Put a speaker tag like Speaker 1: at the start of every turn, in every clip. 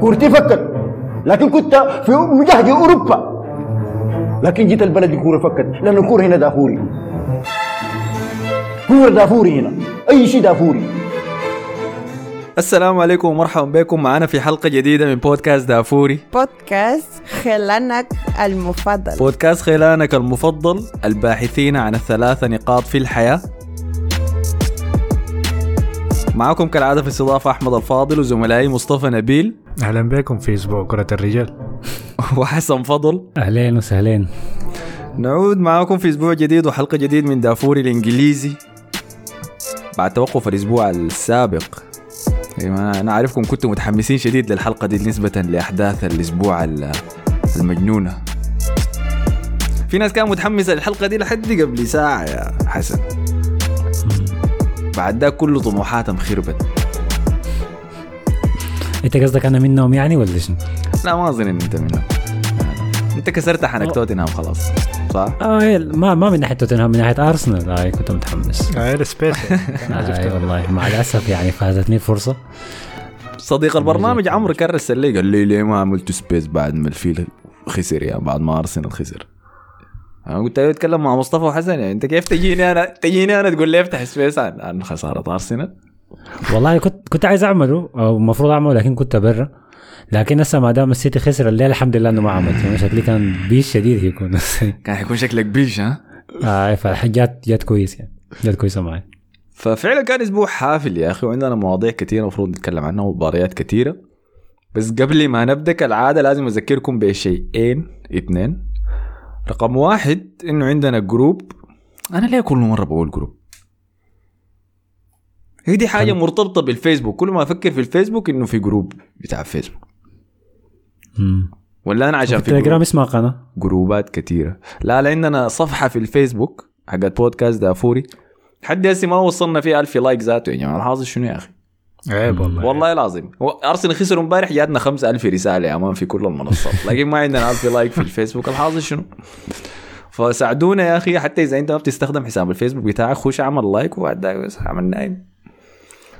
Speaker 1: كورتي فكت لكن كنت في مجهد أوروبا. لكن جيت البلد الكوره فكت. لأن الكورة هنا دافوري. كورة دافوري هنا. أي شيء دافوري.
Speaker 2: السلام عليكم ومرحبا بكم. معنا في حلقة جديدة من بودكاست دافوري.
Speaker 3: بودكاست خلانك المفضل.
Speaker 2: بودكاست خيلانك المفضل الباحثين عن الثلاث نقاط في الحياة. معكم كالعادة في الاستضافة أحمد الفاضل وزملائي مصطفى نبيل.
Speaker 4: أهلا بكم في أسبوع كرة الرجال.
Speaker 2: وحسن فضل.
Speaker 5: أهلين وسهلين.
Speaker 2: نعود معكم في أسبوع جديد وحلقة جديد من دافوري الإنجليزي. بعد توقف الأسبوع السابق. أيوة، أنا عارفكم كنتم متحمسين شديد للحلقة دي نسبة لأحداث الأسبوع ال- المجنونة. في ناس كانت متحمسة للحلقة دي لحد قبل ساعة يا حسن. بعد ده كله طموحاتهم خربت
Speaker 5: انت قصدك أنا منهم يعني ولا شنو؟
Speaker 2: لا ما أظن إن أنت منهم أنت كسرت حنك توتنهام خلاص صح؟
Speaker 5: آه ما ما من ناحية توتنهام من ناحية أرسنال. آه كنت متحمس.
Speaker 4: آه ال space
Speaker 5: آه والله مع الأسف يعني فاتتني فرصه
Speaker 2: صديق البرنامج عمرو كرس لي قال لي ليه ما عملت space بعد ما الفيل خسر؟ يعني بعد ما أرسنال خسر. أنا قلت له أتكلم مع مصطفى وحسن يعني أنت كيف تجيني أنا؟ تجيني أنا تقول لي أفتح space عن, عن خسارة ارسنال
Speaker 5: والله كنت كنت عايز أعمله أو المفروض أعمله لكن كنت برا لكن هسه ما دام السيتي خسر الليلة الحمد لله إنه ما عملت يعني شكلي كان بيش شديد يكون
Speaker 2: كان حيكون شكلك بيش ها؟
Speaker 5: آه فالحاجات جات كويس يعني. جات كويسة معي.
Speaker 2: ففعلا كان أسبوع حافل يا أخي وعندنا مواضيع كثيره المفروض نتكلم عنها ومباريات كثيره بس قبل ما نبدأ كالعادة لازم أذكركم بشيئين اثنين. رقم واحد إنه عندنا group أنا ليه كل مرة بقول group هي دي حاجة مرتبطة بالفيسبوك. كل ما أفكر في الفيسبوك إنه في group بتاع فيسبوك.
Speaker 5: مم.
Speaker 2: ولا أنا عشان في
Speaker 5: التليجرام
Speaker 2: group
Speaker 5: اسمها قناة.
Speaker 2: جروبات كثيره لا لا عندنا صفحة في الفيسبوك حقت بودكاست دافوري. حد هسه ما وصلنا فيها ألف like ذاته. يا جماعة الحاصل شنو يا أخي؟
Speaker 4: عيب والله.
Speaker 2: والله العظيم. أرسنال خسر امبارح جاتنا 5000 رسالة يا man في كل المنصات. لكن ما عندنا 1000 like في الفيسبوك. الحاصل شنو؟ فساعدونا يا أخي حتى إذا أنت ما بتستخدم حساب الفيسبوك بتاعك خش اعمل like وبعد بس اعمل نايم.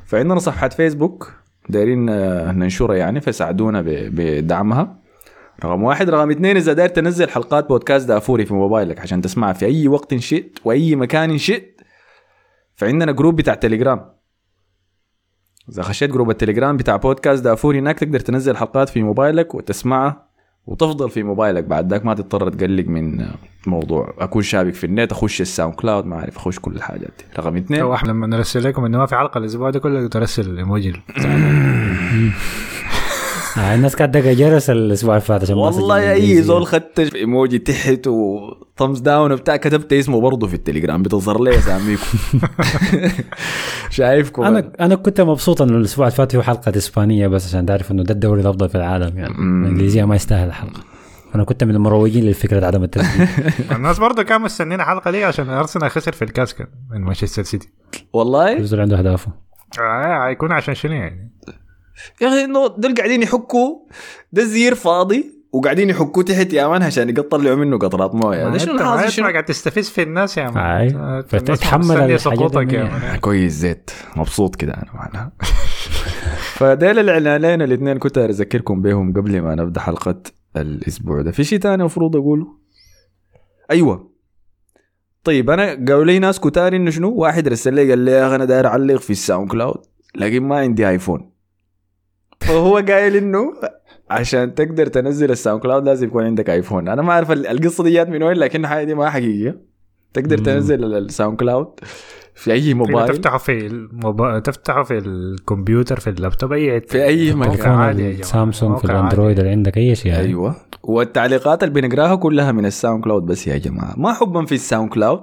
Speaker 2: فعندنا صفحه فيسبوك دايرين آه، ننشرها يعني فساعدونا بدعمها. رقم واحد. رقم اثنين إذا داير تنزل حلقات بودكاست دافوري في موبايلك عشان تسمعها في أي وقت شئت وأي مكان شئت فعندنا group بتاع تليجرام اذا خشيت group التليجرام بتاع بودكاست دافوري هناك تقدر تنزل حلقات في موبايلك وتسمعها وتفضل في موبايلك. بعد ذاك ما تضطر تقلق من موضوع. أكون شابك في النت أخش الساوند كلاود ما أعرف أخش كل الحاجات دي. رقم اثنين.
Speaker 4: لما نرسل لكم إنه ما في حلقة الأسبوع ده كله ترسل الايموجي
Speaker 5: الناس كانت دقة جرس الأسبوع اللي فات عشان
Speaker 2: والله
Speaker 5: سجل أي.
Speaker 2: زول خدت ايموجي تحت و thumbs down وبتاع كتبت اسمه برضه في التليجرام. بتظهر لي اساميكم شايفكم.
Speaker 5: أنا أنا كنت مبسوط إنه الأسبوع اللي فات فيه حلقة إسبانية بس عشان تعرف إنه ده الدوري الأفضل في العالم يعني. الإنجليزية ما يستاهل الحلقة. أنا كنت من المروجين لفكره عدم التسجيل
Speaker 4: الناس برضه كانوا مستنيين الحلقة دي عشان أرسنال خسر في الكاس كان من مانشستر سيتي.
Speaker 2: والله؟
Speaker 5: يفضل عنده اهدافه
Speaker 4: آه هيكون عشان شنو يعني؟
Speaker 2: يا أخي إنه دول قاعدين يحكوا ده الزير فاضي وقاعدين يحكوا تحت يا مان عشان يطلعوا منه قطرات موية. ده شنو
Speaker 4: أنت
Speaker 2: شنو؟
Speaker 4: قاعد تستفز في الناس يا مان.
Speaker 5: فتتحمل
Speaker 4: سقوطك يا. مان.
Speaker 2: كويس زيت. مبسوط كده أنا معناها فديل الإعلانين الاثنين كنت أذكركم بهم قبل ما نبدأ حلقة الأسبوع ده. في شيء ثاني المفروض أقوله؟ أيوه. طيب أنا قالوا لي ناس كتار إنه شنو؟ واحد رسل لي قال لي يا أخي أنا داير أعلق في الساوند كلاود لكن ما عندي ايفون فهو قايل إنه عشان تقدر تنزل الساوند كلاود لازم يكون عندك آيفون أنا ما أعرف ال- القصة دي جات من وين لكن الحاجة دي ما حقيقية تقدر. تنزل ال- الساوند كلاود في
Speaker 4: أي
Speaker 2: موبايل
Speaker 4: تفتحه في الموبا... تفتحه في الكمبيوتر في اللابتوب أي
Speaker 2: في أي مكان.
Speaker 5: السامسونج في
Speaker 4: الأندرويد.
Speaker 5: اللي عندك أي شيء يعني.
Speaker 2: أيوه والتعليقات اللي بنقراها كلها من الساوند كلاود بس يا جماعة ما حبا في الساوند كلاود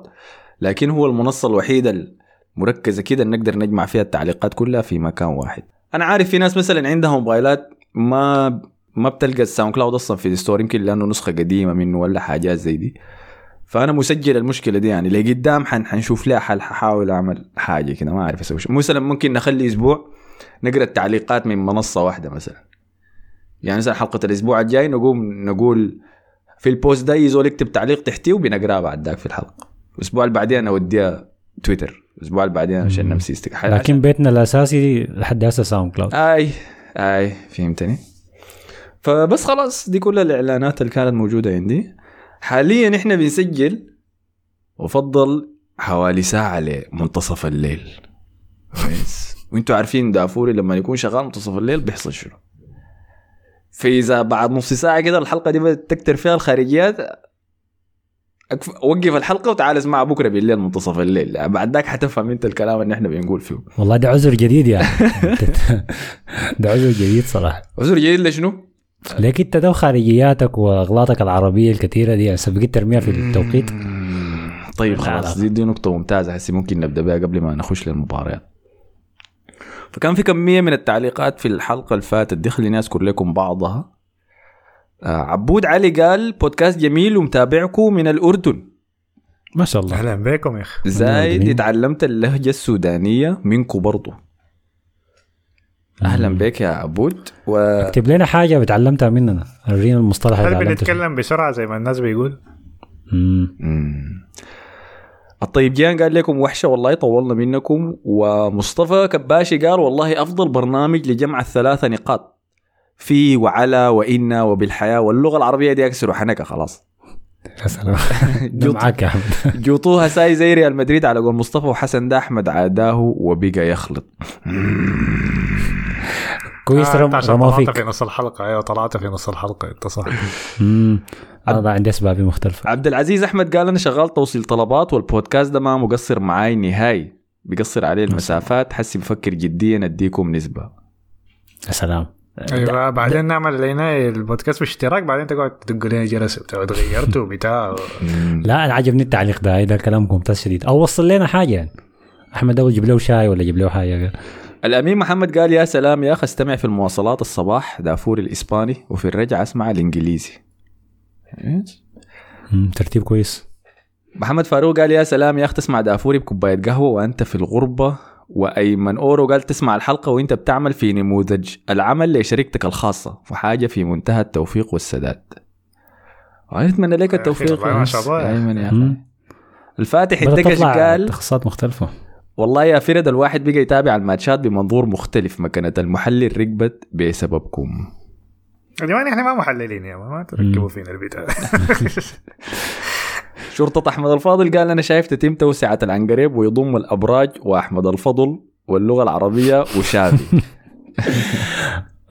Speaker 2: لكن هو المنصة الوحيدة المركزة كده نقدر نجمع فيها التعليقات كلها في مكان واحد أنا عارف في ناس مثلا عندها موبايلات ما ما بتلقى الساوند كلاود أصلا في ال store يمكن لأنه نسخة قديمة منه ولا حاجات زي دي. فأنا مسجل المشكلة دي يعني لقدام حن حنشوف لها حل ححاول أعمل حاجة كده ما أعرف أسوي. مثلا ممكن نخلي أسبوع نقرأ التعليقات من منصة واحدة مثلا. يعني مثلا حلقة الأسبوع الجاي نقوم نقول في ال post ده يزول يكتب تعليق تحتيه وبنقرأه بعد ذاك في الحلقة. الأسبوع اللي بعدين اوديها تويتر الأسبوع اللي بعدين عشان نمسي stick
Speaker 5: لكن بيتنا الأساسي لحد هسه ساوند كلاود.
Speaker 2: أي أي فهمتني. فبس خلاص دي كل الإعلانات اللي كانت موجودة عندي. حاليا إحنا بنسجل وفضل حوالي ساعة لمنتصف الليل. كويس وإنتوا عارفين دافوري لما يكون شغال منتصف الليل بيحصل شنو؟ فإذا بعد نص ساعة كده الحلقة دي بدأت تكتر فيها الخارجيات وقف الحلقة وتعال اسمعها بكرة بالليل منتصف الليل. بعد ذاك حتفهم أنت الكلام اللي إحنا بنقول فيه.
Speaker 5: والله ده عذر جديد يعني ده عذر جديد صراحة.
Speaker 2: عذر جديد لشنو؟
Speaker 5: ليك أنت ده خارجياتك وأغلاطك العربية الكثيرة دي بقيت ترميها في التوقيت.
Speaker 2: طيب
Speaker 5: لا،
Speaker 2: خلاص
Speaker 5: لا.
Speaker 2: دي, دي نقطة ممتازة. هسي ممكن نبدأ بها قبل ما نخش للمباريات فكان في كمية من التعليقات في الحلقة اللي فاتت دي خليني أذكر لكم بعضها. عبود علي قال بودكاست جميل ومتابعكم من الأردن.
Speaker 5: ما شاء الله.
Speaker 4: أهلا بكم يا أخي.
Speaker 2: زايد. اتعلمت اللهجة السودانية منكم برضو. أهلا بك يا عبود. و
Speaker 5: اكتب لنا حاجة بتعلمتها مننا. ورينا المصطلح
Speaker 4: هل
Speaker 5: اللي.
Speaker 4: بنتكلم بسرعة زي ما الناس بيقول؟
Speaker 5: مم.
Speaker 2: مم. الطيب جيان قال لكم وحشة والله طولنا منكم. ومصطفى كباشي قال والله أفضل برنامج لجمع الثلاثة نقاط. في وعلى وإن وبالحياة واللغة العربية دي أكسر حنكه خلاص.
Speaker 5: يا سلام. معاك يا أحمد.
Speaker 2: جوطوها ساي زي ريال مدريد على قول مصطفى وحسن ده أحمد عاداه وبقى يخلط.
Speaker 5: كويس
Speaker 4: آه،
Speaker 5: رم
Speaker 4: طلعت في نص الحلقة. أيوه طلعت في نص الحلقة أنت صح.
Speaker 5: أنا عندي اسبابي مختلفة.
Speaker 2: عبد العزيز أحمد قال أنا شغال توصيل طلبات والبودكاست ده ما مقصر معاي نهائي. بيقصر عليه المسافات حسي بفكر جديا أديكم نسبة.
Speaker 5: يا سلام.
Speaker 4: أيوه بعدين نعمل لنا البودكاست باشتراك بعدين تقعد تدق لنا جرس بتاع غيرته بتاع
Speaker 5: لا أنا عجبني التعليق ده ده كلام ممتاز شديد. أو وصل لنا حاجة يعني. أحمد ده جيب له شاي ولا جيب له حاجة؟
Speaker 2: الأمين محمد قال يا سلام يا أخي استمع في المواصلات الصباح دافور الإسباني وفي الرجعة أسمع
Speaker 5: الإنجليزي. ترتيب كويس.
Speaker 2: محمد فاروق قال يا سلام يا أخي تسمع دافوري بكوباية قهوة وأنت في الغربة. وأيمن أورو قال تسمع الحلقة وإنت بتعمل في نموذج العمل لشركتك الخاصة وحاجة في منتهى التوفيق والسداد. ونتمنى لك
Speaker 4: أخي
Speaker 2: التوفيق
Speaker 4: ما شاء الله.
Speaker 2: يا أيمن يا أخي.
Speaker 5: مم.
Speaker 2: الفاتح
Speaker 5: تطلع
Speaker 2: قال
Speaker 5: تخصصات مختلفة.
Speaker 2: والله يا فرد الواحد بقى يتابع الماتشات بمنظور مختلف مكنة المحلل ركبت بسببكم.
Speaker 4: يا جماعة إحنا ما محللين يا ما تركبوا فينا البتاع
Speaker 2: شرطة أحمد الفاضل قال أنا شايف تتم توسعة العنقريب ويضم الأبراج وأحمد الفضل واللغة العربية وشافي.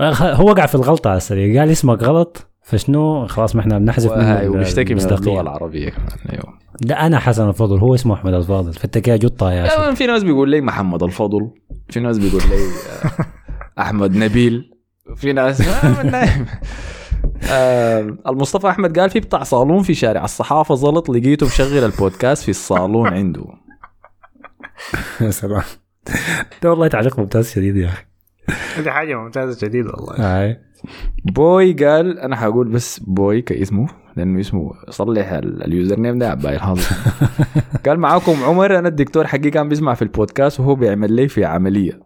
Speaker 5: هو وقع في الغلطة على السريع قال اسمك غلط فشنو؟ خلاص ما إحنا بنحذف منه
Speaker 2: وبيشتكي من. اللغة العربية كمان أيوه.
Speaker 5: ده أنا حسن الفضل هو اسمه أحمد الفاضل. فأنت كده جطة يا أخي.
Speaker 2: كمان في ناس بيقول لي محمد الفضل في ناس بيقول لي آه، أحمد نبيل في ناس المصطفى أحمد قال في بتاع صالون في شارع الصحافة زلط لقيته مشغل البودكاست في الصالون عنده.
Speaker 5: يا سلام. ده والله تعليق ممتاز شديد يا أخي.
Speaker 4: دي حاجة ممتازة جديد والله.
Speaker 5: هاي.
Speaker 2: بوي قال أنا حقول بس بوي كاسمه لأنه اسمه صلح ال- اليوزر نيم ده عباي الحظ قال معاكم عمر أنا الدكتور حقي كان بيسمع في البودكاست وهو بيعمل لي في عملية.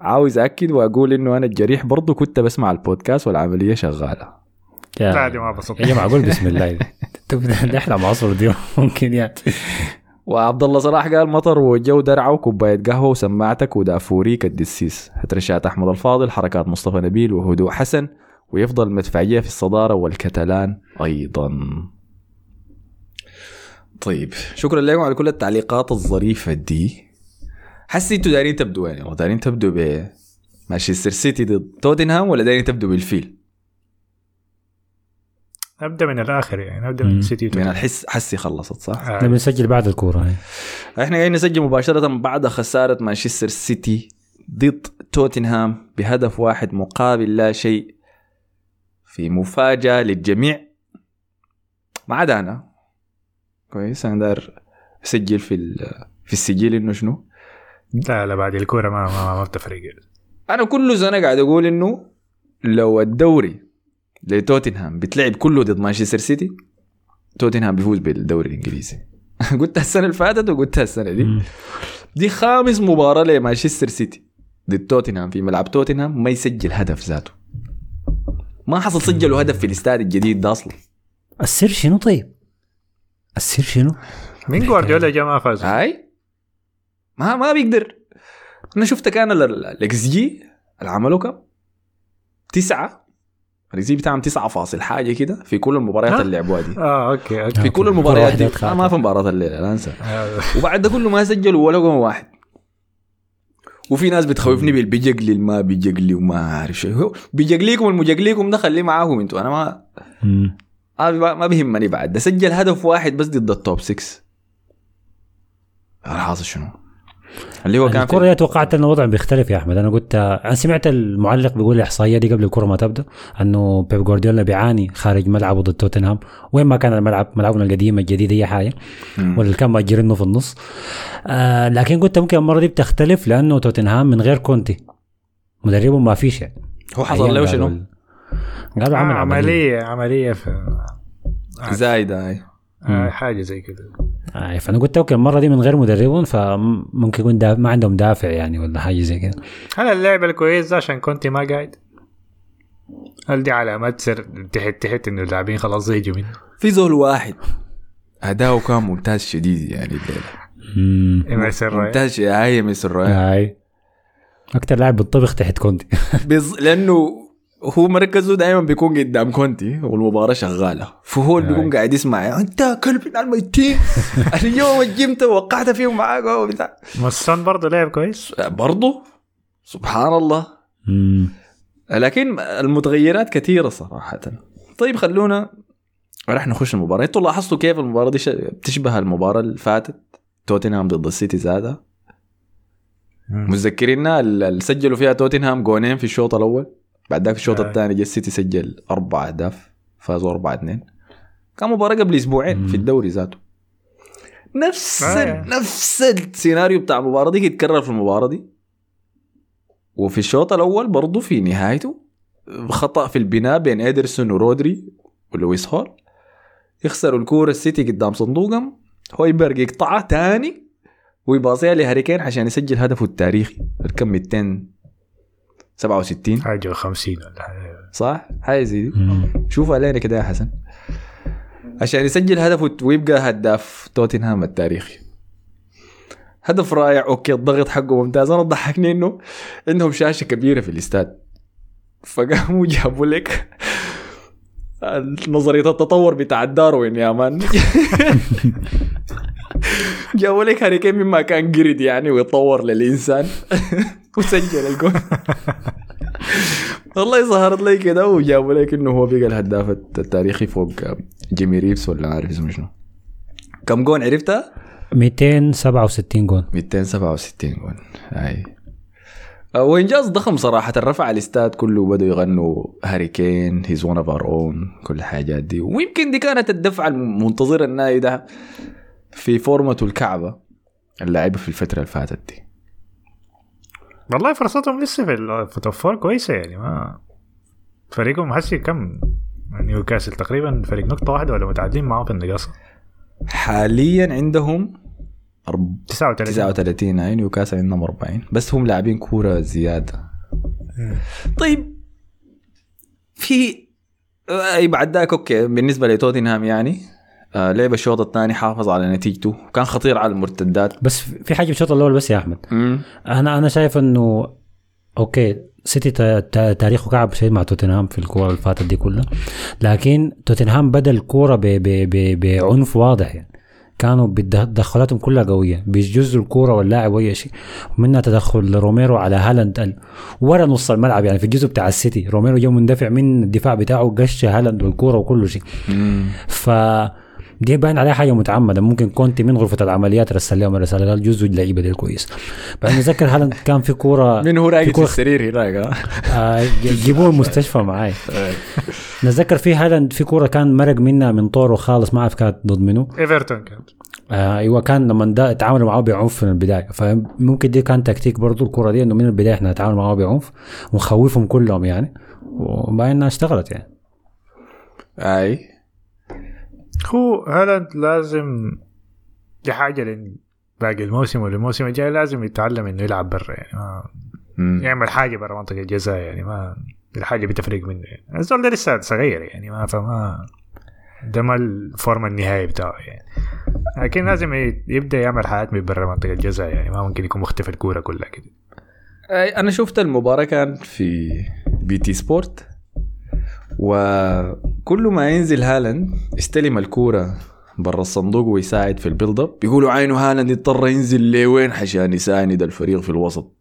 Speaker 2: عاوز أكد وأقول إنه أنا الجريح برضه كنت بسمع البودكاست والعملية
Speaker 5: شغالة.
Speaker 4: لا دي ما بسط
Speaker 5: يا جماعة قول بسم الله. إحنا معصر دي ممكن يعني.
Speaker 2: وعبد الله صلاح قال مطر وجو درعة وكوباية قهوة وسماعتك ودافوريك الدسيس. هترشات أحمد الفاضل حركات مصطفى نبيل وهدوء حسن ويفضل المدفعيه في الصدارة والكتلان أيضا. طيب شكرا لكم على كل التعليقات الظريفة دي. حسي أنتوا دايرين تبدوا يعني دايرين تبدوا ب مانشستر سيتي ضد توتنهام ولا دايرين تبدوا بالفيل؟
Speaker 4: نبدأ من الآخر يعني
Speaker 5: نبدأ.
Speaker 4: من سيتي
Speaker 2: من الحس حسي خلصت صح؟
Speaker 4: آه.
Speaker 5: إحنا بنسجل بعد الكورة هاي
Speaker 2: إحنا قاعدين نسجل مباشرة بعد خسارة مانشستر سيتي ضد توتنهام بهدف واحد مقابل لا شيء في مفاجأة للجميع ما عدا أنا كويس أنا داير أسجل في ال- في السجل إنه شنو؟
Speaker 4: لا لا بعد الكورة ما ما, ما بتفرق
Speaker 2: أنا كل سنة قاعد أقول إنه لو الدوري لتوتنهام. بتلعب كله ضد مانشستر سيتي. توتنهام بيفوز بالدوري الإنجليزي. قلتها السنة اللي فاتت وقلتها السنة دي. دي خامس مباراة لمانشستر سيتي. ضد توتنهام في ملعب توتنهام ما يسجل هدف ذاته. ما حصل سجلوا هدف في الاستاد الجديد ده أصلا.
Speaker 5: السر شنو طيب؟ السر شنو؟
Speaker 4: مين جوارديولا جا ما فاز؟
Speaker 2: هاي. ما ما بيقدر. أنا شفت كان الإكس جي اللي عملوا كم؟ تسعة. G بتاعهم تسعة فاصل حاجة كده في كل المباريات؟ اللي لعبوها دي.
Speaker 4: آه أوكي أوكي.
Speaker 2: في كل المباريات دي. آه، ما في مباراة الليلة لا انسى.
Speaker 4: آه.
Speaker 2: وبعد ده كله ما سجلوا ولا جون واحد. وفي ناس بتخوفني بالبيجقلي ما بيجقلي وما عارف شيء هو بيجقليكم المجقليكم ده خليه معاكم أنتوا. أنا ما
Speaker 5: مم.
Speaker 2: ما ما بيهمني بعد. ده سجل هدف واحد بس ضد التوب 6 الحاصل شنو؟ اللي هو كان
Speaker 5: الكرة
Speaker 2: في
Speaker 5: دي توقعت أن الوضع بيختلف يا أحمد. أنا قلت أنا سمعت المعلق بيقول الاحصائيه دي قبل الكرة ما تبدأ أنه بيب جوارديولا بيعاني خارج ملعبه ضد توتنهام. وين ما كان الملعب ملعبنا القديم الجديد اي
Speaker 2: حاجة.
Speaker 5: ولا كان مأجرينه في النص. آه لكن قلت ممكن المرة دي بتختلف لأنه توتنهام من غير كونتي مدربه ما فيش. يعني
Speaker 2: هو حصل له شنو؟
Speaker 5: قالوا عمل عملية
Speaker 4: عملية. عملية في
Speaker 2: زايدة هاي
Speaker 4: آه حاجة زي كده.
Speaker 5: آه فانا قلت أوكي المرة دي من غير مدربهم فممكن يكون دا ما عندهم دافع يعني ولا حاجة زي كده.
Speaker 4: هل اللعب الكويس ده عشان كنت ما قاعد؟ هل دي علامات سر تحت تحت إنه اللاعبين خلاص زيجوا منه؟
Speaker 2: في زول واحد أداؤه كان ممتاز شديد يعني
Speaker 4: الليلة. سر
Speaker 2: ممتاز. هاي مصر الريال.
Speaker 5: هاي أكتر لاعب بالطبخ تحت كونتي.
Speaker 2: بز... لأنه هو مركزه دائما بيكون قدام كونتي والمباراة شغالة. فهو اللي بيكون قاعد يسمع أنت كلب على الميتين اليوم الجيم وقعت فيهم معاك وبتاع
Speaker 4: مسون برضه لعب كويس؟
Speaker 2: برضه؟ سبحان الله.
Speaker 5: مم.
Speaker 2: لكن المتغيرات كثيرة صراحة. طيب خلونا راح نخش المباراة. أنتوا لاحظتوا كيف المباراة دي ش- بتشبه المباراة اللي فاتت؟ توتنهام ضد السيتي زادها متذكرينها اللي سجلوا فيها توتنهام جونين في الشوط الأول؟ بعد ذاك الشوط
Speaker 4: آه.
Speaker 2: الثاني جا السيتي سجل أربع أهداف فازوا 4 2 كان مباراة قبل
Speaker 5: أسبوعين.
Speaker 2: في الدوري ذاته نفس
Speaker 4: آه.
Speaker 2: نفس السيناريو بتاع المباراة دي يتكرر في المباراة دي وفي الشوط الأول برضه في نهايته خطأ في البناء بين ادرسون ورودري ولويس هول يخسروا الكورة السيتي قدام صندوقهم هويبرج يقطعها تاني ويباصيها لهاري كين عشان يسجل هدفه التاريخي الكم 267
Speaker 4: حاجة 50 ولا حاجة.
Speaker 2: صح؟ حاجة زي دي. شوفها علينا كده يا حسن. عشان يسجل هدفه ويبقى هداف توتنهام التاريخي. هدف رائع. أوكي الضغط حقه ممتاز. أنا ضحكني انه عندهم شاشة كبيرة في الاستاد. فقاموا جابوا لك نظرية التطور بتاع داروين يا مان. جابوا لك هاري كين مما كان قرد يعني ويتطور للإنسان. وسجل الجول والله ظهرت لي كده وجابوا لك انه هو بقى الهداف التاريخي فوق جيمي ريفز ولا عارف اسمه شنو. كم جون عرفتها؟
Speaker 5: 267 جون.
Speaker 2: 267 جون. هاي آه، وإنجاز ضخم صراحة. رفع الإستاد كله وبدوا يغنوا هاري كين he's one of our own كل الحاجات دي. ويمكن دي كانت الدفعة المنتظرة النادي ده في فورمته الكعبة اللي لعبها في الفترة اللي فاتت دي.
Speaker 4: والله فرصتهم لسه في ال- في top four كويسة يعني ما فريقهم حسي كم؟ نيوكاسل تقريبا فريق نقطة واحدة ولا متعادلين معاه في النقاصه
Speaker 2: حاليا عندهم أرب-
Speaker 4: 39
Speaker 2: 39 هاي نيوكاسل عندهم 40 بس هم لاعبين كورة زيادة. طيب في أي بعد ذاك أوكي بالنسبة لتوتنهام يعني لعب الشوط الثاني حافظ على نتيجته. كان خطير على المرتدات.
Speaker 5: بس في حاجة في الشوط الأول بس يا أحمد.
Speaker 2: مم.
Speaker 5: أنا أنا شايف إنه okay سيتي تا- تا- تاريخه كعب شديد مع توتنهام في الكورة اللي فاتت دي كلها. لكن توتنهام بدا الكوره بعنف واضح يعني. كانوا تدخلاتهم كلها قوية. بيجزوا الكورة واللاعب وأي شيء. ومنها تدخل روميرو على هالاند. ال- ورا نص الملعب يعني في الجزء بتاع السيتي. روميرو جو مندفع من الدفاع بتاعه قش هالاند والكورة وكل شيء. ف دي باين عليها حاجة متعمدة. ممكن كونتي من غرفة العمليات رسل لهم رسالة قال جزوا اللعيبه دي كويس بعدين نتذكر هالاند كان في كوره
Speaker 2: من هو راقد في السرير هناك آه.
Speaker 5: جيبوه المستشفى معاي. نتذكر في هالاند في كورة كان مرق منها من طوره خالص ما أعرف كانت ضد منه
Speaker 4: إيفرتون كانت.
Speaker 5: آه أيوه كان لما دا تعاملوا معاه بعنف من البداية. فممكن دي كان تكتيك برضو الكورة دي إنه من البداية إحنا نتعامل معاه بعنف ونخوفهم كلهم يعني. وباين انها اشتغلت يعني.
Speaker 2: أي.
Speaker 4: هو هالاند لازم دي حاجة باقي الموسم ولا الموسم الجاي لازم يتعلم إنه يلعب برا يعني ما
Speaker 2: مم.
Speaker 4: يعمل حاجة برا منطقة الجزاء يعني ما الحاجة بتفرق منه. يعني الزول ده لسه صغير يعني ما فما ده ما الفورمه النهائي بتاعه يعني. لكن لازم يبدأ يعمل حاجات من برا منطقة الجزاء يعني ما ممكن يكون مختفي الكورة كلها كده.
Speaker 2: أنا شفت المباراة كان في BT Sport. وكل ما ينزل هالاند يستلم الكورة برا الصندوق ويساعد في ال build up بيقولوا عينه هالاند يضطر ينزل لوين؟ عشان يساند الفريق في الوسط.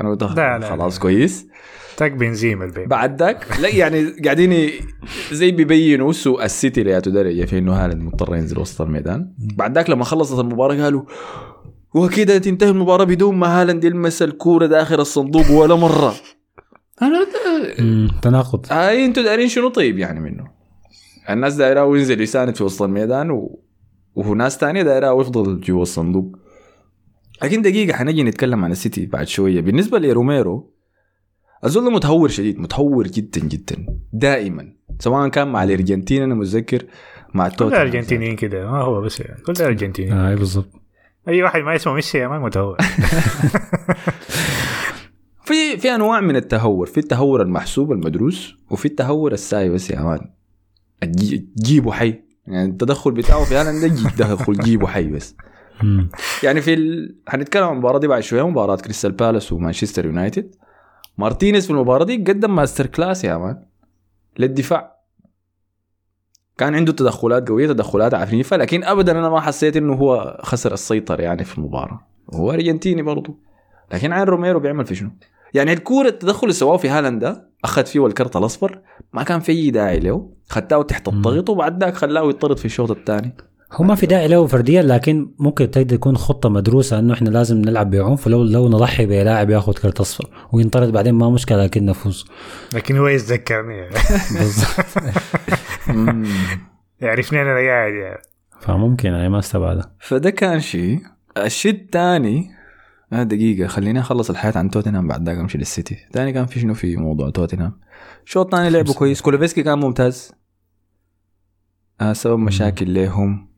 Speaker 2: أنا قلت
Speaker 4: لا، لا،
Speaker 2: خلاص
Speaker 4: لا.
Speaker 2: كويس.
Speaker 4: تاك بنزيما البيت
Speaker 2: بعد ذاك لا يعني قاعدين زي بيبينوا سوء السيتي لياتو درجه في إنه هالاند مضطر ينزل وسط الميدان. بعد ذاك لما خلصت المباراة قالوا وكده تنتهي المباراة بدون ما هالاند يلمس الكورة داخل الصندوق ولا مرة.
Speaker 5: أنا تناقض.
Speaker 2: هاي أنتوا دايرين شنو طيب يعني منه؟ الناس دايراه ينزل يساند في وسط الميدان و... وهو ناس تانية دايراه يفضل جوا الصندوق. لكن دقيقة حنجي نتكلم عن السيتي بعد شوية. بالنسبة لروميرو الزول ده متهور شديد متهور جدا جدا. دائما. سواء كان مع الأرجنتين أنا متذكر مع
Speaker 4: كل
Speaker 2: توتنهام.
Speaker 4: الأرجنتينيين كده. ما هو بس يعني. كل الأرجنتينيين.
Speaker 5: آه بالضبط.
Speaker 4: أي واحد ما اسمه ميسي ما متهور.
Speaker 2: في في أنواع من التهور. في التهور المحسوب المدروس وفي التهور الساي بس يا man جيبه حي يعني التدخل بتاعه في هالاند ده تدخل جيبه حي بس. يعني في ال... حنتكلم عن المباراة دي بعد شوية مباراة كريستال بالاس ومانشستر يونايتد. مارتينيز في المباراة دي قدم masterclass يا man للدفاع. كان عنده تدخلات قوية تدخلات عنيفة لكن ابدا أنا ما حسيت إنه هو خسر السيطرة يعني في المباراة. هو أرجنتيني برضه لكن عين روميرو بيعمل في شنو؟ يعني الكورة التدخل اللي سواه في هالاند ده أخذ فيه الكرت الأصفر ما كان في أي داعي له خدته تحت الضغط وبعد ذاك خلاه يطرد في الشوط الثاني.
Speaker 5: هو ما في داعي له فرديا لكن ممكن تقدر تكون خطة مدروسة إنه إحنا لازم نلعب بعنف ولو لو نضحي بلاعب ياخذ كرت أصفر وينطرد بعدين ما مشكلة لكن نفوز.
Speaker 4: لكن هو يتذكرني. يعني.
Speaker 5: بالضبط.
Speaker 4: يعرفني أنا قاعد يعني.
Speaker 5: فممكن يعني ما استبعدها
Speaker 2: فده كان شيء. الشيء الثاني آه دقيقة. خليني أخلص الحتة عن توتنهام بعد ذاك أمشي للسيتي. ثاني كان في شنو في موضوع توتنهام؟ الشوط الثاني لعبوا كويس. كولوسيفسكي كان ممتاز. آه سبب مشاكل لهم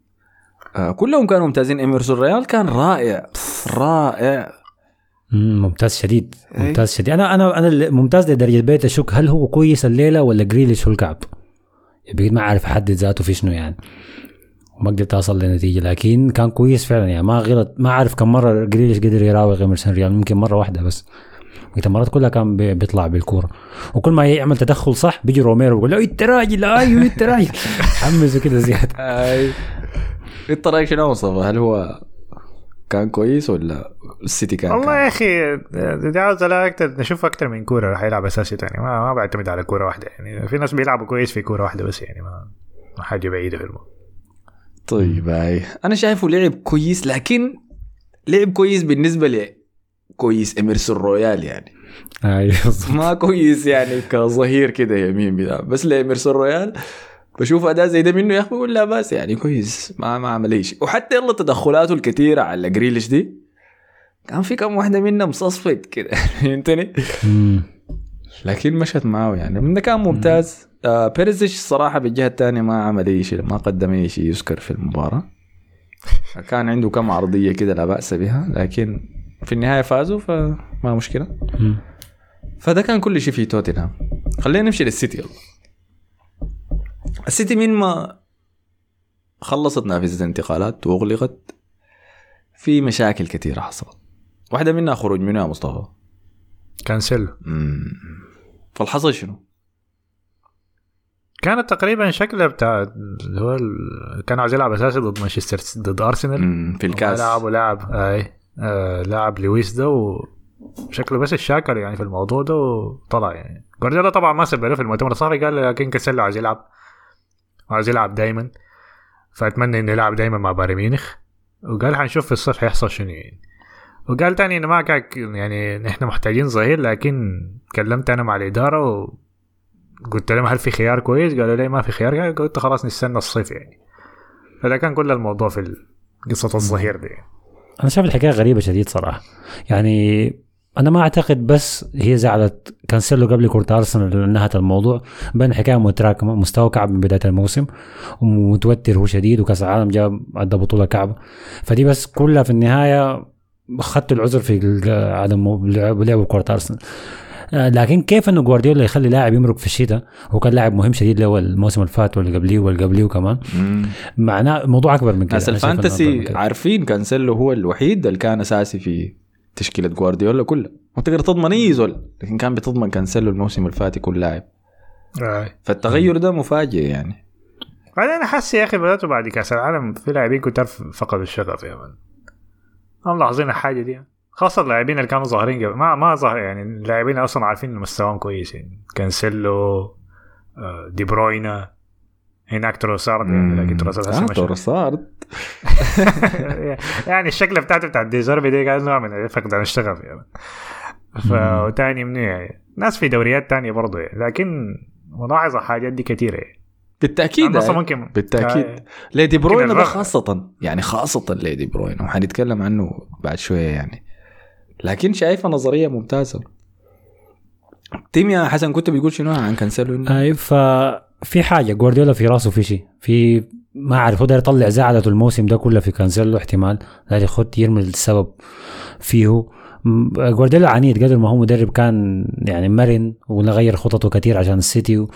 Speaker 2: آه كلهم كانوا ممتازين. إميرسون ريال كان رائع. رائع.
Speaker 5: مم، ممتاز شديد.
Speaker 2: أي.
Speaker 5: ممتاز شديد. أنا أنا أنا ممتاز لدرجة بقيت أشك هل هو كويس الليلة ولا جريليش هو الكعب؟ بقيت ما عارف أحدد ذاته في شنو يعني. وما قدرت أصل لنتيجة لكن كان كويس فعلا يعني. ما غلط ما عارف كم مرة جريليش قدر يراوغ ايمرسون ريال ممكن مرة واحدة بس. المرات كلها كان بي- بيطلع بالكورة. وكل ما يعمل تدخل صح بيجي روميرو بيقول له أنت راجل أيوه أنت راجل. حمسه كده زيادة.
Speaker 2: أي. أنت رأيك شنو مصطفى؟ هل هو كان كويس ولا السيتي كان
Speaker 4: والله؟ يا أخي دي عاوز لا أكتر نشوف أكتر من كورة راح يلعب أساسي تاني. ما, ما بعتمد على كورة واحدة يعني. في ناس بيلعبوا كويس في كورة واحدة بس يعني ما ما حاجة بعيدة في الموضوع.
Speaker 2: طيب هاي. أنا شايفه لعب كويس لكن لعب كويس بالنسبة لي كويس اميرسون رويال يعني.
Speaker 5: أيوه
Speaker 2: ما كويس يعني كظهير كده يمين بتاع بس لاميرسون رويال بشوف أداء زي ده منه يا أخي بقول لا باس يعني كويس ما ما عمل أي شيء. وحتى يلا تدخلاته الكثيره على جريليش دي كان في كم واحدة منها مصصفت كده فهمتني. لكن مشت معه يعني. من ده كان ممتاز. آه بيريزيش الصراحة بالجهة الثانية ما عمل أي شيء ما قدم أي شيء يذكر في المباراة. كان عنده كم عرضية كده لا بأس بها لكن في النهاية فازوا فما
Speaker 5: مشكلة.
Speaker 2: فده كان كل شيء في توتنهام. خلينا نمشي للسيتي يلا. السيتي من ما خلصت نافذة الانتقالات وأغلقت في مشاكل كثيرة حصلت. واحدة منها خروج منو يا مصطفى.
Speaker 4: كانسيلو.
Speaker 2: فالحصل شنو؟
Speaker 4: كانت تقريبا شكله بتاع اللي هو ال- كان عايز يلعب أساسي ضد مانشستر ضد
Speaker 2: أرسنال. في الكاس.
Speaker 4: لعب ولاعب أي آه لاعب لويس ده وشكله بس اتشاكل يعني في الموضوع ده وطلع يعني. جوارديولا طبعا ما له في المؤتمر الصحفي قال لكن كانسيلو عايز يلعب عايز يلعب دايما. فأتمنى إنه يلعب دايما مع بايرن ميونخ. وقال حنشوف في الصيف هيحصل شنو يعني. وقال تاني إنه ما يعني نحن محتاجين ظهير لكن كلمت أنا مع الإدارة وقلت لهم هل في خيار كويس؟ قالوا لي ما في خيار. قلت خلاص نستنى الصيف يعني. فده كان كل الموضوع في قصه الظهير دي.
Speaker 5: أنا شايف الحكاية غريبة شديد صراحة. يعني أنا ما أعتقد بس هي زعلت كانسيلو قبل كره ارسنال انهت الموضوع. بين حكاية متراكمه مستوى كعب من بداية الموسم ومتوتر هو شديد وكأس العالم جا أدى بطولة كعب. فدي بس كلها في النهاية اخذت العذر في عدم لعب كره ارسنال لكن كيف إنه جوارديولا يخلي لاعب يمرق في الشتاء؟ هو كان لاعب مهم شديد له الموسم اللي فات واللي قبليه واللي قبليه كمان معناه موضوع أكبر من كده. من
Speaker 2: ال
Speaker 5: fantasy.
Speaker 2: عارفين كانسيلو هو الوحيد اللي كان أساسي في تشكيلة جوارديولا كلها ما تقدر تضمن أي زول لكن كان بتضمن كانسيلو الموسم اللي فات يكون لاعب.
Speaker 4: آه.
Speaker 2: فالتغير ده مفاجئ يعني.
Speaker 4: بعدين أنا حاسس يا أخي بدأت بعد كأس العالم في لاعبين كتار فقدوا الشغف يا man. هم ملاحظين الحاجة دي. خاصة اللاعبين اللي كانوا ظاهرين قبل ما ما ظهر يعني اللاعبين أصلا عارفين إن مستواهم كويس يعني. كانسيلو آه، دي بروينا هناك تروسارد يعني لكن تروسارد
Speaker 2: آه
Speaker 4: مشى.
Speaker 2: تورسارد
Speaker 4: يعني الشكل بتاعته بتاع ديزيربي دي كان نوع من فقدان الشغف يعني فتاني منو يعني. ناس في دوريات تانية برضه يعني لكن ملاحظة حاجات دي كثيرة يعني. بالتأكيد
Speaker 2: يعني.
Speaker 4: ممكن
Speaker 2: بالتأكيد.
Speaker 4: آه،
Speaker 2: ليدي بروين ده. خاصة يعني خاصة ليدي بروين وحنتكلم عنه بعد شوية يعني. لكن شايفها نظرية ممتازة. تمام يا حسن كنت بتقول شنو عن كانسيلو؟
Speaker 5: اي ففي حاجة جوارديولا في راسه في شيء. في ما أعرف هو يطلع زعلته الموسم ده كله في كانسيلو احتمال. داير يخد يرمي السبب فيه. جوارديولا عنيد قدر ما هو مدرب كان يعني مرن وغير خططه كثير عشان السيتي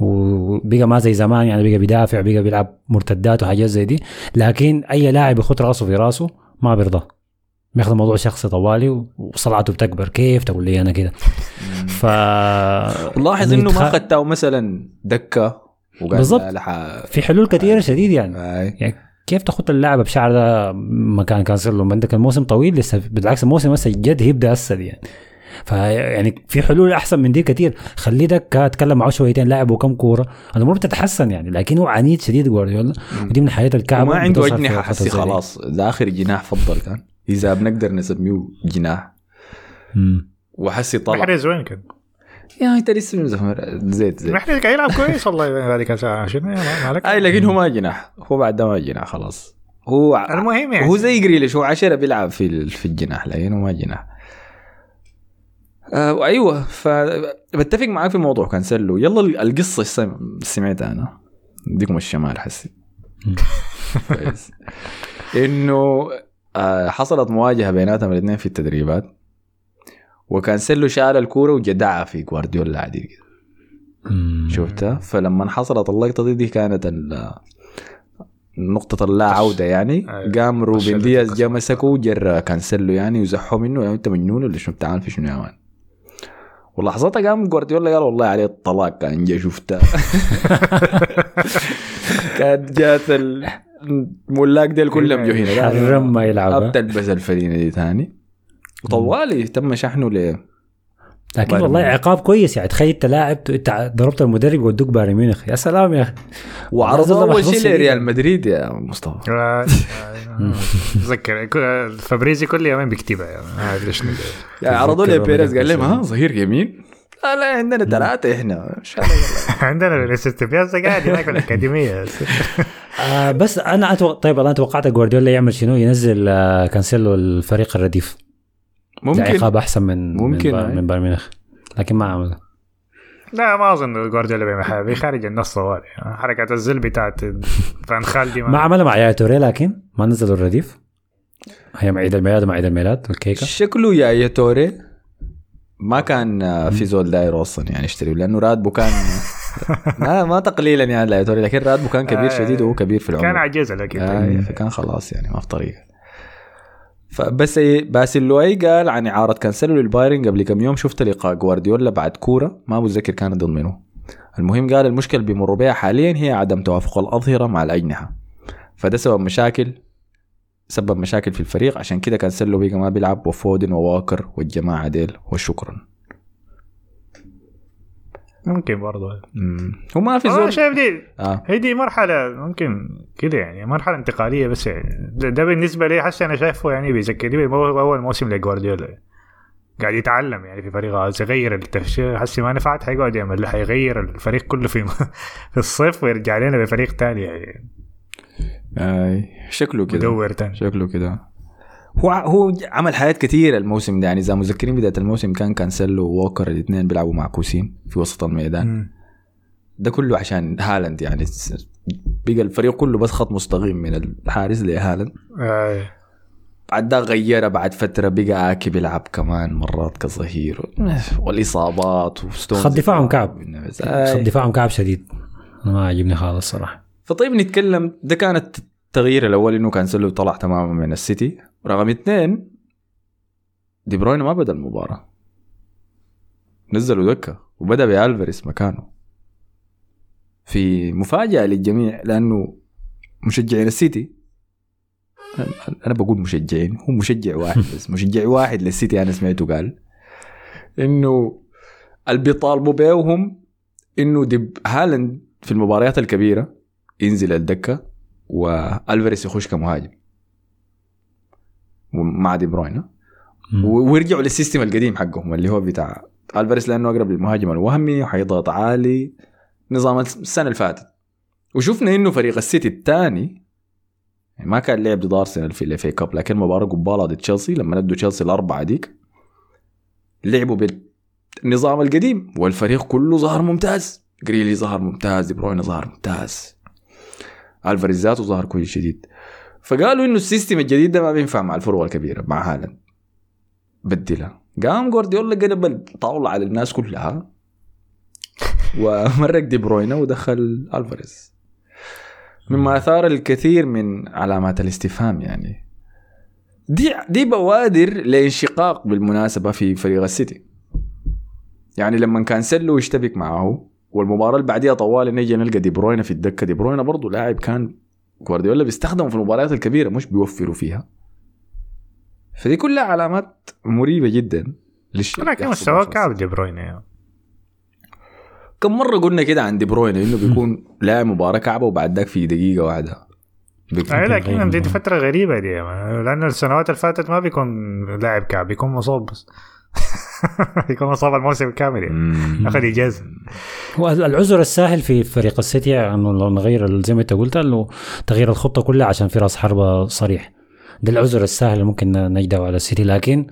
Speaker 5: وبقى ما زي زمان يعني بقى بيدافع بقى بيلعب مرتدات وحاجات زي دي. لكن أي لاعب يخط راسه في راسه ما بيرضى. بياخذ الموضوع شخصي طوالي وصلعته بتكبر. كيف؟ تقول لي أنا كده. ف
Speaker 2: لاحظ إنه ما خدته مثلا وقال
Speaker 5: بالضبط.
Speaker 2: لح-
Speaker 5: في حلول كثيره شديد يعني. يعني كيف تاخد اللاعب بشعر ده؟ مكان كانسيلو ما عندك الموسم طويل لسه بالعكس الموسم هسه جد هيبدا هسه يعني. فيعني في حلول أحسن من دي كتير. خليه دكه اتكلم معه شويتين لاعب وكم كورة. الأمور بتتحسن يعني لكن هو عنيد شديد جوارديولا. ودي من حياة الكعب.
Speaker 2: وما عنده
Speaker 5: أجنحة
Speaker 2: حسي. خلاص. ده آخر جناح فضل كان. إذا بنقدر نسميه جناح. وحسي طلع
Speaker 4: محرز وين كان؟
Speaker 2: يا انت لسه زيت زيت.
Speaker 4: محرز قاعد يلعب كويس والله. العالم شنو مالك
Speaker 2: اي لكن هو ما جناح. هو بعد ما جناح خلاص. هو
Speaker 4: المهم يعني.
Speaker 2: هو زي جريليش هو عشرة بيلعب في ال- في الجناح لكنه ما جناح. آه أيوه فبتفق معاك في موضوع كانسيلو. يلا ال- القصة سمعتها أنا؟ اديكم الشمال حسي. كويس. إنه حصلت مواجهة بيناتهم الاثنين في التدريبات. وكانسيلو شال الكورة وجدعها في جوارديولا عادي كده. شفتها فلما حصلت اللقطة دي دي كانت نقطة اللا عودة يعني.
Speaker 4: أيوة.
Speaker 2: قام روبن دياز. جا مسكه وجر كانسيلو يعني وزحه منه. يعني انت مجنون ولا شنو؟ بتعمل في شنو يا man؟ ولحظتها قام جوارديولا قال والله عليه الطلاق كان جا شفتها كانت جات الملاك ديل كلهم جو هنا
Speaker 5: حرم ما يلعب
Speaker 2: بتلبس الفنيلة دي تاني وطوالي تم شحنه ل
Speaker 5: لكن والله. عقاب كويس يعني. تخيل انت لاعب انت ضربت المدرب ودوك بايرن ميونخ. يا سلام يا أخي.
Speaker 2: وعرضوا
Speaker 5: أول
Speaker 2: شيء. لريال مدريد يا مصطفى.
Speaker 4: آه، آه، تذكر كل- فابريزيو كل يومين بيكتبها يعني ما ليش.
Speaker 2: يعني عرضوا لي
Speaker 5: تذكر
Speaker 2: بيريز قال لهم ها ظهير يمين لا لا عندنا ثلاثة إحنا. إن شاء الله. يلا.
Speaker 4: عندنا الاستبياز قاعد هناك في الأكاديمية.
Speaker 5: آه بس أنا أتوقع طيب أنا توقعت جوارديولا يعمل شنو؟ ينزل آه كانسيلو الفريق الرديف.
Speaker 2: ممكن.
Speaker 5: عقاب أحسن من
Speaker 2: ممكن،
Speaker 5: من. با- من بايرن ميونخ. لكن ما عمل.
Speaker 4: لا ما أظن جوارديولا بيعمل حاجة. بيخارج النص طوالي حركة الذل بتاعت فان خال دي
Speaker 5: ما عملها مع يايا توري لكن ما نزلوا الرديف. هي مع عيد الميلاد ومع عيد الميلاد الكيكه
Speaker 2: شكله يايا توري ما كان آه، في زول داير أصلا يعني يشتري لأنه راتبه كان ما ما تقليلا يعني لا يايا توري لكن راتبه كان كبير
Speaker 4: آه،
Speaker 2: شديد وهو كبير في العمر.
Speaker 4: كان عجيزة لكن
Speaker 2: آه فكان خلاص يعني ما في طريقة. فبس باسيلوي قال عن إعارة كانسيلو للبايرن قبل كم يوم شفت لقاء جوارديولا بعد كورة ما بتذكر كانت ضد منه المهم قال المشكلة اللي بيمروا بها حاليا هي عدم توافق الأظهرة مع الأجنحة. فده سبب مشاكل سبب مشاكل في الفريق عشان كده كانسيلو بقى ما بيلعب وفودن وواكر والجماعة ديل وشكرا.
Speaker 4: ممكن برضه
Speaker 2: مم. هو ما في زول
Speaker 4: شايف دي
Speaker 2: آه.
Speaker 4: هي دي مرحلة ممكن كده يعني مرحلة انتقالية بس يعني. ده, بالنسبة لي حسي أنا شايفه يعني بيذكرني اول موسم لجوارديولا. قاعد يتعلم يعني في فريق عايز يغير التفشير حسي ما نفعت حيقعد يعمل حيغير الفريق كله في في الصيف ويرجع لنا بفريق تاني يعني.
Speaker 2: آه. شكله كده.
Speaker 4: مدور تاني.
Speaker 2: شكله كده. هو هو عمل حاجات كثيره الموسم ده. يعني إذا مذكرين بداية الموسم كان كانسيلو ووكر الاثنين بيلعبوا معكوسين في وسط الميدان.
Speaker 4: مم.
Speaker 2: ده كله عشان هالاند يعني بقى الفريق كله بس خط مستقيم من الحارس لهالاند
Speaker 4: آه.
Speaker 2: بعد ده غيره بعد فترة بقى آكي بيلعب كمان مرات كظهير. والإصابات وستونز
Speaker 5: خط دفاعهم كعب. خط دفاعهم كعب شديد. أنا ما عجبني خالص صراحة
Speaker 2: فطيب نتكلم ده كانت التغيير الأول إنه كانسلو طلع تماما من السيتي. رقم اثنين دي بروين ما بدأ المباراة. نزلوا دكه وبدأ بالفاريس مكانه. في مفاجأة للجميع لأنه مشجعين السيتي. أنا بقول مشجعين هو مشجع واحد بس مشجع واحد للسيتي أنا سمعته قال. إنه اللي بيطالبوا بيهم إنه دي هالاند في المباريات الكبيرة ينزل الدكه والفاريس يخش كمهاجم. مع دي بروين ويرجعوا لل system القديم حقهم اللي هو بتاع ألفاريس لأنه أقرب للمهاجم الوهمي وحيضغط عالي نظام السنة اللي فاتت. وشفنا إنه فريق السيتي الثاني يعني ما كان لعب ضد أرسنال في ال FA Cup لكن مباراة قبالة ضد تشيلسي لما ادوا تشيلسي الأربعة ديك لعبوا بالنظام القديم والفريق كله ظهر ممتاز. جريليش ظهر ممتاز دي بروين ظهر ممتاز. ألفاريز ذاته ظهر كويس شديد. فقالوا إنه ال system الجديد ده ما بينفع مع الفروع الكبيرة مع هالاند. بدلها. قام جوارديولا قلب الطاولة على الناس كلها ومرق دي بروينا ودخل ألفاريز. مما أثار الكثير من علامات الاستفهام يعني. دي دي بوادر لانشقاق بالمناسبة في فريق السيتي. يعني لما كانسيلو يشتبك معه والمباراة اللي بعديها طوالي نيجي نلقى دي بروينا في الدكة دي بروينا برضه لاعب كان جوارديولا بيستخدمه في المباريات الكبيرة مش بيوفروا فيها فدي كلها علامات مريبة جدا للشيء
Speaker 4: لكن مستواه
Speaker 2: في
Speaker 4: كعب دي بروين يعني.
Speaker 2: كم مرة قلنا كده عن دي بروين إنه بيكون لاعب مباراة كعبة وبعد ذاك في دقيقة
Speaker 4: واحدة
Speaker 5: أي
Speaker 4: لكن دي
Speaker 5: مباراة.
Speaker 4: فترة غريبة دي يعني. لأن السنوات اللي فاتت ما بيكون لاعب كعب بيكون مصاب بس بيكون مصاب الموسم كامل يعني.
Speaker 2: مم.
Speaker 4: أخذ إجازة
Speaker 5: هو العذر الساهل في فريق السيتي انه لو نغير زي ما أنت قلت إنه تغيير الخطة كلها عشان في راس حربة صريح. ده العذر السهل اللي ممكن نجده على السيتي لكن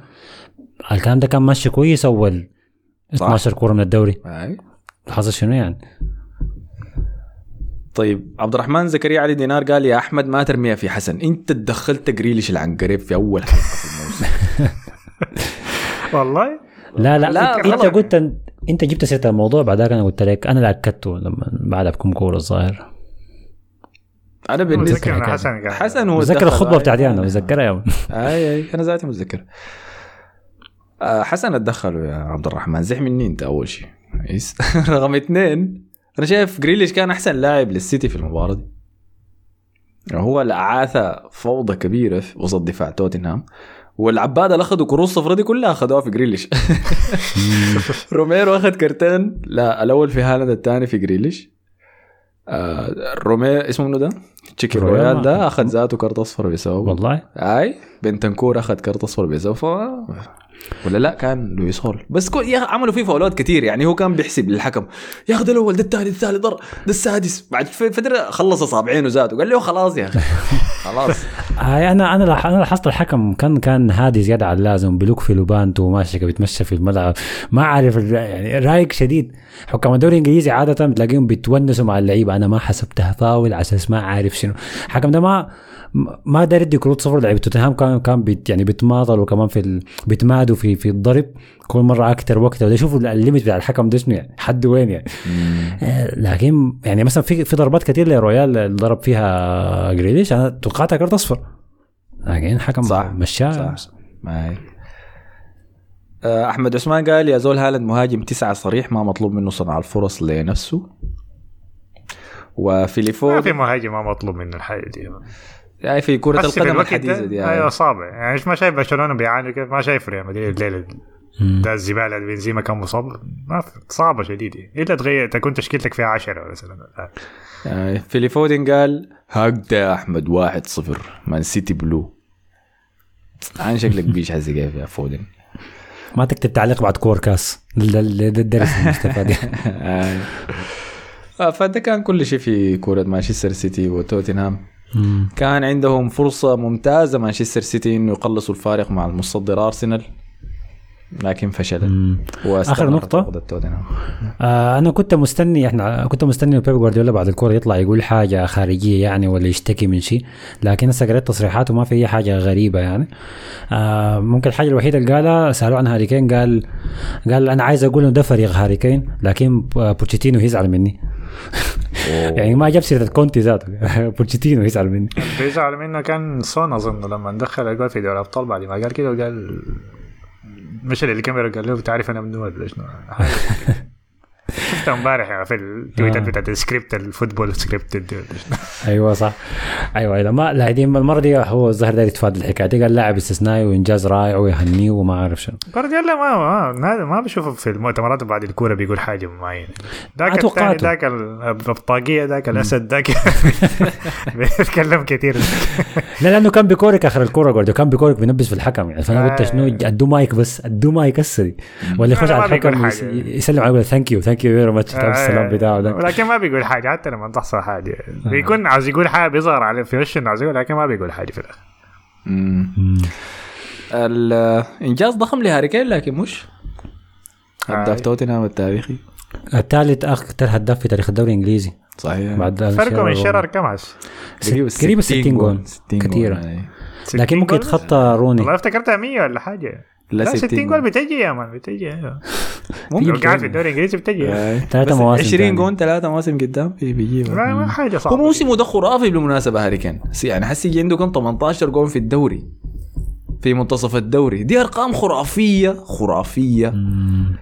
Speaker 5: الكلام ده كان ماشي كويس أول 12 كورة من الدوري. حصل شنو يعني؟
Speaker 2: طيب عبد الرحمن زكريا علي دينار قال يا أحمد ما ترميها في حسن. أنت تدخلت جريليش العنقريب في أول حلقة في الموسم.
Speaker 4: والله.
Speaker 5: لا لا,
Speaker 2: لا،
Speaker 5: لا انت
Speaker 2: غلط.
Speaker 5: قلت انت جبت سيرة الموضوع بعدك أنا قلت لك أنا اللي اكدته لما بعدها بكم كورة الظاهر.
Speaker 2: أنا بالنسبة
Speaker 4: متذكر. حسن قال.
Speaker 2: حسن هو
Speaker 5: بتذكر
Speaker 2: دخل-
Speaker 5: الخطبه
Speaker 2: آي.
Speaker 5: بتاعتي أنا بتذكرها يا.
Speaker 2: أي أي أنا ذاتي متذكر آه، حسن اتدخلوا يا عبد الرحمن. زح مني أنت أول شيء. كويس رقم اثنين. أنا شايف جريليش كان أحسن لاعب للسيتي في المباراة دي. هو اللي أعاث فوضى كبيرة في وسط دفاع توتنهام. والعباده اللي اخذوا كروس صفرة دي كلها اخذوها في جريليش. روميرو أخذ كرتين. لا الأول في هالاند الثاني في جريليش. آه روميرو اسمه منو ده؟ تشيكي
Speaker 5: رويال
Speaker 2: ده أخذ ذاته كرت أصفر بسبب
Speaker 5: والله.
Speaker 2: أي بنتنكور أخذ كرت أصفر بسبب ولا لا؟ كان لويس هول بس كو يا عملوا فيه فاولات كتير يعني هو كان بيحسب للحكم. يا أخي ده الأول ده الثاني ده الثالث ضر ده السادس. بعد فترة خلص اصابعينه ذاته قال له خلاص يا أخي. خلاص.
Speaker 5: آه أنا أنا لاح- أنا لاحظت الحكم كان كان هادي زيادة عن اللازم بيلوك في لبانتو وماشي بيتمشى في الملعب. ما عارف ال- يعني رايق شديد. حكام الدوري الإنجليزي عادة بتلاقيهم بيتونسوا مع اللعيبة. أنا ما حسبتها فاول على أساس ما عارف شنو. الحكم ده ما ما دار يدي كروت صفر لعيبه توتنهام كان كان بيت يعني بيتماطلوا كمان في ال... بيتمادوا في في الضرب كل مرة أكثر وقت وده شوفوا ال limit بتاع الحكم ده شنو يعني حد وين يعني. آه، لكن يعني مثلا في في ضربات كثير لرويال اللي ضرب فيها جريليش أنا توقعتها كرت أصفر. لكن حكم
Speaker 2: صح،
Speaker 5: مشاه.
Speaker 2: صح. ما هي آه، أحمد عثمان قال يا زول هالاند مهاجم تسعة صريح ما مطلوب منه صنع الفرص لنفسه. وفيليفو
Speaker 4: ما في مهاجم ما مطلوب منه الحاجة دي.
Speaker 2: يعني في
Speaker 4: في
Speaker 2: القدم
Speaker 4: ده؟
Speaker 2: دي
Speaker 4: أيوه صعبة. يعني مش ما شايف برشلونة بيعاني كيف؟ ما شايف ريال مدريد. الليلة. ده الزبالة اللي بنزيما كان مصاب. ما صعبة شديدة. الا تغير؟ تكون تشكيلتك فيها 10 مثلا.
Speaker 2: آه، فيلي فودن قال هكذا يا أحمد واحد صفر. مان سيتي بلو. عن شكلك بيش حزي كيف يا فودن
Speaker 5: ما تكتب تعليق بعد كور كاس. ده الدرس المستفاد
Speaker 2: آه. آه، فده كان كل شيء في كرة مانشستر سيتي وتوتنهام.
Speaker 5: مم.
Speaker 2: كان عندهم فرصة ممتازة مانشستر سيتي إنه يقلصوا الفارق مع المصدر أرسنال لكن. واستمرت
Speaker 5: آخر نقطة. آه أنا كنت مستني إحنا كنت مستني بيب جوارديولا بعد الكورة يطلع يقول حاجة خارجية يعني ولا يشتكي من شيء لكن هسه قريت تصريحاته ما في أي حاجة غريبة يعني آه ممكن الحاجة الوحيدة اللي قالها سألوه عن هاري كين قال قال أنا عايز أقول إنه ده فريق هاري كين لكن آه، بوتشيتينو يزعل مني يعني ما جاب سيرة كونتي ذاته. بوتشيتينو يزعل مني.
Speaker 4: بيزعل منه كان سون أظن لما دخل الجول في دوري الأبطال بعد ما قال كده وقال مشى للكاميرا قال له بتعرف أنا منو ولا شنو حاجة كده. شفته امبارح يعني في التويتات
Speaker 5: آه.
Speaker 4: بتاعت ال script ال
Speaker 5: football script أيوه صح أيوه أيوه ما لا دي المرة دي هو الظاهر ده يتفادى الحكاية دي قال لاعب استثنائي وإنجاز رائع ويهنيه وما أعرف شنو
Speaker 4: جوارديولا ما ما ما بشوفه في المؤتمرات بعد الكورة بيقول حاجة معينة ذاك الثاني. ذاك ال- الطاقية ذاك الأسد ذاك بيتكلم كثير
Speaker 5: لا لأنه كان بيكورك آخر الكورة جوارديولا كان بيكورك بينبس في الحكم يعني فأنا قلت
Speaker 4: آه.
Speaker 5: شنو أدو مايك بس أدو مايك هسه ولا يخش على الحكم. يسلم عليه يقول thank you thank you very much السلام بتاعه. ده
Speaker 4: لكن ما بيقول حاجة حتى لما تحصل حاجة. بيكون عاوز يقول حاجة بيظهر عليه في وشه إنه عاوز يقول لكن ما بيقول حاجة في
Speaker 5: الآخر.
Speaker 2: الانجاز ضخم لهاري كين لكن مش هداف
Speaker 4: آه.
Speaker 2: توتنهام التاريخي.
Speaker 5: الثالث أكثر هداف في تاريخ الدوري الإنجليزي.
Speaker 2: صحيح.
Speaker 5: بعد
Speaker 4: فرقه من
Speaker 5: شيرر
Speaker 4: كم
Speaker 2: قريب
Speaker 5: ست- قريب 60 جول.
Speaker 2: 60
Speaker 5: كثيرة.
Speaker 2: يعني.
Speaker 5: لكن ممكن. يتخطى روني.
Speaker 4: والله افتكرتها 100 ولا حاجة.
Speaker 2: لا
Speaker 4: لا
Speaker 2: 60
Speaker 4: 60 جول بتجي يا man بتجي أيوه
Speaker 2: ممكن
Speaker 4: قاعد في الدوري الإنجليزي بتجي.
Speaker 2: آه.
Speaker 5: ثلاثة
Speaker 2: بس
Speaker 5: مواسم
Speaker 2: 20
Speaker 5: تاني.
Speaker 2: جون ثلاثة مواسم قدام بيجيبها
Speaker 4: لا ما حاجة
Speaker 2: هو
Speaker 4: صعبه
Speaker 2: موسمه ده خرافي بالمناسبة هاري كين. يعني حسي يجي عنده كم 18 جون في الدوري في منتصف الدوري. دي أرقام خرافية خرافية.
Speaker 5: مم.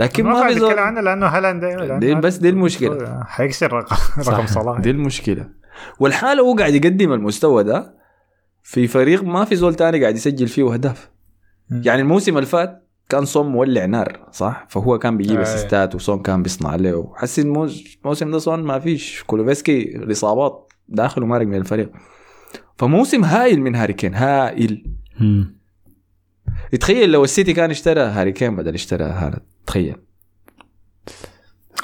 Speaker 2: لكن
Speaker 4: ما
Speaker 2: في
Speaker 4: نتكلم
Speaker 2: زول
Speaker 4: عنه لأنه هالاند
Speaker 2: دي بس دي المشكلة.
Speaker 4: حيكسر رقم رقم صلاح.
Speaker 2: دي المشكلة. والحالة هو قاعد يقدم المستوى ده في فريق ما في زول تاني قاعد يسجل فيه
Speaker 4: أهداف.
Speaker 2: يعني الموسم اللي فات كان صون مولع نار صح؟ فهو كان بيجيب
Speaker 4: آه.
Speaker 2: أسيستات وصون كان بيصنع له. الموز- الموسم ده صون ما فيش. كولوفسكي الإصابات داخل ومارق من الفريق. فموسم هائل من هاري كين هائل
Speaker 5: مم.
Speaker 2: تخيل لو السيتي كان اشترى هاري كين بدل اشترى هالاند تخيل.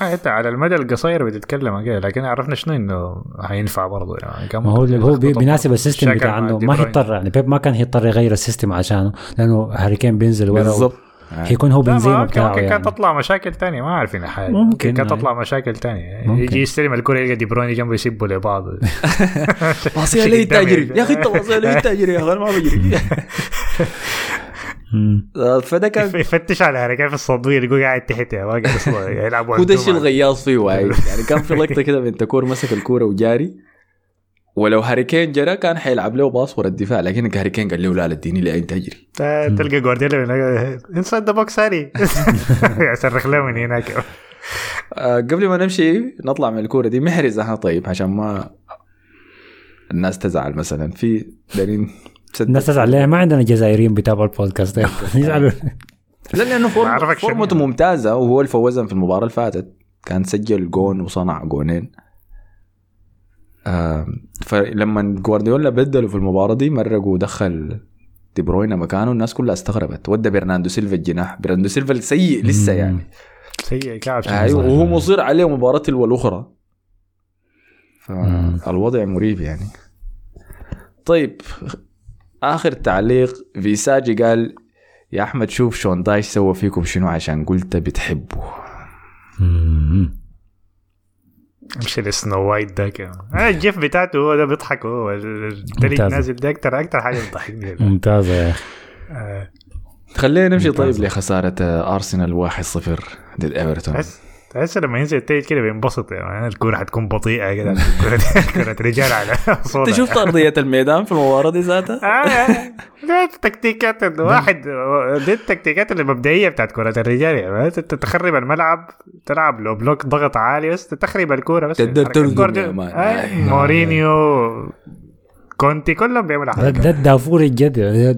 Speaker 4: إنت على المدى القصير بتتكلم okay لكن عرفنا شنو إنه حينفع برضه يعني كان
Speaker 5: ما هو هو بيناسب. ال
Speaker 4: system
Speaker 5: بتاع
Speaker 4: إنه
Speaker 5: ما. هيضطر يعني بيب ما كان هيضطر يغير ال system عشانه لأنه هاري كين بينزل ورا
Speaker 2: بالضبط
Speaker 5: حيكون هو بنزيما بتاعه
Speaker 4: ممكن
Speaker 5: يعني.
Speaker 4: كانت تطلع مشاكل تانية ما عارفين حاجة
Speaker 5: ممكن،
Speaker 4: كانت. تطلع مشاكل تانية
Speaker 5: ممكن.
Speaker 4: يجي يستلم الكرة يلقى دي بروين جنبه يسبوا لبعض
Speaker 2: باصيها لي
Speaker 4: قدامي.
Speaker 2: تاجري يا أخي انت باصيها لي تاجري يا أخي أنا ما بجري. فده كان
Speaker 4: يفتش على هاري كيف الصدوية يلقوه قاعد تحت ما قاعد يصل- يلعب
Speaker 2: هو ده الشيء
Speaker 4: وانتوما.
Speaker 2: الغياص فيه وايد. يعني كان في لقطة كده بنتكور مسك الكورة وجاري ولو هاري كين جرى كان حيلعب له باص ورا الدفاع لكن هاري كين قال له لا لا اديني لي انت اجري
Speaker 4: تا- تلقى جوارديولا انسايد ذا بوكس هاري. يصرخ له من هناك.
Speaker 2: آه قبل ما نمشي نطلع من الكورة دي محرز إحنا طيب عشان ما الناس تزعل مثلا. في دارين
Speaker 5: الناس تزعل ليه؟ ما عندنا جزائريين بيتابعوا البودكاست. ده يزعلوا.
Speaker 2: لا
Speaker 4: لأنه form
Speaker 2: فورمته
Speaker 4: يعني.
Speaker 2: ممتازة وهو اللي فوزهم في المباراة اللي فاتت. كان سجل جون وصنع جونين. آه فلما جوارديولا بدلوا في المباراة دي مرق ودخل دي بروينا مكانه الناس كلها استغربت. ودى برناندو سيلفا الجناح. برناندو سيلفا السيء لسه. يعني.
Speaker 4: سيء كعب
Speaker 2: أيوه وهو مصر عليه مباراة تلو الاخرى. فالوضع مريب يعني. طيب آخر تعليق فيساجي قال يا أحمد شوف شون دايش سوى فيكم شنو عشان قلت بتحبه.
Speaker 4: امشي ل Snow White ذاك آه، ال GIF بتاعته هو ده بيضحك هو الدليل
Speaker 5: ممتاز.
Speaker 4: نازل ده أكتر أكتر حاجة بتضحكني
Speaker 5: ممتازة يا أخي
Speaker 4: آه،
Speaker 2: خلينا نمشي. طيب لخسارة آه، أرسنال 1-0 ضد إيفرتون
Speaker 4: تحس لما ينزل التيت كده بينبسط يعني الكوره حتكون بطيئة كده كرة رجال على.
Speaker 2: انت شفت ارضيه الميدان في المباراة دي ذاتها؟
Speaker 4: آه، آه. دي التكتيكات الواحد دي التكتيكات المبدئية بتاعت كرة الرجال يعني انت تخرب الملعب تلعب low block ضغط عالي بس تخرب الكورة بس
Speaker 2: تقدر ترقم.
Speaker 4: آه،
Speaker 2: آه.
Speaker 4: مورينيو كونتي كلهم بيعملوا
Speaker 5: ده,
Speaker 4: حركة
Speaker 5: ده الدافور الجد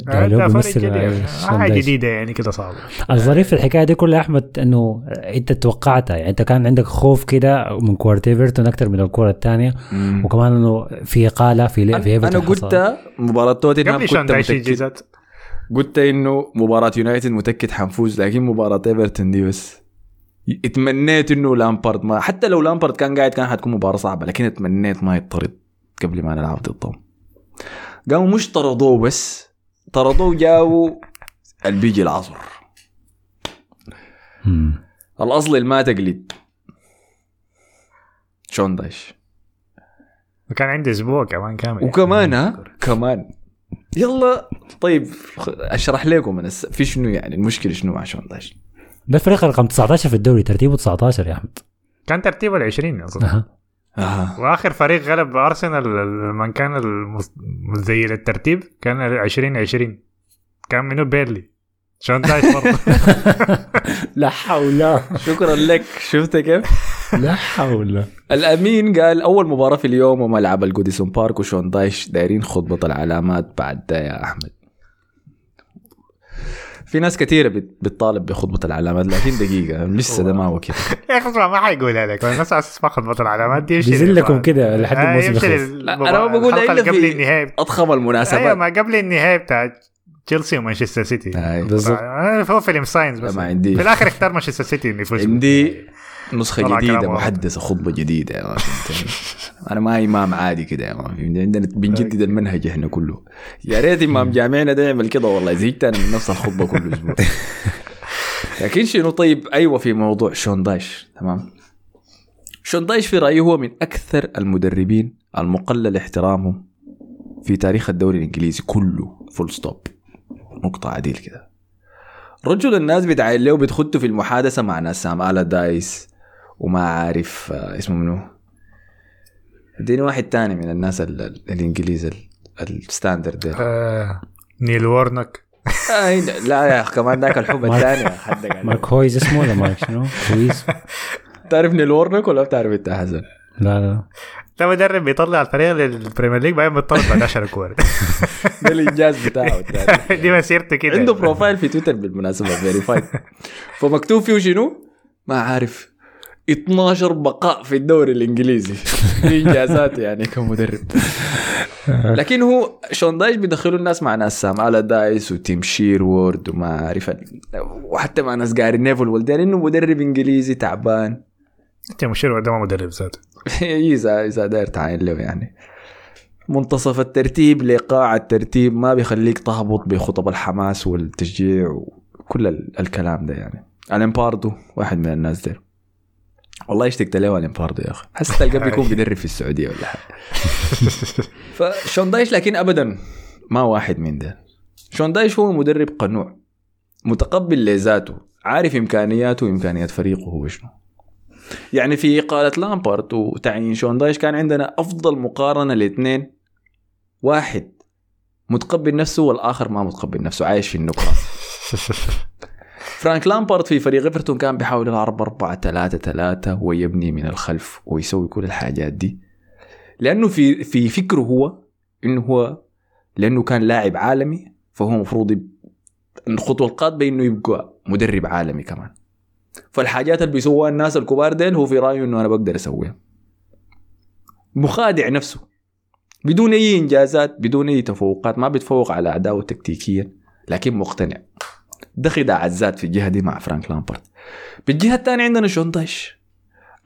Speaker 5: ده بيمثل
Speaker 4: جديد.
Speaker 5: آه، حاجة.
Speaker 4: جديدة يعني كده صعبة
Speaker 5: الظريف في الحكاية دي كلها أحمد إنه أنت توقعتها يعني أنت كان عندك خوف كده من كورة إيفرتون أكثر من الكورة
Speaker 2: الثانية.
Speaker 5: وكمان إنه في قالة في في أنا
Speaker 2: قلت. مباراة توتنهام كنت
Speaker 4: متأكد
Speaker 2: قلت إنه مباراة يونايتد متأكد حنفوز لكن مباراة إيفرتون دي بس اتمنيت إنه لامبارد ما حتى لو لامبارد كان قاعد كان حتكون مباراة صعبة لكن اتمنيت ما يطرد قبل ما نلعب ضدهم قاموا مش طردوه بس طردوه جابوا البيجي العصر. الأصل اللي ما تقلد. شون دايش.
Speaker 4: وكان عندي أسبوع كمان كامل.
Speaker 2: وكمان ها؟ كمان. يلا طيب أشرح لكم أنا الس- في شنو يعني؟ المشكلة شنو مع شون دايش؟
Speaker 5: ده الفريق رقم 19 في الدوري ترتيبه 19 يا أحمد.
Speaker 4: كان ترتيبه ال 20 اظن.
Speaker 2: آه.
Speaker 4: وآخر فريق غلب أرسنال من كان زي الترتيب كان 20 20 كان منو؟ بيرلي. شون دايش برضه؟
Speaker 5: لا حول.
Speaker 2: شكرا لك. شفت كيف؟
Speaker 5: لا حول.
Speaker 2: الأمين قال أول مباراة في اليوم وملعب الجوديسون بارك وشون دايش دايرين خطبة العلامات بعد ده يا أحمد. في ناس كثيرة بت- بتطالب بخطبة العلامات لكن دقيقة لسه ده ما وقت
Speaker 4: يا أخي اسمع ما حيقولها لك الناس أسمع خطبة العلامات دي يمشي
Speaker 5: لكم كده لحد
Speaker 4: آه،
Speaker 5: الموسم يخلص
Speaker 2: أنا ما بقول
Speaker 4: إلا
Speaker 2: في أضخم
Speaker 4: أيوه
Speaker 2: المناسبات
Speaker 4: ما قبل النهائي بتاع تشيلسي ومانشستر سيتي. آه، هو فيلم ساينس بس.
Speaker 2: ما عندي.
Speaker 4: في الآخر اختار مانشستر سيتي انه يفوز.
Speaker 2: عندي جديدة
Speaker 4: كلام واضح.
Speaker 2: محدثة خطبة جديدة يا أنا ما إمام عادي كده يا فهمتني عندنا بنجدد المنهج إحنا كله. يا ريت إمام جامعنا ده يعمل كده والله. زهقت أنا من نفس الخطبة كل أسبوع. لكن شنو؟ طيب أيوه في موضوع شون دايش. تمام. شون دايش في رأيي هو من أكثر المدربين المقلل احترامهم في تاريخ الدوري الإنجليزي كله. full stop نقطة عديل كده. رجل الناس بتعاين له بتخدوا في المحادثة مع ناس سام ألاردايس وما عارف آه، اسمه منو؟ اديني واحد تاني من الناس ال- ال- الإنجليز ال- ال standard ده
Speaker 4: آه، نيل وورنك.
Speaker 2: آه، لا يا أخي كمان ذاك الحب الثاني.
Speaker 5: مارك هيوز اسمه ولا مارك شنو؟ هيوز.
Speaker 2: تعرف نيل وورنك ولا بتعرف انت حسن؟
Speaker 5: لا لا.
Speaker 4: ده مدرب بيطلع الفريق لل Premier League بعدين بيطلع بعد 10 كور
Speaker 2: ده الانجاز بتاعه
Speaker 4: دي مسيرته كده
Speaker 2: عنده profile في تويتر بالمناسبه verified فمكتوب فيه شنو؟ ما عارف 12 بقاء في الدوري الانجليزي انجازات يعني كمدرب لكن هو شون دايش بيدخلوا الناس مع ناس سام ألاردايس وتيم شيروود وما عارف وحتى مع ناس جاري نيفيل والدين انه مدرب انجليزي تعبان
Speaker 4: انت مشير ده ما مدرب ذاته
Speaker 2: اذا إذا داير تعاين له يعني. منتصف الترتيب لقاع الترتيب ما بيخليك تهبط بخطب الحماس والتشجيع وكل ال- الكلام ده يعني. لامبارد ده واحد من الناس دي والله اشتقت له الامباردو يا أخي. حس تلقاه بيكون بيدرب في السعودية ولا حاجة. فشون دايش لكن ابدا ما واحد من ده شون دايش هو مدرب قنوع متقبل لذاته عارف إمكانياته وامكانيات فريقه هو شنو يعني في إقالة لامبارد وتعيين شون دايش كان عندنا أفضل مقارنة لإثنين. واحد متقبل نفسه والآخر ما متقبل نفسه عايش في النكرة فرانك لامبارد في فريق إيفرتون كان بيحاول يلعب 4 3 3 ويبني من الخلف ويسوي كل الحاجات دي. لأنه في في فكره هو إنه هو لأنه كان لاعب عالمي فهو المفروض يب... الخطوة القادمة إنه يبقى مدرب عالمي كمان. فالحاجات اللي بيسووها الناس الكبار ديل هو في رأيه إنه أنا بقدر أسويها. مخادع نفسه. بدون أي إنجازات بدون أي تفوقات ما بيتفوق على اعدائه تكتيكيا لكن مقتنع. ده خداع الذات في الجهة دي مع فرانك لامبارد. بالجهة الثانية عندنا شون دايش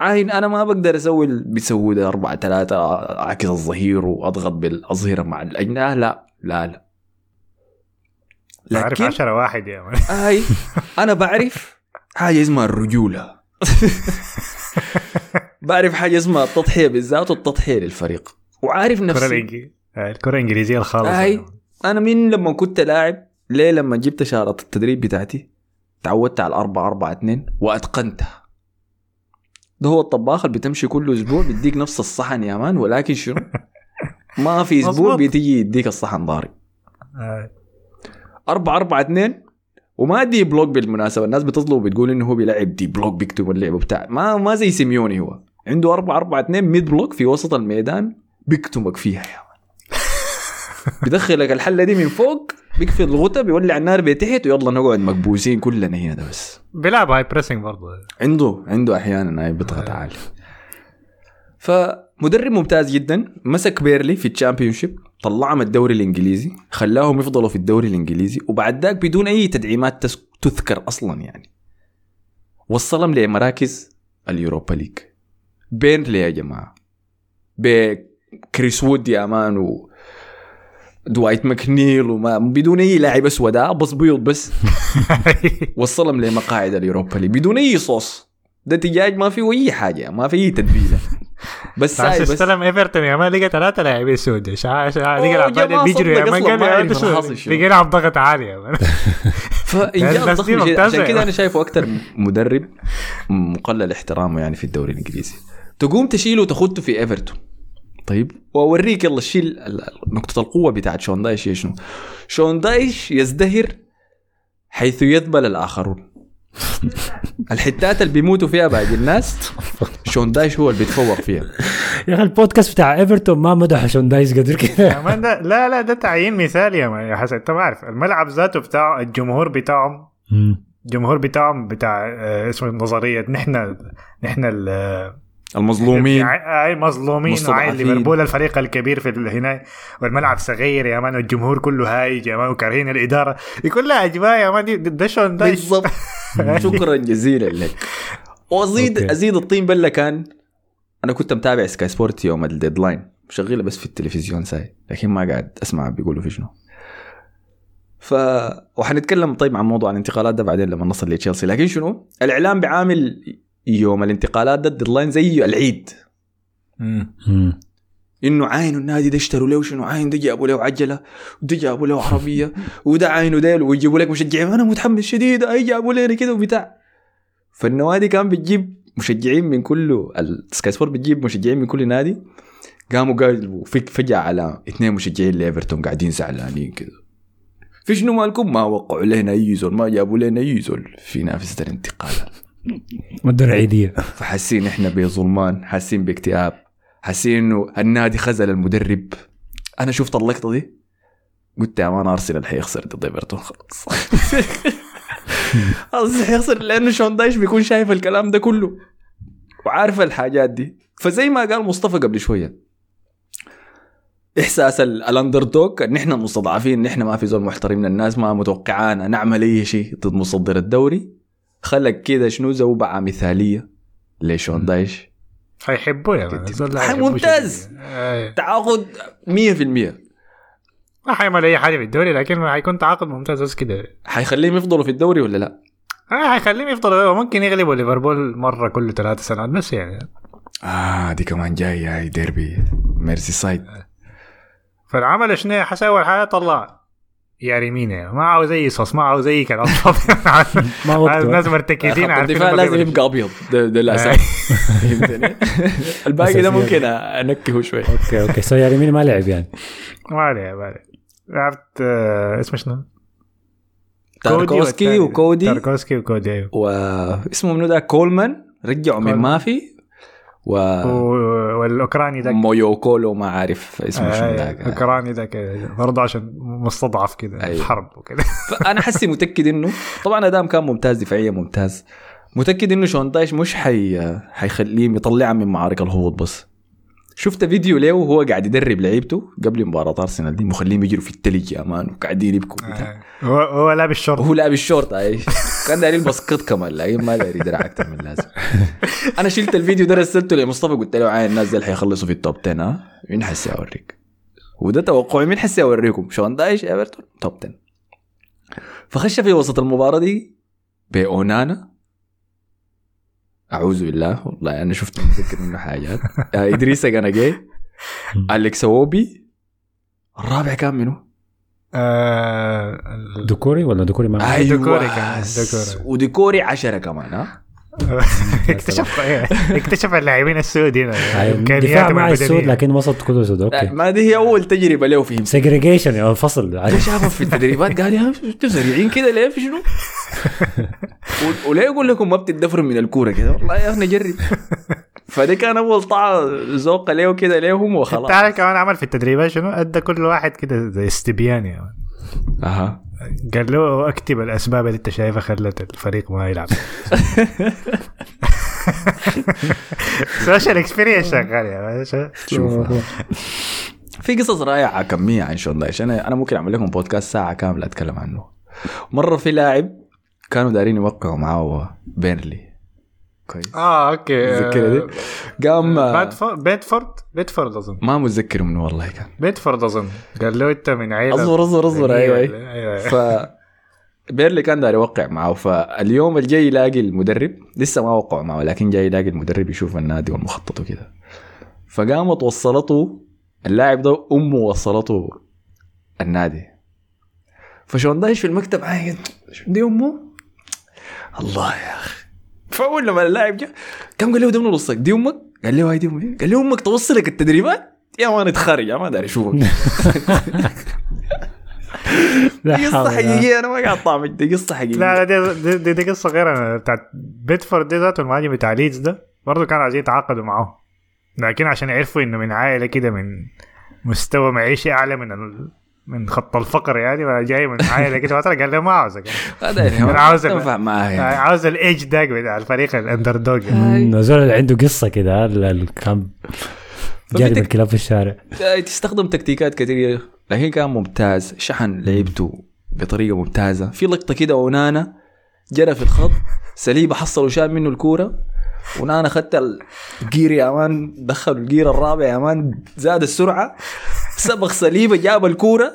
Speaker 2: عاين أنا ما بقدر أسوي اللي بيسوي ده 4 3 أعكس الظهير وأضغط بالأظهرة مع الأجنحة. لا لا لا.
Speaker 4: عارف 10 واحد يا مان.
Speaker 2: هاي أنا بعرف حاجة اسمها الرجولة. بعرف حاجة اسمها التضحية بالذات والتضحية للفريق. وعارف نفسي.
Speaker 4: الإنجليزية الكرة الإنجليزية الخالصة
Speaker 2: هاي أنا من لما كنت لاعب ليه لما جبت شارة التدريب بتاعتي تعودت على الأربعة أربعة اتنين وأتقنتها. ده هو الطباخ اللي بتمشي كل أسبوع بيديك نفس الصحن يا مان ولكن شنو؟ ما في أسبوع
Speaker 4: مظبوط.
Speaker 2: بتيجي يديك الصحن
Speaker 4: هاي.
Speaker 2: أربعة أربعة اتنين وما deep block بالمناسبة. الناس بتطلب وبتقول إنه هو بيلعب deep block بيكتب اللعبة بتاع. ما ما زي سيميوني هو. عنده أربعة أربعة اتنين mid block في وسط الميدان بيكتمك فيها يا مان. بيدخلك الحلة دي من فوق بيقفل الغطا بيولع النار بتحت ويلا نقعد مكبوسين كلنا هنا ده بس.
Speaker 4: بيلعب high pressing برضه.
Speaker 2: عنده عنده أحيانا هاي بيضغط عالي. فمدرب ممتاز جدا مسك بيرلي في ال Championship طلعهم الدوري الإنجليزي خلاهم يفضلوا في الدوري الإنجليزي وبعد ذاك بدون أي تدعيمات تذكر أصلا يعني. وصلهم لمراكز اليوروبا ليج. بيرلي يا جماعة. بكريس وود يا مان و دوايت ماكنيل وما بدون أي لاعب أسود آه، بس بيض بس. وصلهم لمقاعد اليوروبا ليج بدون أي صوص. ده دجاج ما فيه أي حاجة ما فيه أي تتبيله بس
Speaker 4: بس. استلم إيفرتون يا مان لقى ثلاثة لاعبين سود شا شا
Speaker 2: أوه،
Speaker 4: لقى
Speaker 2: جماعة
Speaker 4: بيجروا يا مان. لقى يلعب ضغط عالي يا مان. ممتازة
Speaker 2: عشان كده
Speaker 4: يعني.
Speaker 2: أنا شايفه أكثر مدرب مقلل احترامه يعني في الدوري الإنجليزي. تقوم تشيله وتخده في إيفرتون. طيب وأوريك يلا شيل ال- ال- نقطة القوة بتاعت شون دايش. هي شنو؟ شون دايش يزدهر حيث يذبل الآخرون. الحتات اللي بيموتوا فيها باقي الناس شون دايش هو اللي بيتفوق فيها.
Speaker 5: يا أخي البودكاست بتاع إيفرتون ما مدح شون دايش قدر كده.
Speaker 4: ده لا لا ده تعيين مثالي يا حسن. أنت ما عارف الملعب ذاته بتاع الجمهور بتاعهم. الجمهور بتاعهم بتاع آه، اسمه نظرية نحن نحن ال-
Speaker 2: المظلومين.
Speaker 4: اي مظلومين وعين
Speaker 2: مستضعفين.
Speaker 4: ليفربول الفريق الكبير في هنا والملعب صغير يا مان والجمهور كله هايج يا مان وكارهين الإدارة. دي كلها اجواء يا مان دي- ده شون ده
Speaker 2: بالضبط. شكرا جزيلا لك. وازيد
Speaker 5: أوكي.
Speaker 2: أزيد الطين بله كان أنا كنت متابع سكاي سبورت يوم ال deadline شغيلة بس في التلفزيون ساي لكن ما قاعد أسمع بيقولوا في شنو. ف وحنتكلم طيب عن موضوع الانتقالات ده بعدين لما نصل لتشيلسي. لكن شنو؟ الإعلام بعامل يوم الانتقالات ده ال deadline زي العيد.
Speaker 4: مم.
Speaker 2: إنه عاينوا النادي ده اشتروا له شنو عاين ده جابوا له عجلة وده جابوا له عربية وده عاينوا ديل ويجيبوا لك مشجعين. أنا متحمس شديد أي جابوا لي كده وبتاع. فالنوادي كان بتجيب مشجعين من كل السكاي سبورت بتجيب مشجعين من كل نادي. قاموا قالوا فجأة على اثنين مشجعين ليفرتون قاعدين زعلانين كده. في شنو مالكم؟ ما وقعوا لنا أي زول ما جابوا لنا أي زول في نافسه الانتقالات.
Speaker 5: مدة العيدية.
Speaker 2: فحاسين إحنا بظلمان حاسين باكتئاب حاسين إنه النادي خزل المدرب. أنا شفت اللقطة دي قلت يا مان أرسنال حيخسر ضد إيفرتون خلاص. خلاص حيخسر لأنه شون دايش بيكون شايف الكلام ده كله وعارف الحاجات دي. فزي ما قال مصطفى قبل شوية إحساس ال- ال underdog إن إحنا مستضعفين إن إحنا ما في زول محترم من الناس ما متوقعانا نعمل أي شيء ضد مصدر الدوري. خلق كده شنو زوبعه مثالية؟ لشون دايش؟
Speaker 4: حيحبوا يا مان
Speaker 2: ممتاز.
Speaker 4: أي.
Speaker 2: تعاقد 100%
Speaker 4: ما حيعمل أي حاجة في الدوري لكن حيكون تعاقد ممتاز بس كده.
Speaker 2: حيخليهم يفضلوا في الدوري ولا لا؟
Speaker 4: آه حيخليهم يفضلوا. ممكن يغلبوا ليفربول مرة كل ثلاث سنوات بس يعني.
Speaker 2: آه دي كمان جاية هاي ديربي. ميرسي سايد.
Speaker 4: فالعمل شنو؟ حسا اول حاجة طلع. يا ريميني ما عاوز أي صوص ما عاوز أي كلام
Speaker 5: ما وقته.
Speaker 4: الناس مرتكزين
Speaker 2: خط
Speaker 4: عارفين
Speaker 2: الدفاع لازم يبقى أبيض ده, ده الأساس؟ الباقي ده. ممكن أنكهه شوي
Speaker 5: أوكي أوكي سو يا يمين ما لعب يعني.
Speaker 4: ما عليه ما عليه لعبت آه، اسمه شنو؟
Speaker 2: تاركوسكي. وكودي
Speaker 4: تاركوسكي وكودي أيوه
Speaker 2: واسمه منو ده كولمان رجعوا من
Speaker 4: كولمان.
Speaker 2: ما في و
Speaker 4: والأوكراني ذاك.
Speaker 2: مويوكولو ما عارف اسمه شنو
Speaker 4: آه،
Speaker 2: ذاك.
Speaker 4: الاوكراني ذاك برضه عشان مستضعف كده
Speaker 2: أيوه.
Speaker 4: الحرب وكده.
Speaker 2: فأنا حسي متأكد إنه طبعا ادام كان ممتاز دفاعيا ممتاز متأكد إنه شون دايش مش حي حيخليه يطلعها من معارك الهبوط بس. شفت فيديو له وهو قاعد يدرب لعيبته قبل مباراة أرسنال دي؟ مخليهم يجروا في التلج يا مان وقاعدين يبكوا.
Speaker 4: آه، هو هو لابس شورت
Speaker 2: وهو لابس شورت اي كان داير يلبس قط كمان لكن ما داير يدرع أكثر من اللازم أنا شلت الفيديو ده رسلته لمصطفى قلت له عاين الناس دي حيخلصوا في ال top 10 ها؟ مين حسي أوريك؟ وده توقعي مين حسي أوريكم؟ شون دايش إيفرتون top 10 فخش في وسط المباراة دي ب أونانا أعوذ بالله. والله أنا شفت متذكر منه حاجات. آه، إدريس جاي. أليكس ووبي. الرابع كان منه
Speaker 4: آه،
Speaker 5: دكوري ولا دكوري ما
Speaker 2: أيوه.
Speaker 4: ديكوري كمان، ديكوري.
Speaker 2: وديكوري عشرة كمان ها؟
Speaker 4: اكتشف إيه، اكتشف اللاعبين السود هنا. إمكانياتهم
Speaker 5: دفاع مع. السود لكن وسط كله سود
Speaker 2: لا،
Speaker 5: أوكي.
Speaker 2: ما دي هي أول تجربة له فيهم
Speaker 5: segregation يا فصل.
Speaker 2: أنا شافه في التدريبات؟ قال يا أنتوا سريعين كده ليه؟ في شنو؟ وليه يقول لكم ما بتدفروا من الكورة كده؟ والله يا أخي نجرب فده كان أول طاعة ذوق له كده ليهم وخلاص.
Speaker 4: تعرف كمان عمل في التدريبات شنو؟ أدى كل واحد كده زي استبيان يعني.
Speaker 2: أها.
Speaker 4: قال له اكتب الاسباب اللي انت شايفها خلت الفريق ما يلعب. social experience شغال شو-
Speaker 2: شوف. في قصص رائعة كمية عن شون دايش أنا أنا ممكن أعمل لكم بودكاست ساعة كاملة أتكلم عنه. مرة في لاعب كانوا دارين يوقعوا معاه بيرنلي. كويس
Speaker 4: آه okay.
Speaker 2: متذكرها دي؟ قام
Speaker 4: بادفورد بيتفورد؟ بيتفورد أظن.
Speaker 2: ما متذكر منه والله كان.
Speaker 4: بيتفورد أظن. قال له إنت من عيلة.
Speaker 2: أصبر أصبر أصبر أيوه. أيوه
Speaker 4: أيوه.
Speaker 2: ف بيرلي كان داير يوقع معه. فاليوم اللي جاي يلاقي المدرب. لسه ما وقعوا معه لكن جاي يلاقي المدرب يشوف النادي والمخطط وكده فقامت وصلته اللاعب ده أمه وصلته النادي. فشون دايش في المكتب عايد دي أمه؟ الله يا أخي. فأول لما اللاعب جاء كم قال له ده من وصلك دي أمك؟ قال له هاي دي أمي قال له أمك توصلك التدريبات؟ يا man أتخرج يا ما داري اشوفك
Speaker 5: قصة
Speaker 2: حقيقية أنا ما قاعد طعمك دي قصة حقيقية
Speaker 4: لا لا دي, دي, دي, دي قصة غير أنا بتاعت بامفورد دي ذاته المهاجم بتاع ليدز ده برضه كانوا عايزين يتعاقدوا معاه لكن عشان يعرفوا إنه من عائلة كده من مستوى معيشي أعلى من. من خط الفقر يعني جاي من عائلة كده فتره قال له ما عاوزك.
Speaker 2: هذا يعني.
Speaker 4: أنا عاوز عاوز الايج داك بتاع الفريق ال underdog
Speaker 5: مم، زول اللي عنده قصة كده ال- ال- كان جاري بالكلاب في الشارع.
Speaker 2: تستخدم تكتيكات كثيره لكن كان ممتاز شحن لعبته بطريقة ممتازة. في لقطة كده أونانا جرى في الخط سليبة حصل وشال منه الكورة. أونانا خدت ال gear يا man دخل ال gear الرابع يا man زاد السرعة. سبق سليبه جاب الكورة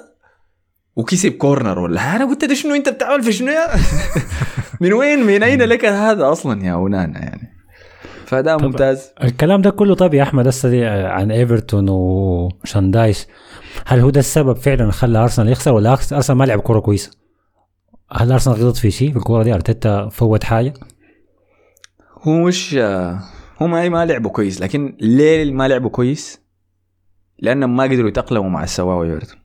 Speaker 2: وكسب corner ولا؟ أنا قلت ده شنو أنت بتعمل في شنو يا؟ من وين؟ من أين لك هذا أصلا يا أونانا يعني؟ فده ممتاز.
Speaker 5: الكلام ده كله طيب يا أحمد هسه دي عن إيفرتون وشون دايش هل هو ده السبب فعلا خلى أرسنال يخسر ولا أرسنال ما لعب كورة كويسة؟ هل أرسنال غلط في شيء في الكورة دي؟ أرتيتا فوت حاجة؟
Speaker 2: هو مش هو ما ما لعبوا كويس لكن ليه ما لعبوا كويس؟ لانهم ما قدروا يتأقلموا مع السواهو ايفرتون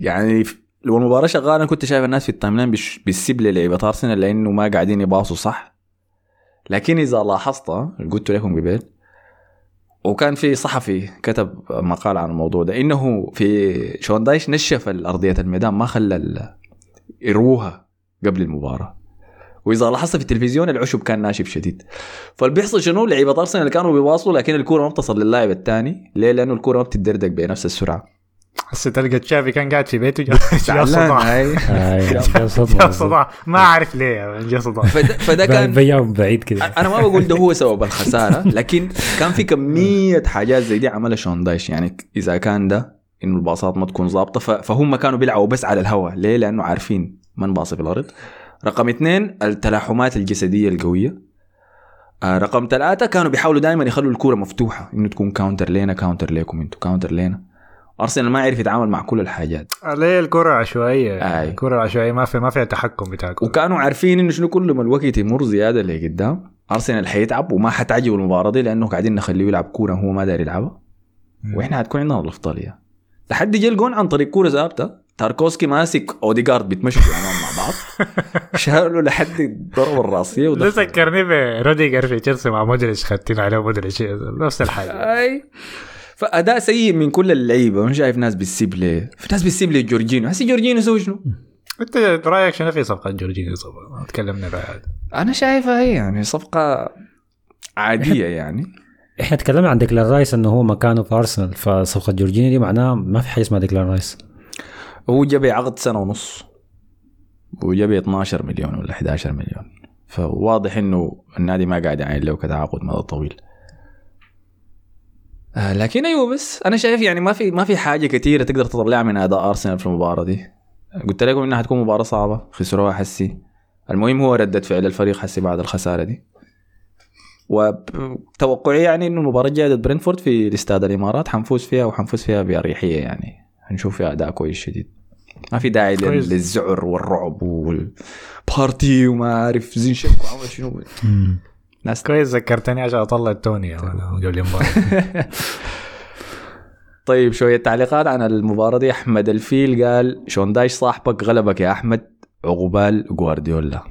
Speaker 2: يعني لو المباراة شغالة أنا كنت شايف الناس في ال timeline بتسيب لعيبه ارسنال لأنه ما قاعدين يباصوا صح. لكن إذا لاحظت اللي قلت لكم قبل وكان في صحفي كتب مقال عن الموضوع ده إنه في شون دايش نشف ارضيه الميدان ما خلى يروها قبل المباراة. وإذا لاحظت في التلفزيون العشب كان ناشف شديد. فاللي بيحصل شنو؟ لعيبة ارسنال اللي كانوا بيواصلوا لكن الكورة ما بتصل للاعب الثاني. ليه؟ لأنه الكورة ما بتتدردق بنفس السرعة.
Speaker 4: هسه تلقى تشافي كان قاعد في بيته جا صداع. صداع. ما أعرف ليه جا صداع.
Speaker 2: فده, كان
Speaker 5: بيعهم بعيد كده.
Speaker 2: أنا ما بقول ده هو سبب الخسارة لكن كان في كمية حاجات زي دي عملها شون دايش يعني إذا كان ده إنه الباصات ما تكون ظابطة فهم كانوا بيلعبوا بس على الهواء. ليه؟ لأنه عارفين من باصي في الأرض. رقم اثنين التلاحمات الجسدية القوية. آه رقم ثلاثة كانوا بيحاولوا دائما يخلوا الكورة مفتوحة إنه تكون counter لينا counter ليكم أنتوا counter لينا. أرسنال ما عرف يتعامل مع كل الحاجات.
Speaker 4: ليه الكرة العشوائية
Speaker 2: آي.
Speaker 4: الكرة العشوائية ما في ما فيها تحكم بتاع الكرة.
Speaker 2: وكانوا عارفين إنه شنو كل ما الوقت يمر زيادة لقدام أرسنال حيتعب وما حتعجبوا المباراة دي لأنه قاعدين نخليه يلعب كورة هو ما داير يلعبها. وإحنا حتكون عندنا الأفضلية. لحد جا الجون عن طريق كورة ثابتة. تاركوفسكي ماسك اوديجارد الأمام. مع بعض. شالوا لحد الضربه الرأسية
Speaker 4: ده
Speaker 2: ودخل
Speaker 4: ذكرني بروديجر في تشيلسي مع مودريتش خدتين عليه مودريتش. نفس الحاجة.
Speaker 2: أي. فأداء سيء من كل اللعيبة. مش شايف ناس بتسيب ليه في ناس بتسيب ليه جورجينو هسه جورجينو يسوي شنو؟
Speaker 4: أنت رأيك شنو في صفقة جورجينيو صفقة؟ ما تكلمنا بعد
Speaker 2: أنا شايفها هي يعني صفقة عادية يعني.
Speaker 5: إحنا تكلمنا عن ديكلان رايس إنه هو مكانه في أرسنال فصفقة جورجينيو دي معناها ما في حاجة اسمها ديكلان رايس.
Speaker 2: هو جاب عقد سنة ونص. وجاب 12 مليون ولا 11 مليون. فواضح إنه النادي ما قاعد يعين له كتعاقد مدى طويل. آه لكن أيوه بس أنا شايف يعني ما في ما في حاجة كثيره تقدر تطلعها من أداء أرسنال في المباراة دي. قلت لكم إنها حتكون مباراة صعبة خسروها حسي. المهم هو ردة فعل الفريق حسي بعد الخسارة دي. وتوقعي يعني إنه المباراة الجاية ضد برينفورد في الاستاد الإمارات حنفوز فيها وحنفوز فيها بأريحية يعني. هنشوف فيها أداء كويس شديد. ما في داعي لل-
Speaker 4: كويس.
Speaker 2: للزعر والرعب والبارتي وما عارف زينشك وعمل شنو. ناس
Speaker 4: كويس ذكرتني عشان أطلع توني أنا قبل المباراة
Speaker 2: طيب شوية تعليقات عن المباراة دي. أحمد الفيل قال شون دايش صاحبك غلبك يا أحمد. عقبال جوارديولا.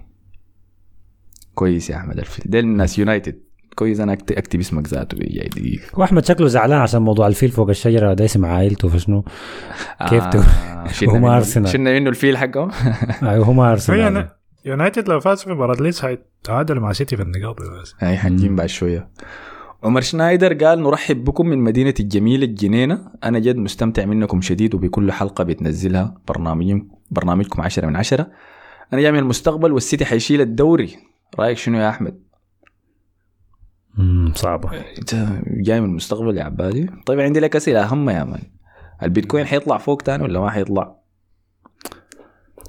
Speaker 2: كويس يا أحمد الفيل. ده الناس يونايتد. كويس أنا أكت- أكتب اسمك ذاته جاي دقيقة
Speaker 5: وأحمد شكله زعلان عشان موضوع الفيل فوق الشجرة ده اسم عائلته فشنو؟ كيف تو-
Speaker 2: شلنا
Speaker 5: وهم
Speaker 2: منه-
Speaker 5: أرسنال.
Speaker 2: شلنا منه الفيل حقه
Speaker 5: أيوه هو ما
Speaker 4: هي
Speaker 5: أرسنال.
Speaker 4: أنا- يونايتد لو فاز في مباراة ليدز حيتعادلوا مع سيتي في النقاط بس.
Speaker 2: هاي حنجيها بعد شوية. عمر شنايدر قال نرحب بكم من مدينة الجميلة الجنينة أنا جد مستمتع منكم شديد وبكل حلقة بتنزلها برنامج برنامجكم عشرة من عشرة. أنا جاي من المستقبل والسيتي حيشيل الدوري. رأيك شنو يا أحمد؟
Speaker 5: مم، صعبة
Speaker 2: إنت جاي من المستقبل يا عبادي طيب عندي لك أسئلة اهم يا man ال Bitcoin حيطلع فوق تاني ولا ما حيطلع؟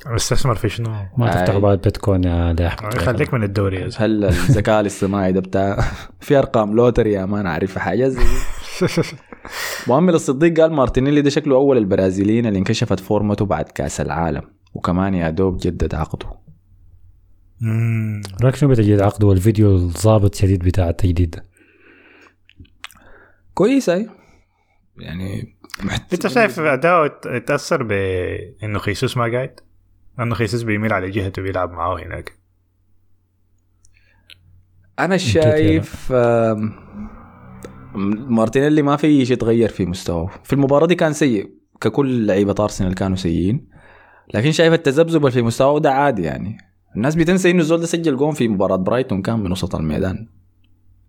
Speaker 4: أستثمر في شنو؟
Speaker 5: ما تفتح
Speaker 2: أي.
Speaker 5: بال بيتكوين يا ده احمد
Speaker 4: خليك من الدوري.
Speaker 2: هل الذكاء الاصطناعي ده بتاع في أرقام lottery يا man عارفها حاجة زي. مؤمل الصديق قال مارتينيلي ده شكله أول البرازيليين اللي انكشفت فورمته بعد كأس العالم وكمان يا دوب جدد عقده
Speaker 4: مم.
Speaker 5: رايك شنو بتجديد عقده والفيديو الضابط شديد بتاع التجديد. ده
Speaker 2: كويس أي. يعني محت...
Speaker 4: أنت شايف اداؤه يتأثر بانه خيسوس ما قاعد؟ إنه خيسوس بيميل على جهته بيلعب معاه هناك.
Speaker 2: أنا شايف مارتينيلي ما في شيء تغير في مستواه. في المباراة دي كان سيء. ككل لعيبة أرسنال كانوا سيئين. لكن شايف التذبذب اللي في مستواه ده عادي يعني. الناس بتنسى إنه الزول ده سجل جون في مباراة برايتون كان من وسط الميدان.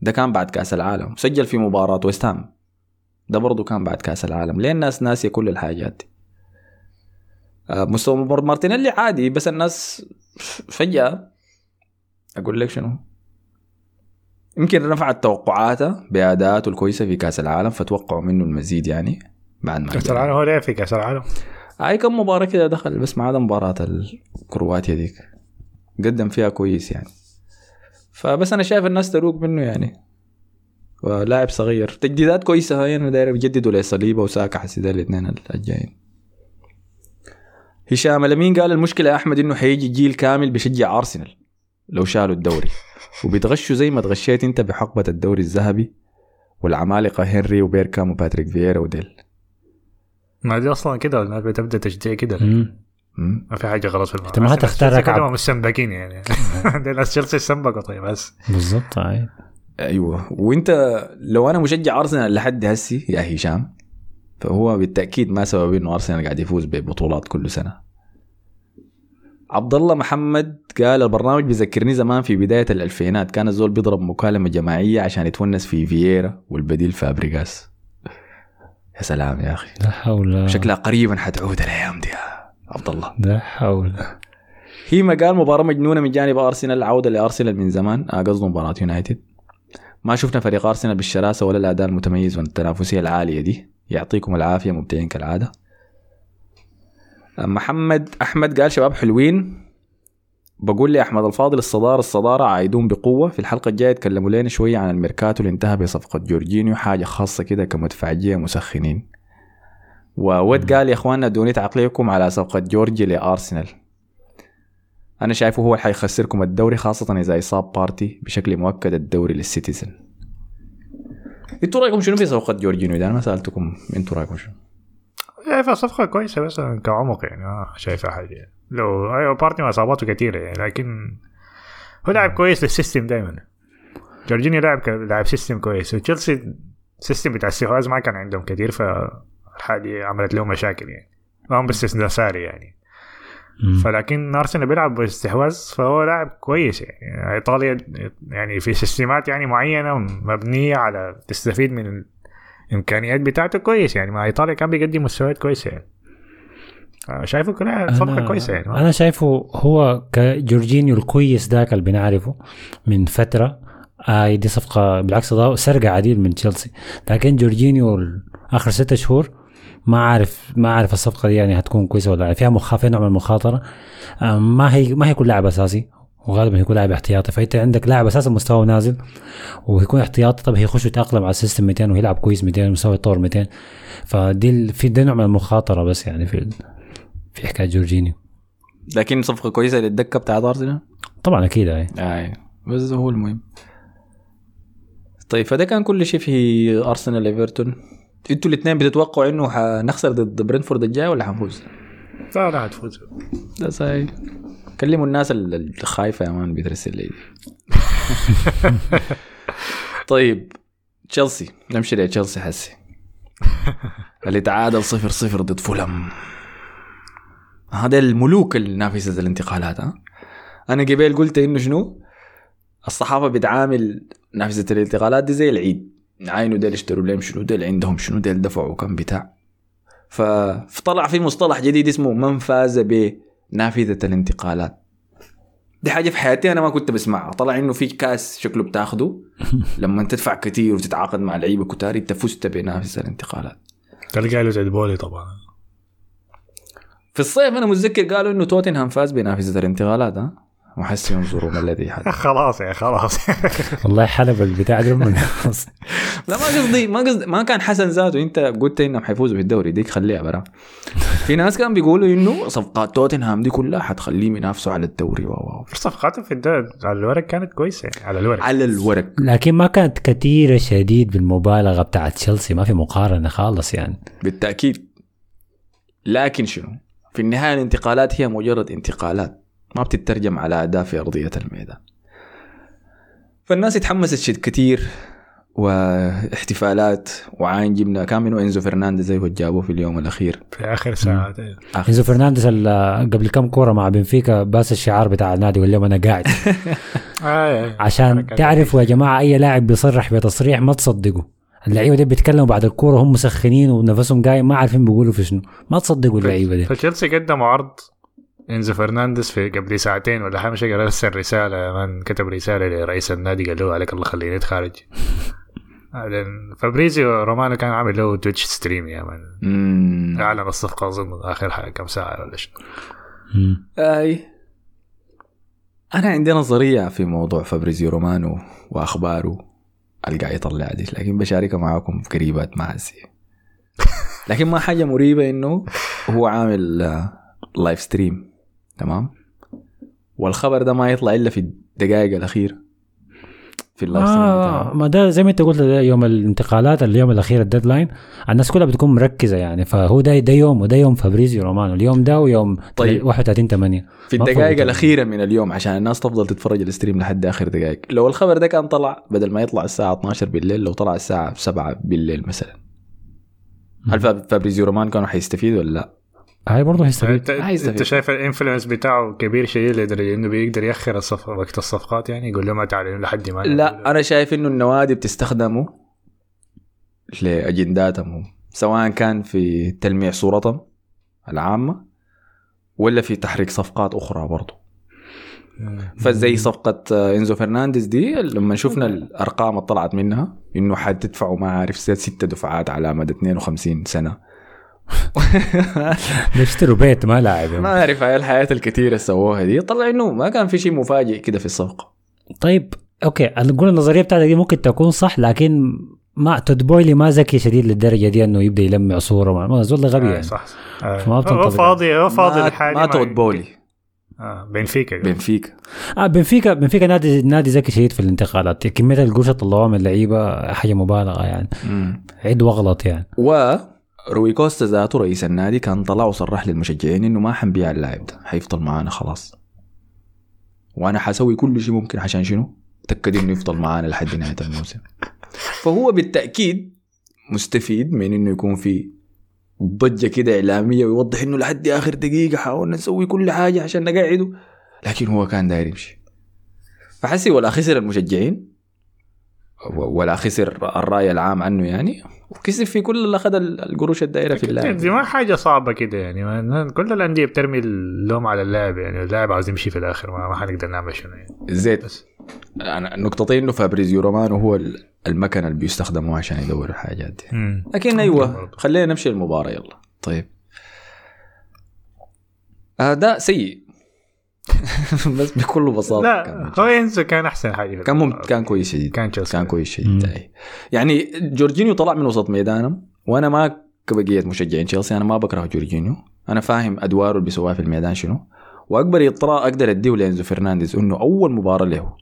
Speaker 2: ده كان بعد كأس العالم. سجل في مباراة ويست هام. ده برضه كان بعد كأس العالم. ليه الناس ناسية كل الحاجات دي؟ آه، مستوى مارتينيلي عادي بس الناس فجأة أقول لك شنو؟ يمكن رفعت توقعاته بأداءاته الكويسة في كأس العالم فتوقعوا منه المزيد يعني بعد ما كأس.
Speaker 4: العالم هو ليه في كأس العالم؟
Speaker 2: هاي كم مباراة كده دخل بس ما عدا مباراة الكرواتيا ديك. قدم فيها كويس يعني. فبس أنا شايف الناس تروق منه يعني. ولاعب صغير. تجديدات كويسة هاي أنا داير يجددوا لصليبة وساكا حسي ده الاثنين الجايين. هشام الامين قال المشكلة يا أحمد إنه حيجي جيل كامل بيشجع أرسنال؟ لو شالوا الدوري. وبيتغشوا زي ما تغشيت أنت بحقبة الدوري الذهبي والعمالقة هنري وبيركام وباتريك فييرا وديل.
Speaker 4: ما دي أصلا كده الناس بتبدأ تشجيع كده. ما في حاجة غلط في الموضوع
Speaker 5: أنت ما هتختار ركعة.
Speaker 4: كده مستنبكين يعني. ناس تشيلسي استنبكوا طيب بس.
Speaker 5: بالضبط
Speaker 2: أيوه. وإنت لو أنا مشجع أرسنال لحد هسي يا هشام فهو بالتأكيد ما سبب إنه أرسنال قاعد يفوز ببطولات كل سنة. عبد الله محمد قال البرنامج بيذكرني زمان في بداية الألفينات كان الزول بيضرب مكالمة جماعية عشان يتونس في فييرا والبديل فابريغاس. يا سلام يا أخي.
Speaker 5: لا حول
Speaker 2: شكلها قريبا حتعود الأيام دي. عبد الله
Speaker 5: لا حول.
Speaker 2: هيما قال مباراة مجنونة من جانب أرسنال عودة لأرسنال من زمان قصده مباراة يونايتد. ما شفنا فريق أرسنال بالشراسة ولا الأداء المتميز والتنافسية العالية دي. يعطيكم العافية مبدعين كالعادة. آه، محمد أحمد قال شباب حلوين. بقول لي أحمد الفاضل الصدارة الصدارة عايدون بقوة. في الحلقة الجاية تكلموا لنا شوية عن الميركاتو اللي انتهى بصفقة جورجينيو حاجة خاصة كده كمدفعجية مسخنين. وود قال يا إخواننا دونيت عقليكم على صفقة جورجينيو لأرسنال. أنا شايفه هو اللي حيخسركم الدوري خاصة إذا إصاب بارتي بشكل مؤكد الدوري لل Citizens. أنتوا رأيكم شنو في صفقه جورجينيو ده أنا ما سألتكم أنتوا رأيكم شنو.
Speaker 4: شايفها صفقة كويسة بس كعمق يعني ما شايفها حاجة. يعني. لو أيوه بارتي إصاباته كثيرة يعني لكن هو لاعب كويس لل system دائما جورجينيو لاعب لاعب system كويس. وتشيلسي ال system بتاع السيهواز ما كان عندهم كثير فالحاجة عملت لهم مشاكل يعني. ما هم باستثناء ساري يعني. فلكن أرسنال بيلعب باستحواذ فهو لاعب كويس يعني. إيطاليا يعني في سيستمات يعني معينة مبنية على تستفيد من الإمكانيات بتاعته كويس يعني. مع إيطاليا كان بيقدم مستويات كويسة يعني. شايفه كلها صفقة كويسة يعني.
Speaker 5: أنا شايفه هو كجورجينيو الكويس ذاك اللي بنعرفه من فترة. آه دي صفقة بالعكس سرقة عديد من تشيلسي. لكن جورجينيو آخر ستة شهور ما عارف ما عارف الصفقة دي يعني هتكون كويسة ولا لأ. فيها مخ فيها نوع من المخاطرة. آه ما هي ما هيكون لاعب أساسي. وغالبا هيكون لاعب احتياطي. فأنت عندك لاعب أساسا مستواه نازل ويكون احتياطي. طب هيخش يتأقلم على السيستم 200 ويلعب كويس 200 مستوى يتطور 200 فدي في ده نوع من المخاطرة بس يعني في في حكاية جورجينيو.
Speaker 2: لكن صفقة كويسة للدكة بتاعت أرسنال؟
Speaker 5: طبعا أكيد هاي
Speaker 2: أي. بس هو المهم. طيب فده كان كل شيء في ارسنال ايفرتون أنتوا الاثنين بتتوقعوا انه حنخسر ضد برينتفورد الجاي ولا حنفوز؟
Speaker 4: لا لا هتفوز
Speaker 2: ده صحيح. كلموا الناس ال- الخايفة يا man بترسل لي طيب تشيلسي. نمشي لتشيلسي حسي اللي تعادل صفر صفر ضد فولم. هذا الملوك النافسة الانتقالات ها؟ أنا قبل قلت إنه شنو؟ الصحافة بتعامل نافذه الانتقالات دي زي العيد. عاينوا ديل اشتروا لهم شنو ديل عندهم شنو ديل دفعوا كم بتاع. فطلع في مصطلح جديد اسمه من فاز بنافذة الانتقالات. دي حاجة في حياتي أنا ما كنت بسمعها. طلع إنه في كاس شكله بتاخده. لما تدفع كثير وتتعاقد مع لعيبة كتار أنت فزت بنافس الانتقالات.
Speaker 4: تلقى له زي البولي طبعا.
Speaker 2: في الصيف أنا متذكر قالوا إنه توتنهام فاز بنافسه الانتقالات ها؟ وحسي ينظروا ما الذي حدث.
Speaker 4: خلاص يا خلاص.
Speaker 5: والله حلب البتاع ده من-
Speaker 2: لا ما قصدي ما قصدي ما كان حسن ذاته. انت قلت انهم حيفوزوا في الدوري ديك خليها برا. في ناس كانوا بيقولوا إنه صفقات توتنهام دي كلها حتخليهم ينافسوا على الدوري. واو واو.
Speaker 4: صفقاته في الدوري على الورق كانت كويسة يعني على الورق.
Speaker 2: على الورق.
Speaker 5: لكن ما كانت كثيرة شديد بالمبالغة بتاعت تشيلسي. ما في مقارنة خالص يعني.
Speaker 2: بالتأكيد. لكن شنو؟ في النهاية الانتقالات هي مجرد انتقالات. ما بتترجم على اداء في أرضية الميدان. فالناس اتحمست شد كتير واحتفالات وعاين جبنا كان منه إنزو فرنانديز زي هو جابوه في اليوم الأخير؟
Speaker 4: في آخر ساعات إيه.
Speaker 5: إنزو فرنانديز ال- قبل كم كورة مع بنفيكا باس الشعار بتاع النادي وقال لهم أنا قاعد.
Speaker 4: آه، آه.
Speaker 5: عشان
Speaker 4: حركات
Speaker 5: تعرفوا يا جماعة أي لاعب بيصرح بتصريح ما تصدقوا. اللعيبة دي بيتكلموا بعد الكورة هم مسخنين ونفسهم قايم ما عارفين بيقولوا في شنو. ما تصدقوا اللعيبة دي.
Speaker 4: فتشيلسي قدموا عرض إنزو فرنانديز في قبل ساعتين ولا حاجة شيء ارسل رساله من كتب رسالة لرئيس النادي قال له عليك الله خليني أتخارج. بعدين فابريزيو رومانو كان عامل له Twitch stream يا
Speaker 2: man.
Speaker 4: أعلن الصفقة أظن آخر حاجة كم ساعة ولا
Speaker 5: مم.
Speaker 2: أي. أنا عندي نظرية في موضوع فابريزيو رومانو وأخباره اللي قاعد يطلع دي لكن بشاركها معاكم في قريبات هسي لكن ما حاجة مريبة إنه هو عامل آه، live stream تمام والخبر ده ما يطلع إلا في الدقائق الأخيرة في ال live
Speaker 5: آه. ما ده زي ما أنت قلت ده يوم الانتقالات اليوم الأخير ال deadline الناس كلها بتكون مركزة يعني فهو ده ده يوم وده يوم فابريزيو رومانو اليوم ده ويوم
Speaker 2: طيب.
Speaker 5: 31 8
Speaker 2: في الدقائق. الأخيرة من اليوم عشان الناس تفضل تتفرج ال stream لحد آخر دقائق لو الخبر ده كان طلع بدل ما يطلع الساعة 12 بالليل لو طلع الساعة 7 بالليل مثلا هل فاب- فابريزيو رومانو كان حيستفيد ولا لا؟
Speaker 5: هاي برضه هيستفيد
Speaker 4: انت,
Speaker 2: عايز
Speaker 4: انت. شايف ال influence بتاعه كبير شديد لدرجه انه بيقدر يأخر الصف... وقت الصفقات يعني؟ يقول لهم ما تعلنوا لحد ما
Speaker 2: لا أنا شايف إنه النوادي بتستخدمه لأجنداتهم هم. سواء كان في تلميع صورتهم العامة ولا في تحريك صفقات أخرى برضه فزي صفقة إنزو فرنانديز دي لما شفنا الأرقام اللي طلعت منها إنه حتدفعوا ما عارف ست ست دفعات على مدى 52 سنة.
Speaker 5: بيشتروا بيت ما لاعب
Speaker 2: ما أعرف هاي الحياة الكثيرة اللي سووها دي. طلع إنه ما كان في شيء مفاجئ كده في الصفقة.
Speaker 5: طيب أوكي. نقول النظرية بتاعتك دي ممكن تكون صح لكن ما تود بويلي ما ذكي شديد للدرجة دي إنه يبدأ يلمع صورة. ما- زول غبي
Speaker 4: آه
Speaker 5: يعني.
Speaker 4: صح آه.
Speaker 5: ما
Speaker 4: هو. فاضي هو فاضي
Speaker 2: ما,
Speaker 4: لحاله
Speaker 2: ما تود بولي
Speaker 4: آه. بنفيكا
Speaker 2: بنفيكا.
Speaker 5: آه بنفيكا بنفيكا نادي نادي ذكي شديد في الانتقالات. كمية القروش اللي طلعوها من اللعيبة حاجة مبالغة يعني. عد واغلط يعني.
Speaker 2: و روي كوستا ذاته رئيس النادي كان طلع وصرح للمشجعين إنه ما حنبيع اللاعب ده حيفضل معانا خلاص. وأنا حسوي كل شيء ممكن عشان شنو؟ تاكد إنه يفضل معانا لحد نهاية الموسم. فهو بالتأكيد مستفيد من إنه يكون في ضجة كده إعلامية ويوضح إنه لحد آخر دقيقة حاولنا نسوي كل حاجة عشان نقعده لكن هو كان داير يمشي. فحسي ولا خسر المشجعين؟ ولا خسر الرأي العام عنه يعني. وكسب في كل اللي أخذ القروش الدائرة في اللاعب.
Speaker 4: دي ما حاجة صعبة كده يعني. كل الأندية بترمي اللوم على اللاعب يعني. اللاعب عاوز يمشي في الآخر ما, ما حنقدر نعمل شنو يعني.
Speaker 2: زيت
Speaker 4: بس.
Speaker 2: أنا- نقطتين إنه فابريزيو رومانو هو ال- المكنة اللي بيستخدموها عشان يدوروا الحاجات دي.
Speaker 4: مم.
Speaker 2: لكن أيوه خلينا نمشي المباراه يلا. طيب. أداء سيء. بس بكل بساطة
Speaker 4: لا
Speaker 2: كان-
Speaker 4: هو إنزو كان أحسن حاجة
Speaker 2: كان مم...
Speaker 4: المباراة.
Speaker 2: كان كويس شديد
Speaker 4: كان تشيلسي.
Speaker 2: كان كويس شديد. يعني جورجينيو طلع من وسط ميدانهم وأنا ما كبقيه مشجعين تشيلسي أنا ما بكره جورجينيو أنا فاهم أدواره اللي بيسواها في الميدان شنو وأكبر إطراء أقدر أديه لانزو فرنانديز إنه أول مباراة له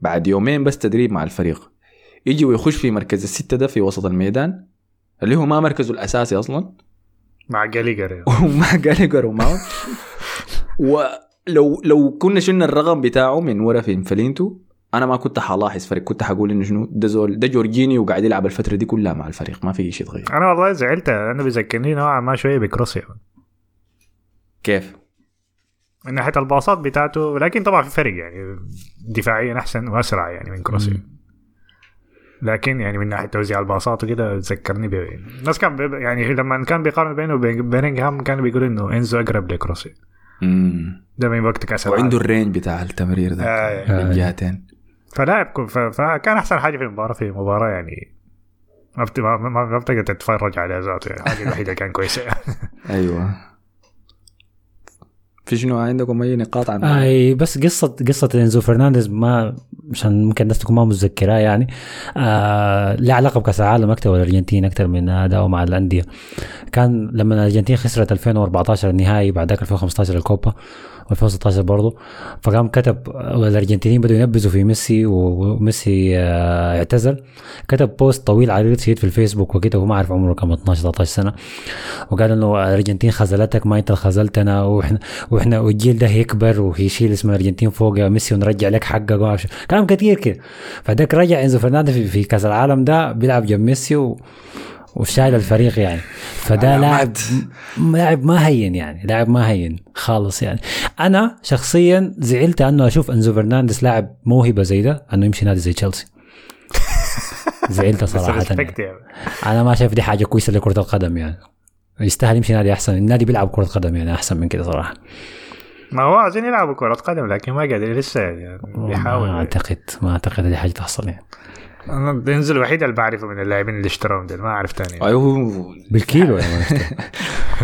Speaker 2: بعد يومين بس تدريب مع الفريق يجي ويخش في مركز الستة ده في وسط الميدان اللي هو ما مركزه الأساسي أصلا
Speaker 4: مع جاليجر يعني.
Speaker 2: ومع جالجر وماونت ولو لو كنا شلنا الرقم بتاعه من ورا في فلينتو أنا ما كنت حلاحظ فرق كنت حقول إنه شنو ده زول ده جورجيني وقاعد يلعب الفترة دي كلها مع الفريق. ما في شيء يتغير.
Speaker 4: أنا والله زعلت. أنا بيذكرني نوعا ما شوية بكروسيا.
Speaker 2: كيف؟
Speaker 4: من ناحية الباصات بتاعته لكن طبعا في فرق يعني دفاعيا أحسن وأسرع يعني من كروسيا. لكن يعني من ناحية توزيع الباصات وكده ذكرني ب الناس كان يعني لما كان بيقارن بينه وبين بيرنغهام كانوا بيقولوا إنه إنزو أقرب لكروسيا.
Speaker 2: مم.
Speaker 4: ده من وقت كاس العالم.
Speaker 2: وعنده الرينج بتاع التمرير ده
Speaker 4: آه،
Speaker 2: من
Speaker 5: آه.
Speaker 2: جهتين
Speaker 4: فلاعب فكان أحسن حاجة في المباراه في مباراه يعني ما بت- ما ما ما بتقدر تتفرج عليها ذاته يعني الحاجة الوحيده كان كويسة
Speaker 2: أيوه في شنو عندكم اي نقاط عن
Speaker 5: أي بس قصة قصة إنزو فرنانديز ما عشان ممكن الناس تكون ما متذكراه يعني آه لها علاقة بكأس العالم أكثر والارجنتين أكثر من اداؤه مع الأندية. كان لما الأرجنتين خسرت 2014 النهائي بعد ذاك 2015 الكوبا و2016 برضه فقام كتب الأرجنتينيين بدوا ينبذوا في ميسي وميسي آه اعتزل. كتب post طويل عريض شديد في الفيسبوك وكده وما اعرف عمره كم 12 13 سنة. وقال إنه الأرجنتين خذلتك ما أنت خذلتنا وإحنا وإحنا والجيل ده هيكبر ويشيل اسم الأرجنتين فوق ميسي ونرجع لك حقك. كلام كثير كده. فداك رجع إنزو فرنانديز في, في كأس العالم ده بيلعب جنب ميسي و وشايل الفريق يعني. فده لاعب لاعب ما هين يعني لاعب ما هين خالص يعني. أنا شخصيا زعلت أنه أشوف أنزو فرنانديز لاعب موهبة زي ده أنه يمشي نادي زي تشيلسي. زعلت صراحة. يعني. أنا ما شايف دي حاجة كويسة لكرة القدم يعني. يستاهل يمشي نادي أحسن. النادي بيلعب كرة قدم يعني أحسن من كده صراحة.
Speaker 4: ما هو عايزين يلعبوا كرة قدم لكن ما قادر لسه يعني. بيحاول.
Speaker 5: ما اعتقد ما أعتقد دي حاجة تحصل يعني.
Speaker 4: أنا بينزل الوحيد اللي بعرفه من اللاعبين اللي اشتروهم دول ما أعرف تاني
Speaker 2: أيوه
Speaker 5: بالكيلو يا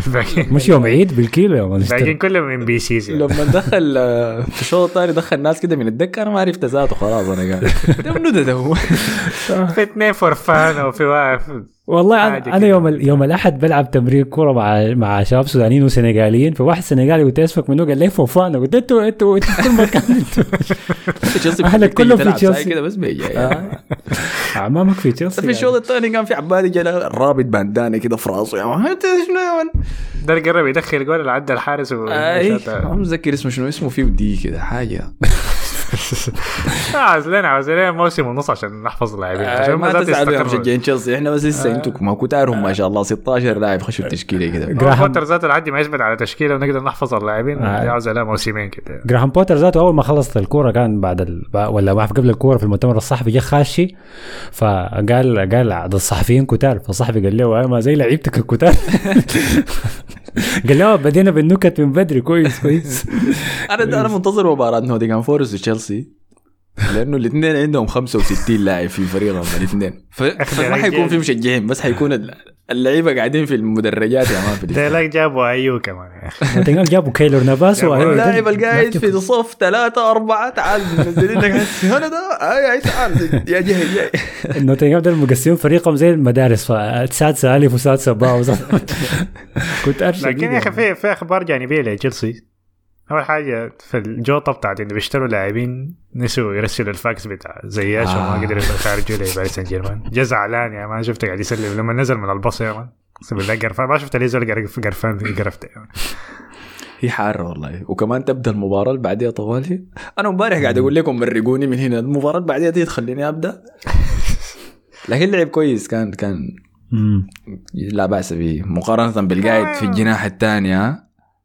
Speaker 5: مش يوم عيد بالكيلو يا man
Speaker 4: باقيين كلهم NPCs يعني.
Speaker 2: لما دخل آه، في الشوط الثاني دخل ناس كده من الدكة أنا ما عرفت ذاته خلاص أنا قاعد. ده منو ده ده هو.
Speaker 4: في اثنين فوفانا وفي واحد
Speaker 5: والله أنا, أنا
Speaker 4: كده.
Speaker 5: يوم ال- يوم الأحد بلعب تمرين كورة مع مع شباب سودانيين وسنغاليين فواحد سنغالي قلت اسمك منو؟ قال لي فوفانا. قلت أنتوا أنتوا أنتوا في كل مكان أنتوا
Speaker 2: بتيجي
Speaker 5: كلهم في تشيلسي.
Speaker 2: كده بس بيجي. يعني.
Speaker 5: أعمامك في تشيلسي
Speaker 2: في الشوط الثاني كان في عبالي جا رابط bandana كده في راسه. يا man أنت شنو يا man؟
Speaker 4: ده اللي قرب يدخل جول اللي عدى الحارس و
Speaker 2: اي
Speaker 4: شاط-
Speaker 2: ما متذكر اسمه شنو اسمه فيه دي كده حاجة.
Speaker 4: آه، لنا عاوز لنا موسم ونص عشان نحفظ اللاعبين.
Speaker 2: آه،
Speaker 4: عشان
Speaker 2: ما تزعلوا. مشجعين تشيلسي. إحنا بس لسه أنتم ما كتارهم ما شاء الله. 16 لاعب. خشوا التشكيلة كده.
Speaker 4: هو
Speaker 5: جراهام
Speaker 4: بوتر ذاته لحد ما يثبت على تشكيلة ونقدر نحفظ اللاعبين.
Speaker 5: آه.
Speaker 4: عاوز لها موسمين كده.
Speaker 5: جراهام بوتر ذاته أول ما خلصت الكورة كان بعد ال... ولا ما قبل الكورة في المؤتمر الصحفي جه خاشي. فقال قال الصحفيين كتار فالصحفي قال له ما زي لعيبتك الكتار قال له بدينا بالنكت من بدري كويس كويس.
Speaker 2: أنا أنا منتظر مباراة نوتنغهام فورست وتشيلسي لأنه الاثنين عندهم 65 لاعب في فريقهم الاثنين. فما حيكون في مشجعين بس حيكون اللعيبة قاعدين في المدرجات يا man في
Speaker 4: لك جابوا ايو كمان. يا
Speaker 5: أخي جابوا كيلور نافاس
Speaker 2: اللاعب القاعد في صف ثلاثة أربعة. تعال منزلين لك. هنا ده. أي أي تعال. يا جهل جاي
Speaker 5: نوتنغهام ده مقسمين فريقهم زي المدارس. سادسه الف وسادسه باء كنت أرشد
Speaker 4: لكن يا أخي في في أخبار جانبية لتشيلسي. أول حاجة في الجوطه بتاعت انه بيشتروا لاعبين نسوا يرسلوا الفاكس بتاع زياش
Speaker 2: آه.
Speaker 4: وما قدروا يخرجوا لي باريس سان جيرمان جا زعلان يا ما شفته قاعد يسلم لما نزل من الباص يا man أقسم بالله قرفان. ما شفت ليه زول قرف- قرفان قرفته.
Speaker 2: هي حارة والله. وكمان تبدأ المباراة اللي بعديها طوالي. أنا امبارح قاعد أقول لكم مرقوني من هنا. المباراة اللي بعديها دي تخليني أبدأ. لكن لعب كويس. كان كان. لا بأس به. مقارنة بالقاعد في الجناح الثاني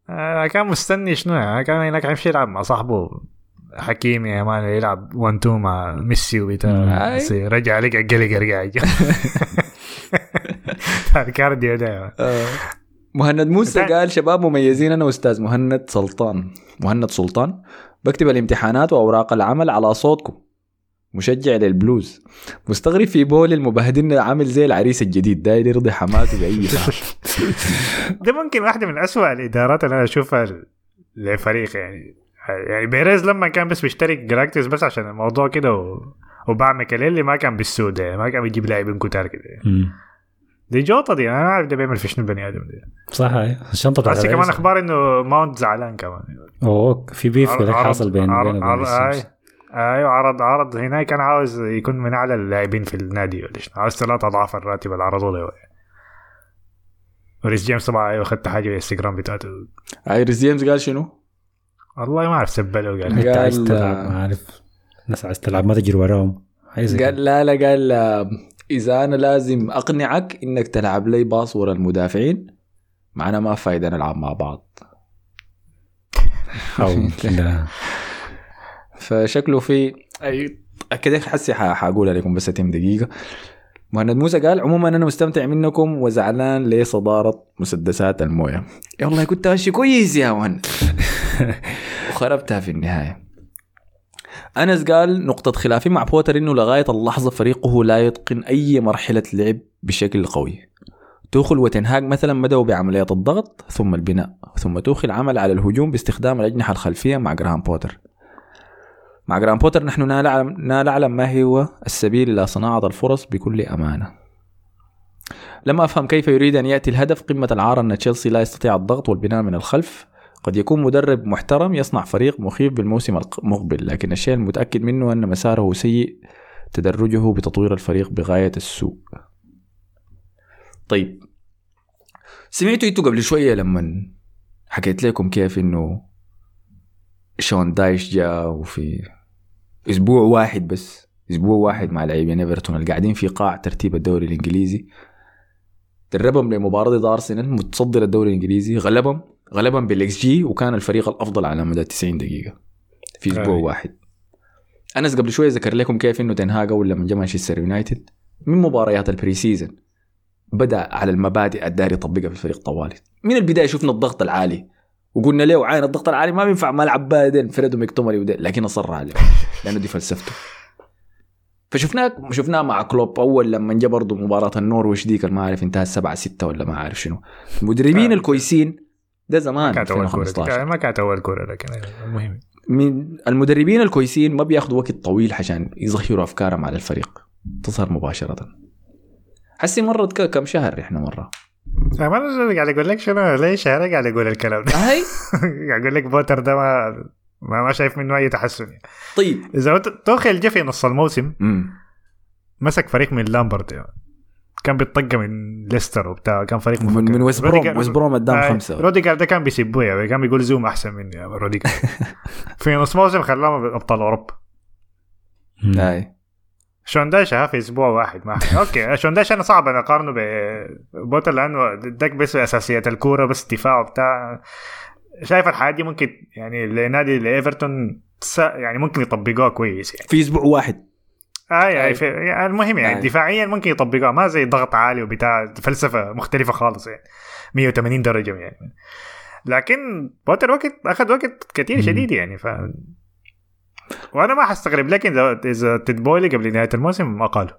Speaker 4: آه كان مستني شنو؟ يعني كان هناك يمشي يلعب مع صاحبه. حكيمي يا man يلعب 1 2 مع ميسي وبتاع. بس رجع لك القلق قاعد. cardio ده.
Speaker 2: مهند موسى قال شباب مميزين أنا وأستاذ مهند سلطان. مهند سلطان بكتب الامتحانات وأوراق العمل على صوتكم. مشجع للبلوز. مستغرب في بولي المبهدلنا عامل زي العريس الجديد داير يرضي حماته بأي
Speaker 4: ده ممكن واحدة من أسوأ الإدارات اللي أنا أشوفها لفريق يعني. يعني بيريز لما كان بس بيشتري galacticos بس عشان الموضوع كده و... وباع ماكيليلي ما كان بالسوء يعني ما كان بيجيب لاعبين كتار كده
Speaker 5: مم.
Speaker 4: دي جوطة دي أنا ما أعرف ده بيعمل في شنو البني آدم ده
Speaker 5: صح الشنطة بتاعت
Speaker 4: بس كمان
Speaker 5: الرئيس.
Speaker 4: أخبار إنه ماونت زعلان كمان.
Speaker 5: أوه في
Speaker 4: beef
Speaker 5: حاصل بين بينه وبين.
Speaker 4: أي- أيوه عرض عرض. هناك كان عاوز يكون من أعلى اللاعبين في النادي. ولا عاوز ثلاثة أضعاف الراتب اللي عرضوا له. وريس جيمس طبعا أيوه اخذت حاجة الانستغرام بتاعته.
Speaker 2: ايريس جيمس قال شنو؟
Speaker 4: والله ما أعرف سبله قال
Speaker 2: أنت
Speaker 5: عايز تلعب ما عارف الناس عايز تلعب ما تجري وراهم.
Speaker 2: قال لا لا قال إذا أنا لازم أقنعك إنك تلعب لي باص ورا المدافعين معنا ما فايدة نلعب مع بعض.
Speaker 5: أو لا.
Speaker 2: فشكله في كده حسي حقولها لكم بس تم دقيقة. مهند موسى قال عموما أنا مستمتع منكم وزعلان لصدارة مسدسات الموية. يا والله كنت ماشي كويس يا مهند. وخربتها في النهاية. أنس قال نقطة خلافي مع بوتر إنه لغاية اللحظة فريقه لا يتقن أي مرحلة لعب بشكل قوي. توخل وتنهاج مثلا بدأوا بعملية الضغط ثم البناء ثم توخل عمل على الهجوم باستخدام الأجنحة الخلفية مع جراهام بوتر. مع جراهام بوتر نحن لا نعلم, ما هو السبيل إلى صناعة الفرص بكل أمانة. لم أفهم كيف يريد أن يأتي الهدف قمة العار أن تشيلسي لا يستطيع الضغط والبناء من الخلف. قد يكون مدرب محترم يصنع فريق مخيف بالموسم المقبل لكن الشيء المتأكد منه أن مساره سيء تدرجه بتطوير الفريق بغاية السوء. طيب سمعتوا أنتوا قبل شوية لما حكيت لكم كيف إنه شون دايش جاء وفي أسبوع واحد بس أسبوع واحد مع لاعبين إيفرتون اللي قاعدين في قاع ترتيب الدوري الإنجليزي. دربهم لمباراة ضد أرسنال متصدر الدوري الإنجليزي غلبهم غلبهم بالاكس جي وكان الفريق الأفضل على مدى 90 دقيقة في أسبوع
Speaker 4: أي.
Speaker 2: واحد. أنس قبل شوية ذكر لكم كيف إنه تنهاج أول لما جاء مانشستر يونايتد من مباريات ال pre season بدأ على المبادئ الداير يطبقها في الفريق طوالي. من البداية شفنا الضغط العالي وقلنا له عين الضغط العالي ما بينفع ملعب بادن فريد ومكتوميناي وديل لكن اصر عليه لأنه دي فلسفته فشفناه شفناه مع كلوب أول لما جاء برضه مباراة النورويش ديك ما عارف انتهى 7 6 ولا ما عارف شنو. المدربين
Speaker 4: آه.
Speaker 2: الكويسين ده زمان
Speaker 4: كانت أول كورة
Speaker 2: 2015
Speaker 4: ما كانت أول كورة لكن المهم.
Speaker 2: من المدربين الكويسين ما بياخذوا وقت طويل عشان يظهروا أفكارهم على الفريق تظهر مباشرة. حسي مرت كم شهر إحنا مرة؟
Speaker 4: ما أنا قاعد أقول لك شنو ليش أنا قاعد أقول الكلام ده
Speaker 2: هاي
Speaker 4: أقول لك بوتر ده ما ما, ما شايف منه أي تحسن يعني.
Speaker 2: طيب
Speaker 4: إذا توخيل جه في نص الموسم مسك فريق من لامبرد يعني. كان بيتطقى من ليستر وبتاع كان فريق
Speaker 2: من
Speaker 4: مفكر.
Speaker 2: من ويست بروم ويست بروم قدام
Speaker 4: آه،
Speaker 2: خمسة
Speaker 4: روديجر ده كان بيسبوه يعني كان بيقول زوما أحسن مني روديجر في نص موسم خلاهم أبطال أوروبا
Speaker 5: مم.
Speaker 4: ها في أسبوع واحد ما okay شون دايش أنا صعب أنا أقارنه ببوتر لأنه داك بس أساسيات الكورة بس دفاع وبتاع. شايف الحاجات دي ممكن يعني لنادي لإيفرتون يعني ممكن يطبقوها كويس يعني.
Speaker 2: في أسبوع واحد.
Speaker 4: آه يعني, في يعني المهم يعني
Speaker 2: آه.
Speaker 4: دفاعيا ممكن يطبقوها ما زي ضغط عالي وبتاع فلسفة مختلفة خالص يعني. 180 درجة يعني. لكن بوتر وقت أخذ وقت كثير. شديد يعني ف وأنا ما حستغرب لكن اذا إذا تدبولي قبل نهاية الموسم ما قالوا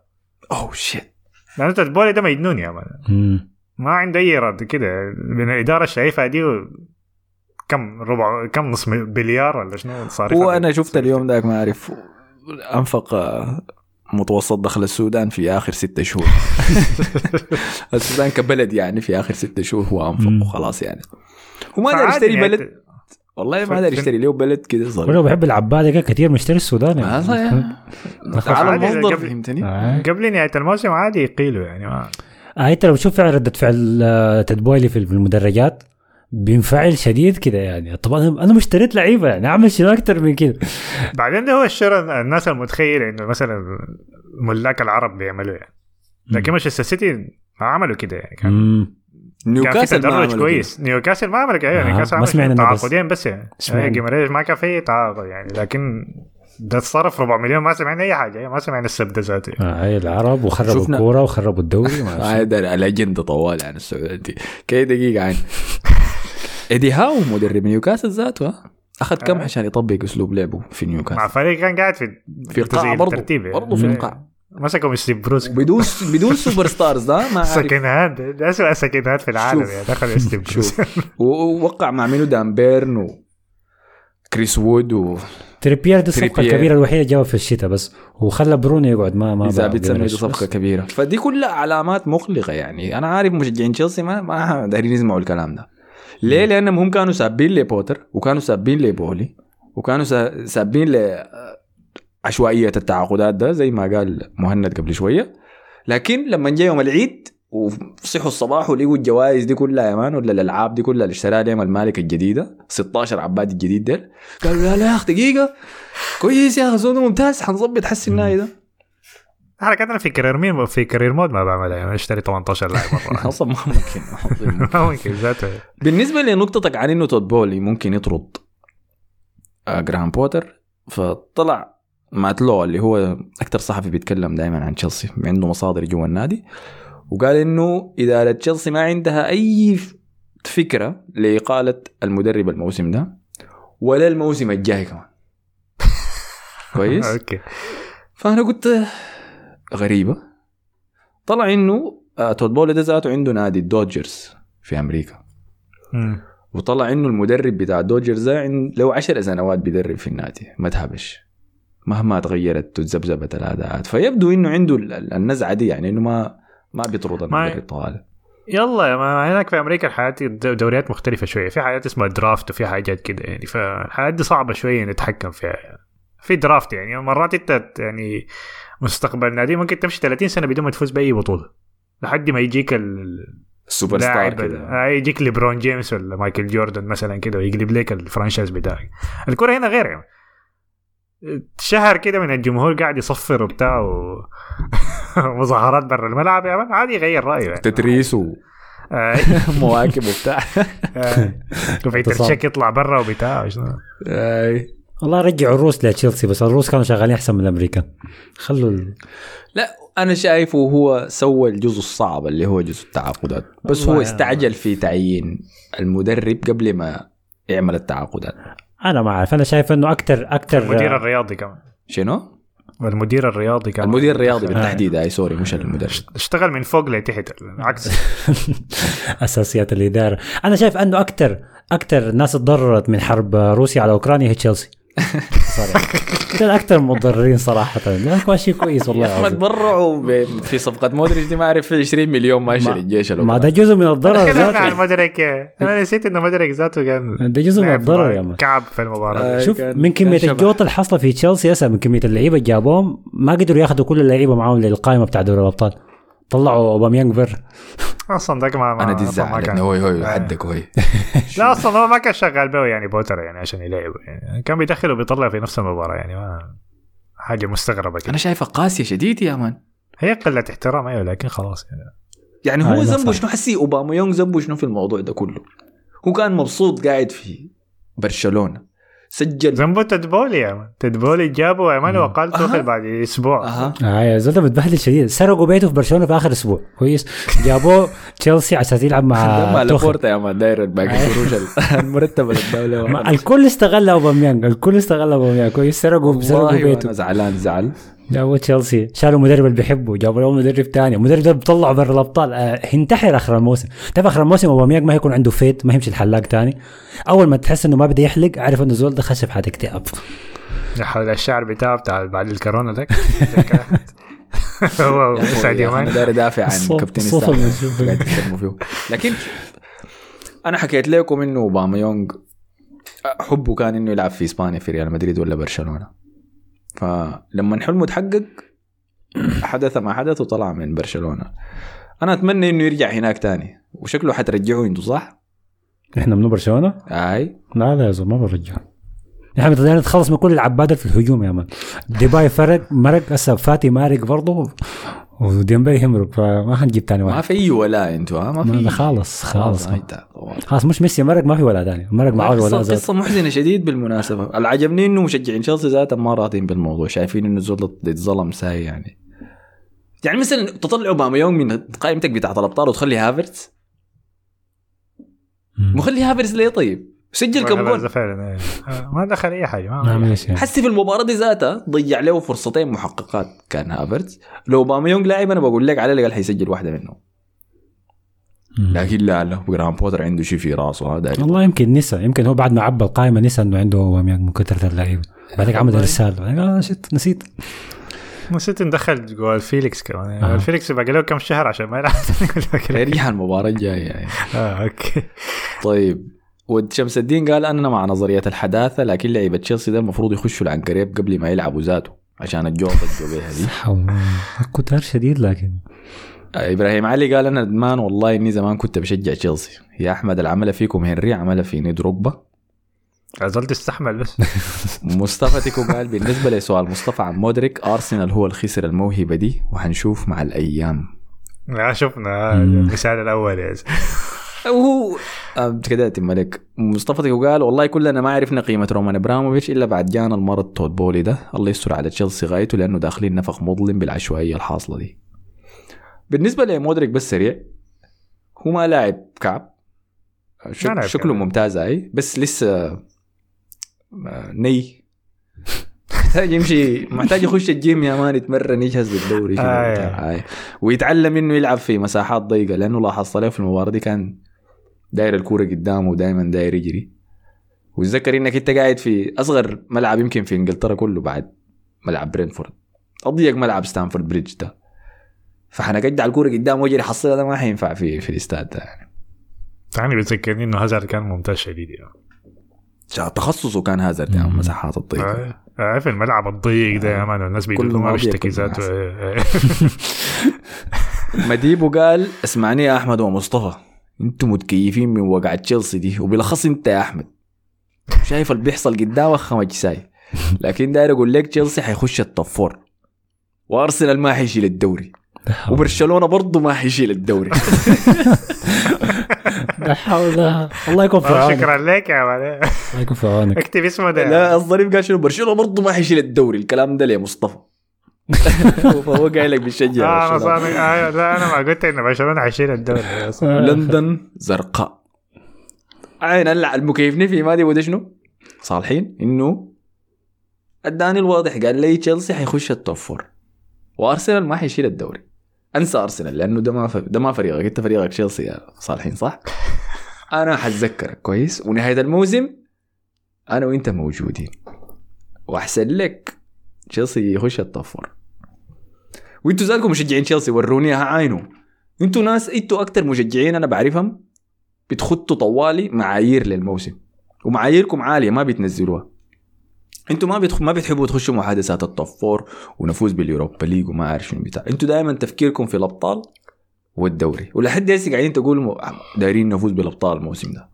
Speaker 2: أوه شيت
Speaker 4: لأنه تدبولي ده مجنون يا مان. ما عنده أي رد كده. من الاداره الشايفه دي و... كم ربع كم نص بليار ولا شنو صار
Speaker 2: هو أنا شفت اليوم ذاك ما أعرف. أنفق آه، متوسط دخل السودان في آخر ستة شهور. السودان كبلد يعني في آخر ستة شهور هو
Speaker 5: أنفق.
Speaker 2: وخلاص يعني. هو ما قدر يشتري
Speaker 4: يعني
Speaker 2: بلد والله ما قدر
Speaker 4: في-
Speaker 2: يشتري له بلد كده
Speaker 5: ولو
Speaker 2: صغير
Speaker 5: بحب العباده كده كثير مشتري السودان يعني.
Speaker 2: هذا يا تعال المصدر
Speaker 4: قبل-
Speaker 2: فهمتني.
Speaker 5: آه.
Speaker 4: قبل نهاية الموسم عادي يقيلوا يعني ما
Speaker 5: آه انت لو تشوف ردة فعل آه، تدبويلي في المدرجات. بينفعل شديد كده يعني. طبعا أنا ما اشتريت لعيبة يعني أعمل شنو أكثر من كده.
Speaker 4: بعدين ده هو الشر الناس المتخيله إنه مثلا ملاك العرب بيعملوا يعني. لكن مانشستر سيتي ما عملوا كده يعني كان
Speaker 2: نيوكاسل ما
Speaker 4: تدرج كويس نيوكاسل ما عمل يعني
Speaker 5: آه،
Speaker 4: نيوكاسل
Speaker 5: ما
Speaker 4: عمل
Speaker 5: سمعنا.
Speaker 4: تعاقدين بس يعني جيمريز ما كان في تعاقد يعني لكن ده اتصرف ربع مليون ما سمعنا اي حاجة ما سمعنا السب ذاته
Speaker 5: آه هاي العرب وخربوا الكوره وخربوا الدوري ما
Speaker 2: الاجنده طوال عن السعوديه دي كي دقيقه عين ايدي هاو مدرب نيوكاسل ذاته اخذ كم. عشان يطبق اسلوب لعبه في
Speaker 4: مع
Speaker 2: نيوكاسل
Speaker 4: فريق كان قاعد في
Speaker 2: في القاع برضه
Speaker 4: الترتيب يعني.
Speaker 2: برضه في القاع
Speaker 4: مسكوا من ستيف بروس
Speaker 2: بدون بدون super stars ده ما عارف
Speaker 4: second hand ده اسوء second hand في العالم
Speaker 2: شوف.
Speaker 4: يعني؟ دخل ستيف بروس
Speaker 2: شوف ووقع مع منو دان بيرن و كريس وود و
Speaker 5: تريبير دي الصفقه. الكبيره الوحيدة جابها في الشتاء بس. وخلى برونو يقعد ما ما إذا
Speaker 2: بتسمي. صفقة كبيرة. فدي كلها علامات مقلقة يعني. أنا عارف مشجعين تشيلسي ما ما دايرين يسمعوا الكلام ده. ليه؟ لأنهم هم كانوا سابين لبوتر وكانوا سابين لبولي وكانوا سا- سابين ل عشوائية التعاقدات ده زي ما قال مهند قبل شوية. لكن لما جاء يوم العيد وصحوا الصباح ولقوا الجوائز دي كلها يا man ولا الألعاب دي كلها اللي اشتراها لهم المالك الجديدة 16 عباد الجديد ده قالوا لا لا يا أخي دقيقة. كويس يا أخي زول ممتاز حنظبط حسي النهائي ده.
Speaker 4: حركات أنا في career مين في career mode ما بعملها يعني اشتري 18 لاعب مرة.
Speaker 2: أصلا ما ممكن.
Speaker 4: ما ممكن ذاته.
Speaker 2: بالنسبة لنقطتك عن إنه تود بولي ممكن يطرد آه، جراهام بوتر فطلع مات لو اللي هو أكثر صحفي بيتكلم دائما عن تشيلسي عنده مصادر جوا النادي. وقال إنه اداره تشيلسي ما عندها أي فكرة لإقالة المدرب الموسم ده ولا الموسم الجاي كمان. كويس؟
Speaker 4: okay.
Speaker 2: فأنا قلت غريبة. طلع إنه آه، تود بولي ده ذاته عنده نادي الـ Dodgers في
Speaker 4: أمريكا.
Speaker 2: وطلع إنه المدرب بتاع الدوجرز ده له 10 سنوات بيدرب في النادي ما تهبش مهما تغيرت وتذبذبت الأداءات. فيبدو إنه عنده ال- ال- النزعة دي يعني إنه ما ما بيطرد المدرب طوال
Speaker 4: يلا ما هناك في أمريكا الحياة دوريات مختلفة شوية. في حاجات اسمها draft وفي حاجات كده يعني فالحياة دي صعبة شوية نتحكم فيها. في draft يعني مرات أنت يعني مستقبل نادي ممكن تمشي 30 سنة بدون ما تفوز بأي بطولة. لحد ما يجيك ال-
Speaker 2: ال super
Speaker 4: star
Speaker 2: كده.
Speaker 4: آه، يجيك ليبرون جيمس ولا مايكل جوردن مثلا كده ويقلب لك ال franchise بتاعك. الكرة هنا غير يعني. شهر كده من الجمهور قاعد يصفر وبتاع و... مظاهرات برا الملعب يا man عادي يغير رايه يعني.
Speaker 2: تتريس
Speaker 4: آه،
Speaker 2: ومواكب وبتاع.
Speaker 4: وبيتر تشيك يطلع برا وبتاع.
Speaker 5: والله رجعوا الروس لتشيلسي بس الروس كانوا شغالين أحسن من الأمريكان. خلوا ال...
Speaker 2: لا أنا شايفه هو سوى الجزء الصعب اللي هو جزء التعاقدات. بس هو استعجل في تعيين المدرب قبل ما يعمل التعاقدات.
Speaker 5: أنا ما أعرف. أنا شايف إنه أكثر أكثر
Speaker 4: المدير الرياضي كمان.
Speaker 2: شنو؟
Speaker 4: والمدير الرياضي كمان.
Speaker 2: المدير الرياضي بالتحديد. اي سوري مش المدرب.
Speaker 4: اشتغل من فوق لتحت عكس
Speaker 5: أساسيات الإدارة. أنا شايف إنه أكثر أكثر ناس تضررت من حرب روسيا على أوكرانيا هي تشيلسي. صراحة دول أكثر مضررين صراحة كان شيء كويس والله
Speaker 2: يا أخي ما
Speaker 5: العظيم.
Speaker 2: تبرعوا ب- في صفقة مودريتش دي ما أعرف في 20 مليون ماشي
Speaker 5: ما-
Speaker 2: للجيش
Speaker 5: ما. ده جزء من الضرر
Speaker 4: تكلمنا عن
Speaker 5: ذاته
Speaker 4: مدرك أنا نسيت إنه مدرك ذاته كان
Speaker 5: ده جزء من الضرر يا
Speaker 4: كعب في المباراة
Speaker 2: آه.
Speaker 5: شوف
Speaker 2: كان-
Speaker 5: من كمية
Speaker 2: كان.
Speaker 5: الجوط اللي حصل في تشيلسي هسه من كمية اللعيبة اللي جابوهم ما قدروا ياخذوا كل اللعيبة معاهم للقائمة بتاع دوري الأبطال طلعوا أوباميانج بر
Speaker 4: أصلا ذاك ما ما-
Speaker 2: أنا دي الزعل
Speaker 4: كان-
Speaker 2: هوي هوي
Speaker 4: آه.
Speaker 2: حدك هوي
Speaker 4: لا أصلا هو ما كان شغال به يعني بوتر يعني عشان يلعب. يعني كان بيدخل وبيطلع في نفس المباراة يعني ما حاجة مستغربة كده.
Speaker 2: أنا شايفها قاسية شديد يا man.
Speaker 4: هي قلة احترام أيوه لكن خلاص يعني.
Speaker 2: يعني هو ذنبه. شنو؟ حسي أوباميانج ذنبه شنو في الموضوع ده كله؟ هو كان مبسوط قاعد في برشلونة. سجل.
Speaker 4: ذنبه تود بولي يا man تود بولي جابه وعمله وقال. توخل بعد أسبوع.
Speaker 2: أها.
Speaker 5: آه يا زلمة متبهدل شديد. سرقوا بيته في برشلونة في آخر أسبوع. كويس. جابوه تشيلسي عشان يلعب مع
Speaker 2: مع
Speaker 5: توخل.
Speaker 2: لابورتا يا man داير باقي القروش ال- المرتبه للدوله
Speaker 5: ما- الكل استغل أوباميانج. الكل استغل أوباميانج. كويس. سرقوا سرقوا بيته.
Speaker 2: زعلان زعل.
Speaker 5: جابوا تشيلسي. شالوا المدرب اللي بيحبه جابوا له مدرب ثاني المدرب ده بيطلعه برا الأبطال. آه، انتحر آخر الموسم. تعرف آخر الموسم أوباميانج ما يكون عنده fit ما يمشي الحلاق ثاني أول ما تحس إنه ما بده يحلق عارف إنه زول ده خش في حاله اكتئاب
Speaker 4: حول الشعر بتاعه بتاع بعد الكورونا ذاك. هو ساديو
Speaker 2: أنا
Speaker 4: مان
Speaker 2: داير ادافع عن كابتن لكن أنا حكيت لكم إنه اوباما يونغ حبه كان إنه يلعب في إسبانيا في ريال مدريد ولا برشلونة. فلما حلمه تحقق حدث ما حدث وطلع من برشلونة. أنا أتمنى إنه يرجع هناك تاني. وشكله حترجعه أنتوا صح؟
Speaker 5: إحنا من برشلونة؟
Speaker 2: أي.
Speaker 5: لا لا يا زول ما برجع إحنا بدنا نتخلص من كل العبادة في الهجوم يا man. ديباي فرق مرق هسه فاتي مارق برضه. وديمبلي يمرق فما حنجيب ثاني
Speaker 2: ما
Speaker 5: واحد
Speaker 2: في أي ولا أنتوا ها؟ ما
Speaker 5: ما-
Speaker 2: في.
Speaker 5: خالص خالص.
Speaker 2: طوال.
Speaker 5: خلاص مش ميسي مرق ما في ولا ثاني مرق معاه ولا
Speaker 2: قصة,
Speaker 5: زاد.
Speaker 2: قصة محزنة شديد بالمناسبة. اللي عجبني إنه مشجعين تشيلسي ذاتهم ما راضين بالموضوع شايفين إنه ده اتظلم ساي يعني. يعني مثلا تطلع أوباميانج من قائمتك بتاعت الابطال وتخلي هافرتس؟ مخلي هافرتس ليه طيب؟ سجل كم
Speaker 4: هذا
Speaker 2: جول؟
Speaker 4: فعلا إيه. آه، ما دخل أي حاجة
Speaker 5: ما
Speaker 2: حسي في المباراة دي ذاتها ضيع له فرصتين محققات كان هافرتس لو أوباميانج لاعب أنا بقول لك على الأقل حيسجل واحدة منهم. لكن لا لا جرام بوتر عنده شيء في راسه هذا
Speaker 5: والله يمكن نسى يمكن هو بعد ما عبى القائمة نسى إنه عنده أوباميانج من كثره اللعيبة. بعدين عمل رسالة. قال آه shit نسيت.
Speaker 4: نسيت ندخل جواو فيليكس كمان.
Speaker 5: آه.
Speaker 4: آه. فيليكس باقي له كم شهر عشان ما يلعب.
Speaker 2: يرجع المباراة الجاية يعني.
Speaker 4: آه okay.
Speaker 2: طيب. ود شمس الدين قال أنا مع نظرية الحداثة لكن لعيبة تشيلسي ده المفروض يخشوا العنكريب قبل ما يلعبوا ذاته عشان الجوطة الجو بيها
Speaker 5: دي. كتار شديد لكن.
Speaker 2: إبراهيم علي قال أنا ندمان والله إني زمان كنت بشجع تشيلسي. يا أحمد العمله فيكم هنري عملها في دروجبا
Speaker 4: زلت تستحمل بس.
Speaker 2: مصطفى تيكو قال بالنسبة لسؤال مصطفى عن مودريك أرسنال هو اللي خسر الموهبة دي وحنشوف مع الأيام.
Speaker 4: لا شفنا. المثال الأول يا.
Speaker 2: وهو آه، كده يتم عليك مصطفى تيكو قال والله كلنا ما عرفنا قيمة رومان ابراموفيتش إلا بعد جانا المرض تود بولي ده. الله يستر على تشيلسي غايته لأنه داخلين نفق مظلم بالعشوائية الحاصلة دي. بالنسبة لمودريك بس سريع هو ما لاعب كعب. شك شكله
Speaker 4: كعب.
Speaker 2: ممتاز أي بس لسه آه، ني. محتاج يمشي محتاج يخش الجيم يا man يتمرن يجهز للدوري
Speaker 4: آه،
Speaker 2: وبتاع. آه. ويتعلم انه يلعب في مساحات ضيقة لأنه لاحظت عليه في المباراة دي كان داير الكورة قدامه ودائما داير يجري. وتذكر إنك أنت قاعد في أصغر ملعب يمكن في إنجلترا كله بعد ملعب برينتفورد. أضيق ملعب ستانفورد بريدج ده. فحنك اجدع الكورة قدامه ويجري يحصلها ده ما حينفع في في الاستاد ده يعني.
Speaker 4: يعني بتذكرني إنه هازارد كان ممتاز شديد يعني.
Speaker 2: تخصصه كان هازارد يعني
Speaker 5: مم.
Speaker 2: المساحات الضيقة.
Speaker 4: آه، عارف الملعب الضيق ده يا man الناس بيقولوا
Speaker 2: ما
Speaker 4: بيشتكي ذاته. آه، آه.
Speaker 2: مديبو قال اسمعني يا أحمد ومصطفى. أنتم متكيفين من وقع تشيلسي دي وبالأخص انت يا أحمد. شايف اللي بيحصل قدامك خمج ساي. لكن داير أقول لك تشيلسي حيخش ال top four وأرسنال ما حيشيل الدوري. وبرشلونة برضه ما حيشيل الدوري.
Speaker 5: لا حول الله يكون في عونك.
Speaker 4: شكرا لك يا man
Speaker 5: الله يكون في عونك.
Speaker 4: اكتب اسمه ده.
Speaker 2: لا الظريف قال شنو؟ برشلونة برضه ما حيشيل الدوري. الكلام ده لمصطفى فهو قايل لك بيشجع
Speaker 4: آه أنا
Speaker 2: برشلونة.
Speaker 4: صار آه، لا أنا ما قلت ان برشلونة حيشيل الدوري.
Speaker 2: لندن زرقاء. عين هلا المكيفني في مادي وده شنو؟ صالحين. إنه اداني الواضح قال لي تشيلسي حيخش ال top four وأرسنال ما حيشيل الدوري. أنسى أرسنال لأنه ده ما ف... ده ما فريقك. أنت فريقك تشيلسي يا صالحين صح؟ أنا حتذكرك كويس. ونهاية الموسم أنا وأنت موجودين. وأحسن لك تشيلسي يخش ال top four وانتوا ذاتكم مشجعين تشيلسي وروني عينوا أنتوا ناس أنتوا أكتر مشجعين أنا بعرفهم بتخطوا طوالي معايير للموسم. ومعاييركم عالية ما بتنزلوها. أنتوا ما بتخ... ما بتحبوا تخشوا محادثات ال top four ونفوز بال Europa League وما عارف شنو بتاع. أنتوا دائما تفكيركم في الأبطال والدوري. ولحد هسه قاعدين تقولوا دايرين نفوز بالأبطال الموسم ده.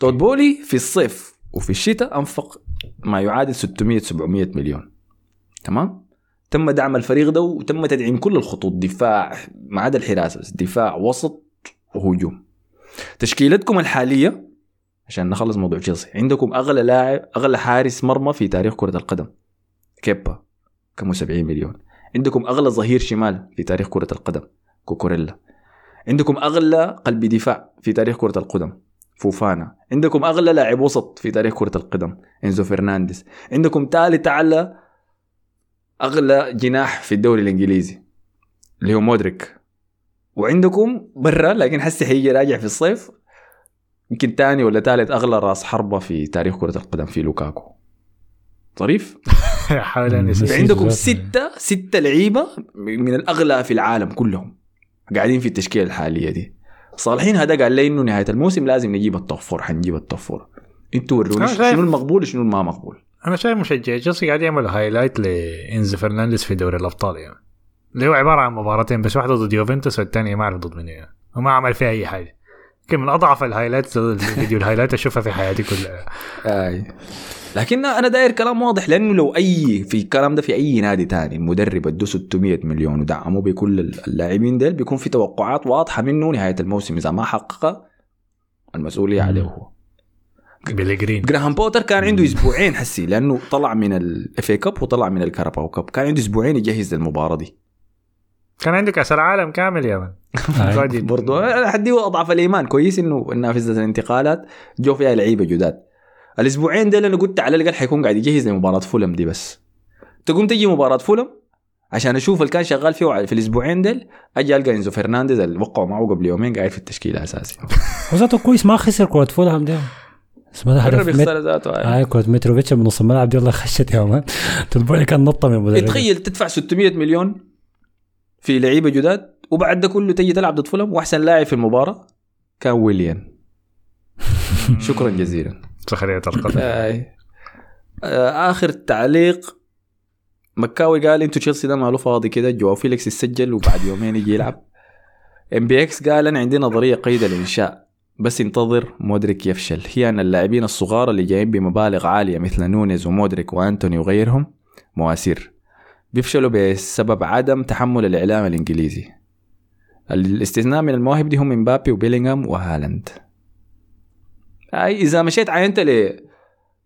Speaker 2: تود بولي في الصيف وفي الشتاء أنفق ما يعادل 600 700 مليون. تمام؟ تم دعم الفريق ده وتم تدعيم كل الخطوط دفاع ما عدا الحراسه بس دفاع وسط وهجوم. تشكيلتكم الحالية عشان نخلص موضوع تشيلسي عندكم أغلى لاعب أغلى حارس مرمى في تاريخ كرة القدم كيبا كم 70 مليون. عندكم أغلى ظهير شمال في تاريخ كرة القدم كوكوريلا. عندكم أغلى قلب دفاع في تاريخ كرة القدم فوفانا. عندكم أغلى لاعب وسط في تاريخ كرة القدم إنزو فرنانديز. عندكم ثالث أعلى أغلى جناح في الدوري الإنجليزي اللي هو مودريك. وعندكم برا لكن حسي حيجي راجع في الصيف يمكن تاني ولا ثالث أغلى راس حربة في تاريخ كرة القدم في لوكاكو. ظريف؟
Speaker 4: حاول
Speaker 2: عندكم ستة ستة لعيبة من الأغلى في العالم كلهم قاعدين في التشكيلة الحالية دي. صالحين هذا قال لي إنه نهاية الموسم لازم نجيب ال top four حنجيب ال top four.
Speaker 4: أنتوا وروني
Speaker 2: شنو المقبول وشنو الما مقبول؟
Speaker 4: أنا شايف مشجع تشيلسي قاعد يعملوا highlight لانزو فرنانديز في دوري الأبطال يعني اللي هو عبارة عن مباراتين بس واحدة ضد يوفنتوس والثانيه ما أعرف ضد من يعني. وما عمل فيها أي حاجة يمكن من أضعف ال highlight ال video ال highlight أشوفها في حياتي كلها
Speaker 2: آي. لكن أنا داير كلام واضح لأنه لو أي في الكلام ده في أي نادي تاني المدرب ادوا 600 مليون ودعموه بكل اللاعبين ديل بيكون في توقعات واضحة منه نهاية الموسم إذا ما حقق المسؤولية عليه هو
Speaker 4: بيليجرين.
Speaker 2: جراهام بوتر كان عنده أسبوعين حسي لأنه طلع من ال FA Cup وطلع من الكاراباو Cup كان عنده أسبوعين يجهز للمباراة دي.
Speaker 4: كان عنده كأس العالم كامل يا man.
Speaker 5: آه.
Speaker 2: أنا حديه أضعف الإيمان. كويس إنه نافذه الانتقالات جو فيها لعيبة جداد. الأسبوعين دول أنا قلت على الأقل حيكون قاعد يجهز لمباراة فولم دي بس. تقوم تجي مباراة فولم؟ عشان أشوف اللي كان شغال فيه في الأسبوعين دول أجي ألقى إنزو فرنانديز اللي وقعوا معه قبل يومين قاعد في التشكيلة أساسي.
Speaker 5: وذاته كويس ما خسر كرة فولهام ده اسمه ده
Speaker 2: جرب
Speaker 5: هدف
Speaker 2: ذاته
Speaker 5: هاي كرة متروفيتش من نص الملعب دي والله خشت يا man تلبوني كان نطة من المدرب
Speaker 2: تخيل تدفع 600 مليون في لعيبة جداد وبعد ده كله تجي تلعب ضد فولم وأحسن لاعب في المباراة كان ويليان. شكرا جزيلا.
Speaker 4: سخرية القدر
Speaker 2: آي. آه، آخر تعليق. مكاوي قال إنتوا تشيلسي ده ماله فاضي كده جواو فيليكس يسجل وبعد يومين يجي يلعب. MBX قال أنا عندي نظرية قيد الانشاء بس انتظر مودريك يفشل. هي أن اللاعبين الصغار اللي جايين بمبالغ عالية مثل نونيز ومودريك وأنتوني وغيرهم مواسير. بيفشلوا بسبب عدم تحمل الإعلام الإنجليزي. الاستثناء من المواهب دي هم مبابي وبيلينغهام وهالاند. أي إذا مشيت عينت ل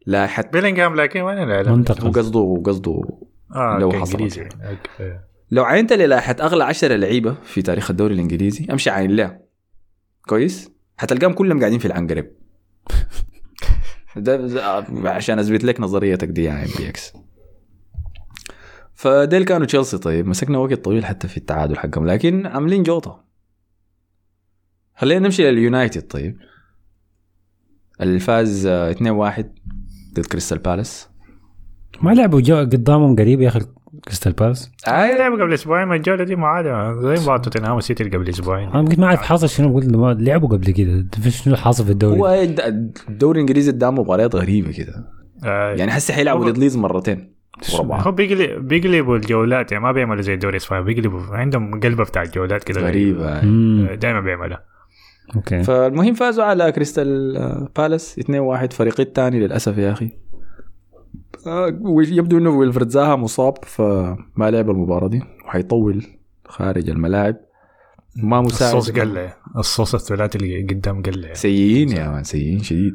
Speaker 2: لائحه
Speaker 4: بيلينغهام لكن وين الاعلان؟
Speaker 2: هو
Speaker 5: منتقل
Speaker 2: قصده قصده
Speaker 4: آه
Speaker 2: لو حصلت.
Speaker 4: okay.
Speaker 2: لو عينت للائحه أغلى 10 لعيبة في تاريخ الدوري الإنجليزي أمشي عين له كويس؟ حتلقاهم كلهم قاعدين في العنقريب. ده ده عشان أثبت لك نظريتك دي يا MBX. فديل كانوا تشيلسي طيب مسكنا وقت طويل حتى في التعادل حقهم لكن عاملين جوطة. خلينا نمشي لليونايتد طيب. اللي فاز آه، 2-1 ضد كريستال بالاس.
Speaker 5: ما لعبوا جو قدامهم قريب يا أخي. كريستال بالاس؟
Speaker 4: آه لعبوا قبل أسبوعين ما الجوله دي معادة زي مباراة توتنهام اللي قبل أسبوعين.
Speaker 5: أنا قلت ما اعرف حاصل شنو قلت ما لعبوا قبل كده. شنو حاصل في الدوري؟
Speaker 2: هو الدوري الإنجليزي قدام مباريات غريبة كده.
Speaker 4: آه
Speaker 2: يعني هسه حيلعبوا ضد ليدز مرتين.
Speaker 4: هو بيقلب بيقلبوا الجولات يعني ما بيعملوا زي الدوري الإسباني. بيقلبوا عندهم قلبة بتاع الجولات كده
Speaker 2: غريبة.
Speaker 5: مم.
Speaker 4: دائما بيعملها
Speaker 5: okay.
Speaker 2: فالمهم فازوا على كريستال آه، بالاس 2-1 فريق الثاني للأسف يا أخي. آه، يبدو إنه ويلفرد زاها مصاب فما لعب المباراة دي وحيطول خارج الملاعب. ما مساعد
Speaker 4: الصوص قلة. الصوص الثلاثي اللي قدام قلة.
Speaker 2: سيئين يا man سيئين شديد.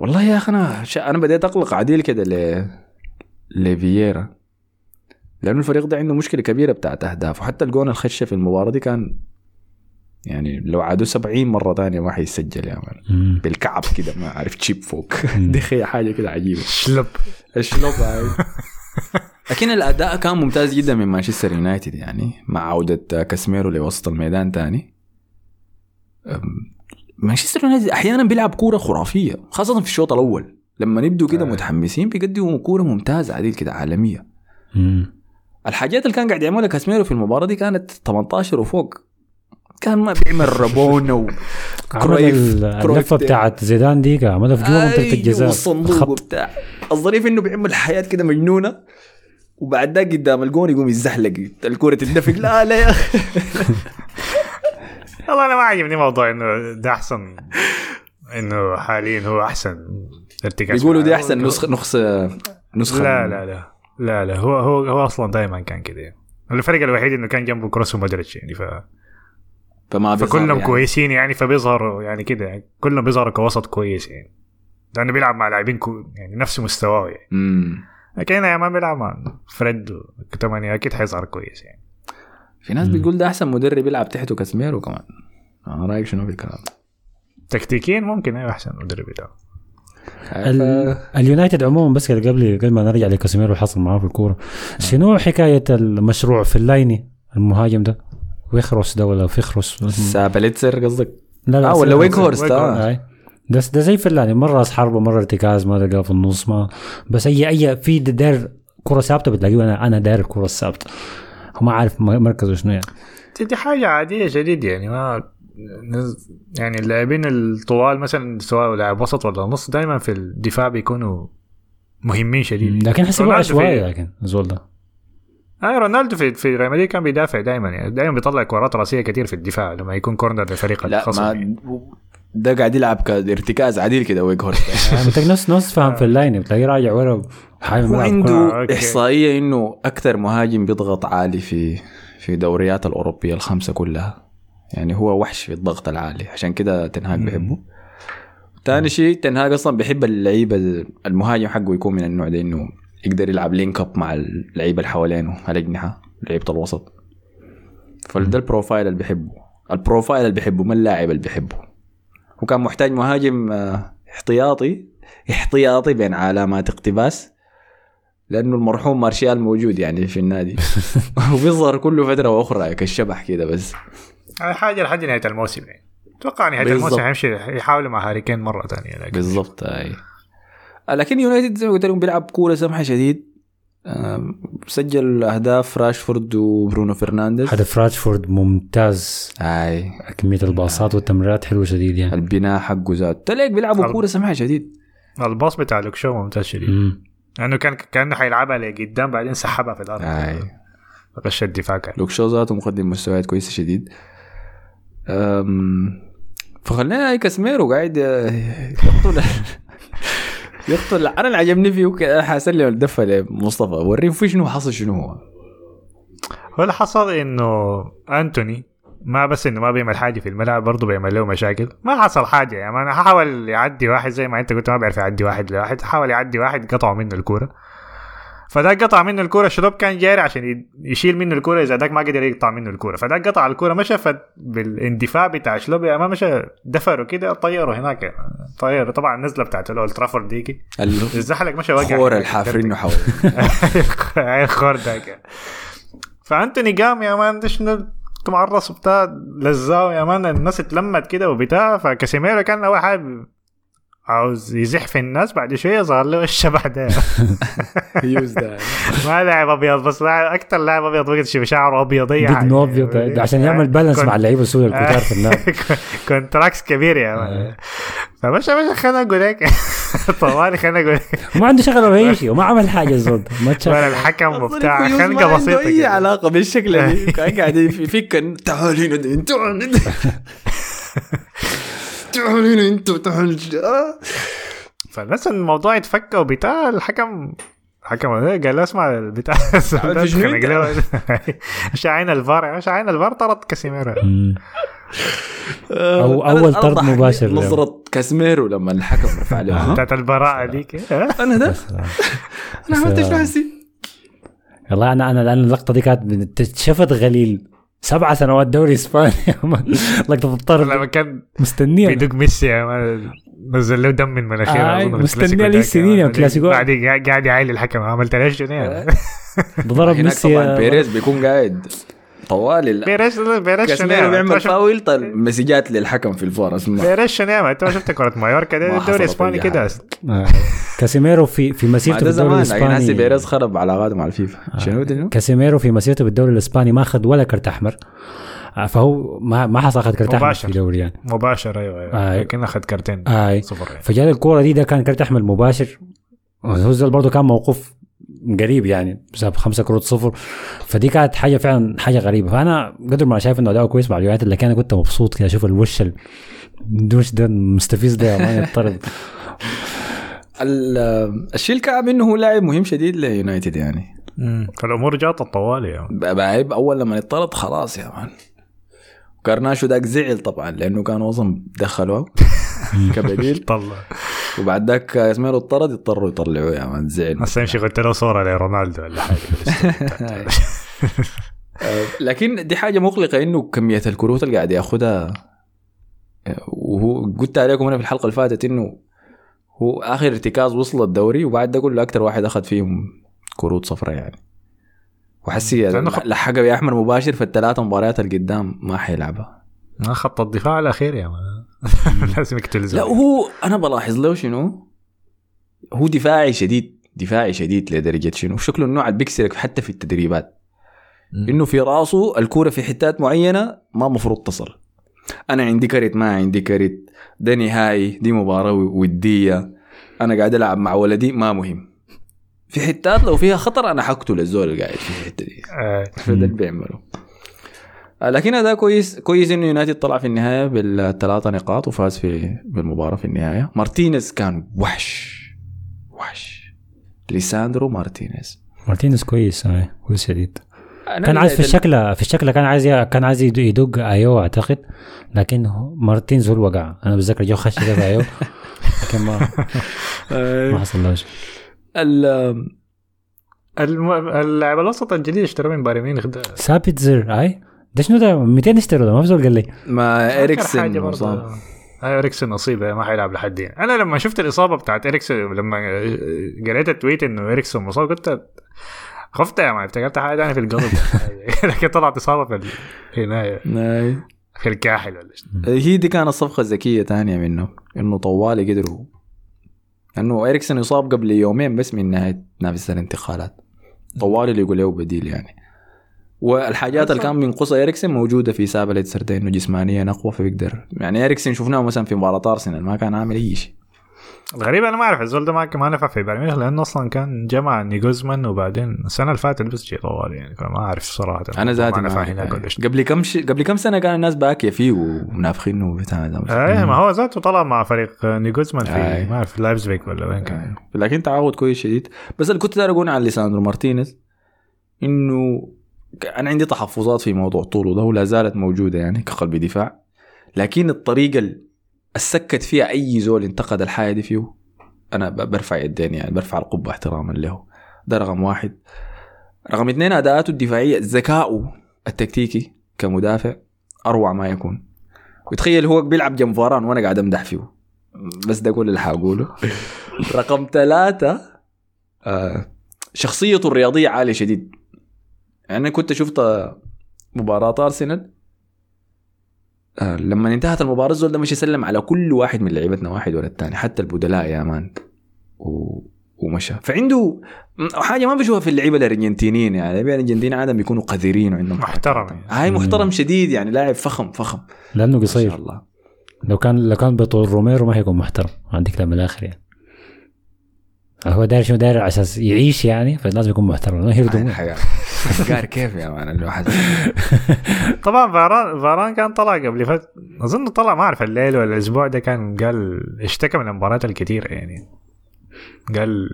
Speaker 2: والله يا أخي أنا شا- أنا بديت أقلق عديل كده ل لفييرا. لأنه الفريق ده عنده مشكلة كبيرة بتاعت أهداف وحتى الجون الخشة في المباراة دي كان يعني لو عادوا 70 مرة ثانية ما حيسجل يا
Speaker 5: man.
Speaker 2: بالكعب كده ما عارف chip فوق. دي خي- حاجة كده عجيبة.
Speaker 4: شلب.
Speaker 2: هاي لكن الأداء كان ممتاز جدا من مانشستر يونايتد يعني مع عودة كاسميرو لوسط الميدان تاني. أم، مانشستر يونايتد أحيانا بيلعب كورة خرافية خاصة في الشوط الأول. لما نبدوا كده
Speaker 4: آه.
Speaker 2: متحمسين بيقدموا كورة ممتازة عديل كده
Speaker 5: عالمية.
Speaker 2: الحاجات اللي كان قاعد يعملها كاسميرو في المباراة دي كانت 18 وفوق. كان ما بيعمل رابونا و
Speaker 5: عمل
Speaker 2: كرويف-
Speaker 5: ال-
Speaker 2: كرويف
Speaker 5: اللفة
Speaker 2: ده.
Speaker 5: بتاعت زيدان دي عملها في جوا منطقة
Speaker 2: أيوة،
Speaker 5: الجزاء.
Speaker 2: وبتاع. الظريف إنه بيعمل حاجات كده مجنونة وبعد ذاك قدام الجون يقوم يزحلق الكوره تندفق. لا لا يا أخي.
Speaker 4: والله أنا ما عجبني موضوع إنه ده أحسن إنه حاليا هو أحسن ارتكاز.
Speaker 2: بيقولوا دي. أحسن نسخه نسخه نسخة.
Speaker 4: لا
Speaker 2: من-
Speaker 4: لا لا. لا لا. هو هو هو أصلا دائما كان كده يعني. الفرق الوحيد إنه كان جنبه كروس ومودريتش يعني ف...
Speaker 2: فما بيظهر
Speaker 4: فكلهم
Speaker 2: يعني.
Speaker 4: كويسين يعني فبيظهروا يعني كده يعني. كلهم بيظهروا كوسط كويس يعني. لأنه بيلعب مع لاعبين كو يعني نفس مستواه يعني.
Speaker 2: مم.
Speaker 4: لكن هنا ما بيلعب مع فريد ومكتوميناي أكيد حيظهر كويس يعني.
Speaker 2: في ناس بتقول ده أحسن مدرب يلعب تحته كاسميرو كمان. آه، رايك شنو في الكلام؟ ده؟
Speaker 4: تكتيكيا ممكن أيوه أحسن مدرب ده
Speaker 5: ال- اليونايتد عموما بس كده قبل قبل ما نرجع لكاسيميرو حصل معاه في الكورة. شنو حكاية المشروع في اللايني المهاجم ده؟ ويخرس ده ولا فيخرس؟
Speaker 2: سابليتسر قصدك؟
Speaker 5: لا لا
Speaker 2: آه ولا. ويك هورست آه.
Speaker 5: آه. ده ده زي فلاني مرة راس حربة مرة ارتكاز ما تلقاه في النص ما. بس اي أي في داير كرة ثابتة بتلاقيه. أنا أنا داير الكره الثابته هو ما عارف مركزه شنو يعني.
Speaker 4: دي- دي حاجة عادية شديد يعني ما نز- يعني اللاعبين الطوال مثلا سواء لاعب وسط ولا نص دائما في الدفاع بيكونوا مهمين شديد.
Speaker 5: لكن
Speaker 4: رونالدو
Speaker 5: عشوائي لكن الزول ده.
Speaker 4: آه رونالدو في في ريال مدريد كان بيدافع دائما يعني دائما بيطلع كرات رأسية كثير في الدفاع لما يكون corner لفريق
Speaker 2: لا
Speaker 4: الخصم يعني.
Speaker 2: ما ده قاعد يلعب كارتكاز عديل كده ويك هورست
Speaker 5: يعني نفس نفس فاهم في ال line بتلاقيه راجع ورا حاجة
Speaker 2: هو
Speaker 5: ملعب كرة.
Speaker 2: عنده
Speaker 4: okay.
Speaker 2: إحصائية إنه أكثر مهاجم بيضغط عالي في في دوريات الأوروبية الخمسة كلها يعني هو وحش في الضغط العالي عشان كده تنهاج بيحبه ثاني شيء تنهاج أصلا بيحب اللعيبة المهاجم حقه يكون من النوع ده إنه يقدر يلعب link up مع اللعيبة اللي حوالينه الاجنحه لعيبة الوسط. فده ال profile اللي بيحبه. ال profile اللي بيحبه ما اللاعب اللي بيحبه. وكان محتاج مهاجم آه، احتياطي احتياطي بين علامات اقتباس لأنه المرحوم مارشال موجود يعني في النادي. وبيظهر كل فترة وأخرى كالشبح كده بس.
Speaker 4: آه، حاجة لحد نهاية الموسم يعني. أتوقع نهاية
Speaker 2: بالضبط.
Speaker 4: الموسم هيمشي يحاولوا مع هاري كين مرة ثانية
Speaker 2: بالضبط أي. لكن يونايتد زي ما قلت لكم بيلعب كورة سمحة شديد. سجل أهداف راشفورد وبرونو فرنانديز.
Speaker 5: هدف راشفورد ممتاز.
Speaker 2: اي
Speaker 5: كمية الباصات والتمريرات حلوة شديد يعني.
Speaker 2: البناء حقه زاد. تلاقيك بيلعبوا. كورة سمحة شديد.
Speaker 4: الباص بتاع لوكشو ممتاز شديد. لأنه كان كأنه حيلعبها لقدام بعدين سحبها في الأرض.
Speaker 2: اي
Speaker 4: غش الدفاع كان
Speaker 2: لوك شو ذاته مقدم مستويات كويسة شديد. أم، فخلينا هاي كاسميرو قاعد يقتل. أنا اللي عجبني فيه حاسلم الدفه لمصطفى وريه في شنو حصل شنو هو؟
Speaker 4: هو اللي حصل إنه أنتوني ما بس إنه ما بيعمل حاجة في الملعب برضه بيعمل له مشاكل. ما حصل حاجة يعني أنا حاول يعدي واحد زي ما أنت قلت ما بيعرف يعدي واحد لواحد حاول يعدي واحد قطعوا منه الكورة. فده قطع منه الكورة. الشباب كان جاري عشان يشيل منه الكورة. إذا ذاك ما قدر يقطع منه الكورة. فده قطع الكورة. مشى فت- بالاندفاع بتاع شلوبي ما مشى دفروا كده طيروا هناك. طيروا طبعا النزلة بتاعت الأولد ترافورد ديكي. الزحلق مشى وقع
Speaker 2: الخور الحافرينه حول
Speaker 4: أي خور ذاك فأنتوني قام يا man ده شنو مع الراس بتاع الزول يا man. الناس اتلمت كده وبتاع. فكاسيميرو كان أول حاجة عاوز يزح في الناس بعد شوية ظهر له الشبح ده
Speaker 2: يوز ده
Speaker 4: ما لاعب أبيض بس لاعب أكثر لاعب أبيض وقت شعره أبيض اي
Speaker 5: دقنه ابيض ده عشان يعمل balance مع اللعيبة السوداء الكتار في النار
Speaker 4: contrast كبير يا man فمشى مشى خنقوا ذاك طوالي خنقوا
Speaker 5: وما عنده شغله ولا شيء وما عمل حاجة الزود ما
Speaker 4: ولا
Speaker 5: تشغل.
Speaker 4: الحكم وبتاع
Speaker 2: ما
Speaker 4: خنقه بسيطه أي.
Speaker 2: علاقة بالشكل كان قاعد يفك تعال هنا دي، تعال هنا. تعال هنا انت تعال آه.
Speaker 4: فالناس الموضوع اتفك وبتاع الحكم الحكم قال له اسمع البتاع
Speaker 2: شنو انت؟
Speaker 4: شاعين الفار شاعين الفار طرد كاسيميرو.
Speaker 5: أو
Speaker 2: أنا
Speaker 5: أول طرد مباشر.
Speaker 2: نظرة كاسميرو لما الحكم رفع له؟
Speaker 4: بتاعت البراءة ديك
Speaker 2: أنا ده أنا عملت إيش نفسي
Speaker 5: والله أنا أنا لأن اللقطة دي كانت اتشفت غليل سبعة سنوات دوري اسباني لقطه الطرد
Speaker 4: لما كان
Speaker 5: مستنيه
Speaker 4: بيدق ميسي يا man، نزل له دم من مناخيره
Speaker 5: آه، مستنيه لي سنين
Speaker 4: يا.
Speaker 5: كلاسيكو.
Speaker 4: بعد قاعد قاعد يعايل الحكم عملت ليش شنو يا man؟
Speaker 5: ضرب
Speaker 2: هناك
Speaker 5: ميسي
Speaker 2: بيريز بيكون قاعد طوال
Speaker 4: بيريز شنو
Speaker 2: كاسميرو؟ بيعمل فاول طل مسجات للحكم في الفار اسمع
Speaker 4: شنو يا؟ انت ما شفت كرة مايوركا
Speaker 2: حصلت
Speaker 4: الدوري الاسباني كده.
Speaker 5: آه. كاسيميرو في في مسيرته الدوري
Speaker 2: هسه
Speaker 5: الإسباني
Speaker 2: بيريز خرب علاقاته مع الفيفا شنو ده شنو؟
Speaker 5: كاسيميرو في مسيرته بالدوري الإسباني ما أخذ ولا كرت أحمر آه، فهو ما ما حصل أخذ كرت
Speaker 4: أحمر.
Speaker 5: في دوري يعني
Speaker 4: مباشر أيوه أيوه
Speaker 5: آه.
Speaker 4: لكن أخذ كارتين
Speaker 5: اي
Speaker 4: صفر يعني.
Speaker 5: فجاء الكورة دي ده كان كرت أحمر مباشر هو زول برضه كان موقوف قريب يعني بسبب خمسة كروت صفر. فدي كانت حاجة فعلا حاجة غريبة. فأنا قدر ما شايف إنه أداؤه كويس مع اليونايتد لكن أنا كنت مبسوط كده أشوف الوش الدوش ده المستفز ده ما يطرد
Speaker 2: ال- الشيء الكعب انه هو لاعب مهم شديد ليونايتد يعني.
Speaker 4: فالأمور جات طوالي يعني.
Speaker 2: بعيب أول لما يطرد خلاص يا man. كارناشو داك زعل طبعا لأنه كان أصلا دخلوه كبديل.
Speaker 4: طلع.
Speaker 2: وبعد ذاك كاسميرو اطرد اضطروا يطلعوه يا مان زعل
Speaker 4: هسه يمشي قلت له صورة لرونالدو ولا
Speaker 2: حاجة. لكن دي حاجة مقلقة إنه كمية الكروت اللي قاعد ياخذها وهو قلت عليكم أنا في الحلقة اللي فاتت إنه هو آخر ارتكاز وصل الدوري وبعد ده كله أكثر واحد أخذ فيهم كروت صفراء يعني. وحسي لحقها باحمر مباشر في الثلاثة مباريات اللي قدام ما حيلعبها.
Speaker 4: خط الدفاع الأخير يا مان. لازم يقتل
Speaker 2: لا هو أنا بلاحظ له شنو هو دفاعي شديد دفاعي شديد لدرجة شنو؟ شكله النوع اللي بيكسرك حتى في التدريبات. إنه في راسه الكوره في حتات معينة ما مفروض تصل. أنا عندي كرت ما عندي كرت ده نهائي دي مباراة ودية. أنا قاعد ألعب مع ولدي ما مهم. في حتات لو فيها خطر أنا حقتل الزول اللي قاعد في الحتة دي.
Speaker 4: آه،
Speaker 2: فده اللي بيعمله. لكن هذا كويس كويس إنه يونايتد طلع في النهاية بالثلاثة نقاط وفاز في بالمباراة في النهاية. مارتينيز كان وحش. وحش. ليساندرو مارتينيز.
Speaker 5: مارتينيز كويس آه، كويس شديد كان عايز في
Speaker 2: ال-
Speaker 5: الشكل في الشكل كان عايز كان عايز يد- يدق آيو أعتقد لكن مارتينز هو اللي وقع أنا بتذكر جو خش كده آيو لكن ما ما حصل له شيء.
Speaker 2: ال-
Speaker 4: الم- اللاعب الوسط الجديد اشترى من بايرن ميونخ. ده
Speaker 5: سابيتزر آي؟ ده شنو ده؟ 200 اشتروا ده ما في زول قال لي.
Speaker 2: ما
Speaker 4: إريكسن.
Speaker 2: مصاب
Speaker 4: آه، إريكسن نصيبة ما حيلعب لحد يعني. أنا لما شفت الإصابة بتاعت إريكسن لما قريت ال tweet إنه إريكسن مصاب قلت خفت يا man افتكرت حاجة ثانية في القلب. لكن طلعت إصابة في ال- في النهايه
Speaker 2: ناي.
Speaker 4: في الكاحل ولا شيء.
Speaker 2: هي دي كانت صفقة ذكية تانية منه إنه طوالي قدروا انه إريكسن يصاب قبل يومين بس من نهاية نافذة الانتقالات. طوالي اللي يقول له بديل يعني. والحاجات اللي كان بينقصها إريكسن موجودة في سابيتزر انه جسمانيا أقوى فبيقدر. يعني إريكسن شفناه مثلا في مباراة أرسنال ما كان عامل أي شيء.
Speaker 4: الغريب أنا ما أعرف الزول ده ما ما نفع في بايرن ميونخ لأنه أصلا كان جا مع ناجلزمان وبعدين السنة اللي فاتت بس جي طوال يعني فما أعرف صراحة.
Speaker 2: أنا ذاتي
Speaker 4: ما نفع هناك ولا.
Speaker 2: قبل كم ش... قبل كم سنة كان الناس باكية فيه ومنافخينه وبتاع.
Speaker 4: إيه ما هو ذاته طلع مع فريق ناجلزمان في
Speaker 2: أي.
Speaker 4: ما أعرف لايبزيك ولا وين كان.
Speaker 2: لكن تعاقد كويس شديد. بس اللي كنت داير أقول عن ليساندرو مارتينيز إنه أنا عندي تحفظات في موضوع طوله ده ولا زالت موجودة يعني كقلب دفاع. لكن الطريقة ال- السكت فيها أي زول انتقد الحاجة دي فيه أنا برفع يدين يعني برفع القبة احتراما له. ده رقم واحد. رقم اثنين أداءاته الدفاعية ذكائه التكتيكي كمدافع أروع ما يكون. وتخيل هو بيلعب جنب فاران وأنا قاعد أمدح فيه. بس ده كل اللي حقوله. رقم ثلاثة آه شخصيته الرياضية عالية شديد. يعني كنت شفت مباراة أرسنال آه لما انتهت المباراة الزول ده مش يسلم على كل واحد من لعيبتنا واحد ولا الثاني حتى البدلاء يا مان. و... ومشى. فعنده حاجة ما بشوفها في اللعيبة الأرجنتينيين يعني اللعيبة الأرجنتينيين عادة بيكونوا قذرين وعندهم
Speaker 4: محترم يعني.
Speaker 2: هاي محترم شديد يعني لاعب فخم فخم.
Speaker 5: لأنه
Speaker 2: ما شاء
Speaker 5: قصير.
Speaker 2: الله.
Speaker 5: لو كان لو كان بطول روميرو ما هيكون محترم عندك لما الآخر يعني. هو داير شنو؟ داير على أساس يعيش يعني فلازم يكون محترم. ما هي
Speaker 2: قار كيف يا man الواحد؟
Speaker 4: طبعا فاران فاران كان طلع قبل فت أظن طلع ما أعرف الليل ولا الأسبوع ده كان قال اشتكى من المباريات الكثيره يعني. قال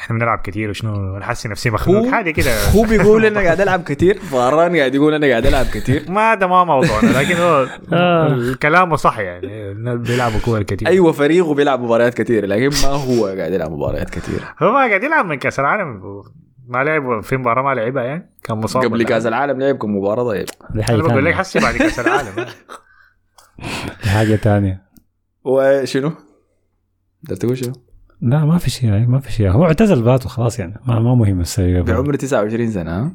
Speaker 4: إحنا بنلعب كثير وشنو حاسس نفسي مخنوق حاجة كده.
Speaker 2: هو بيقول أنا قاعد ألعب كثير فاران قاعد يقول أنا قاعد ألعب كثير
Speaker 4: ما ده ما موضوعنا لكن هو
Speaker 5: آه.
Speaker 4: الكلام صح يعني بيلعبوا كور كثير
Speaker 2: أيوه فريقه بيلعب مباريات كثير لكن ما هو قاعد يلعب مباريات كثير
Speaker 4: هو ما قاعد يلعب من كأس العالم ما لعب في مباراة ما لعبها يعني؟ كان مصاب
Speaker 2: قبل كأس
Speaker 4: حاجة.
Speaker 2: العالم لعب كم مباراة طيب.
Speaker 5: دي حاجة
Speaker 4: أنا بقول لك حسي بعد كأس العالم
Speaker 5: دي حاجة ثانية
Speaker 2: وشنو؟ بدك تقول شنو؟
Speaker 5: لا ما في شيء يعني ما في شيء. هو اعتزل ذاته خلاص يعني. ما, ما مهم السيء.
Speaker 2: بعمر 29 سنة ها؟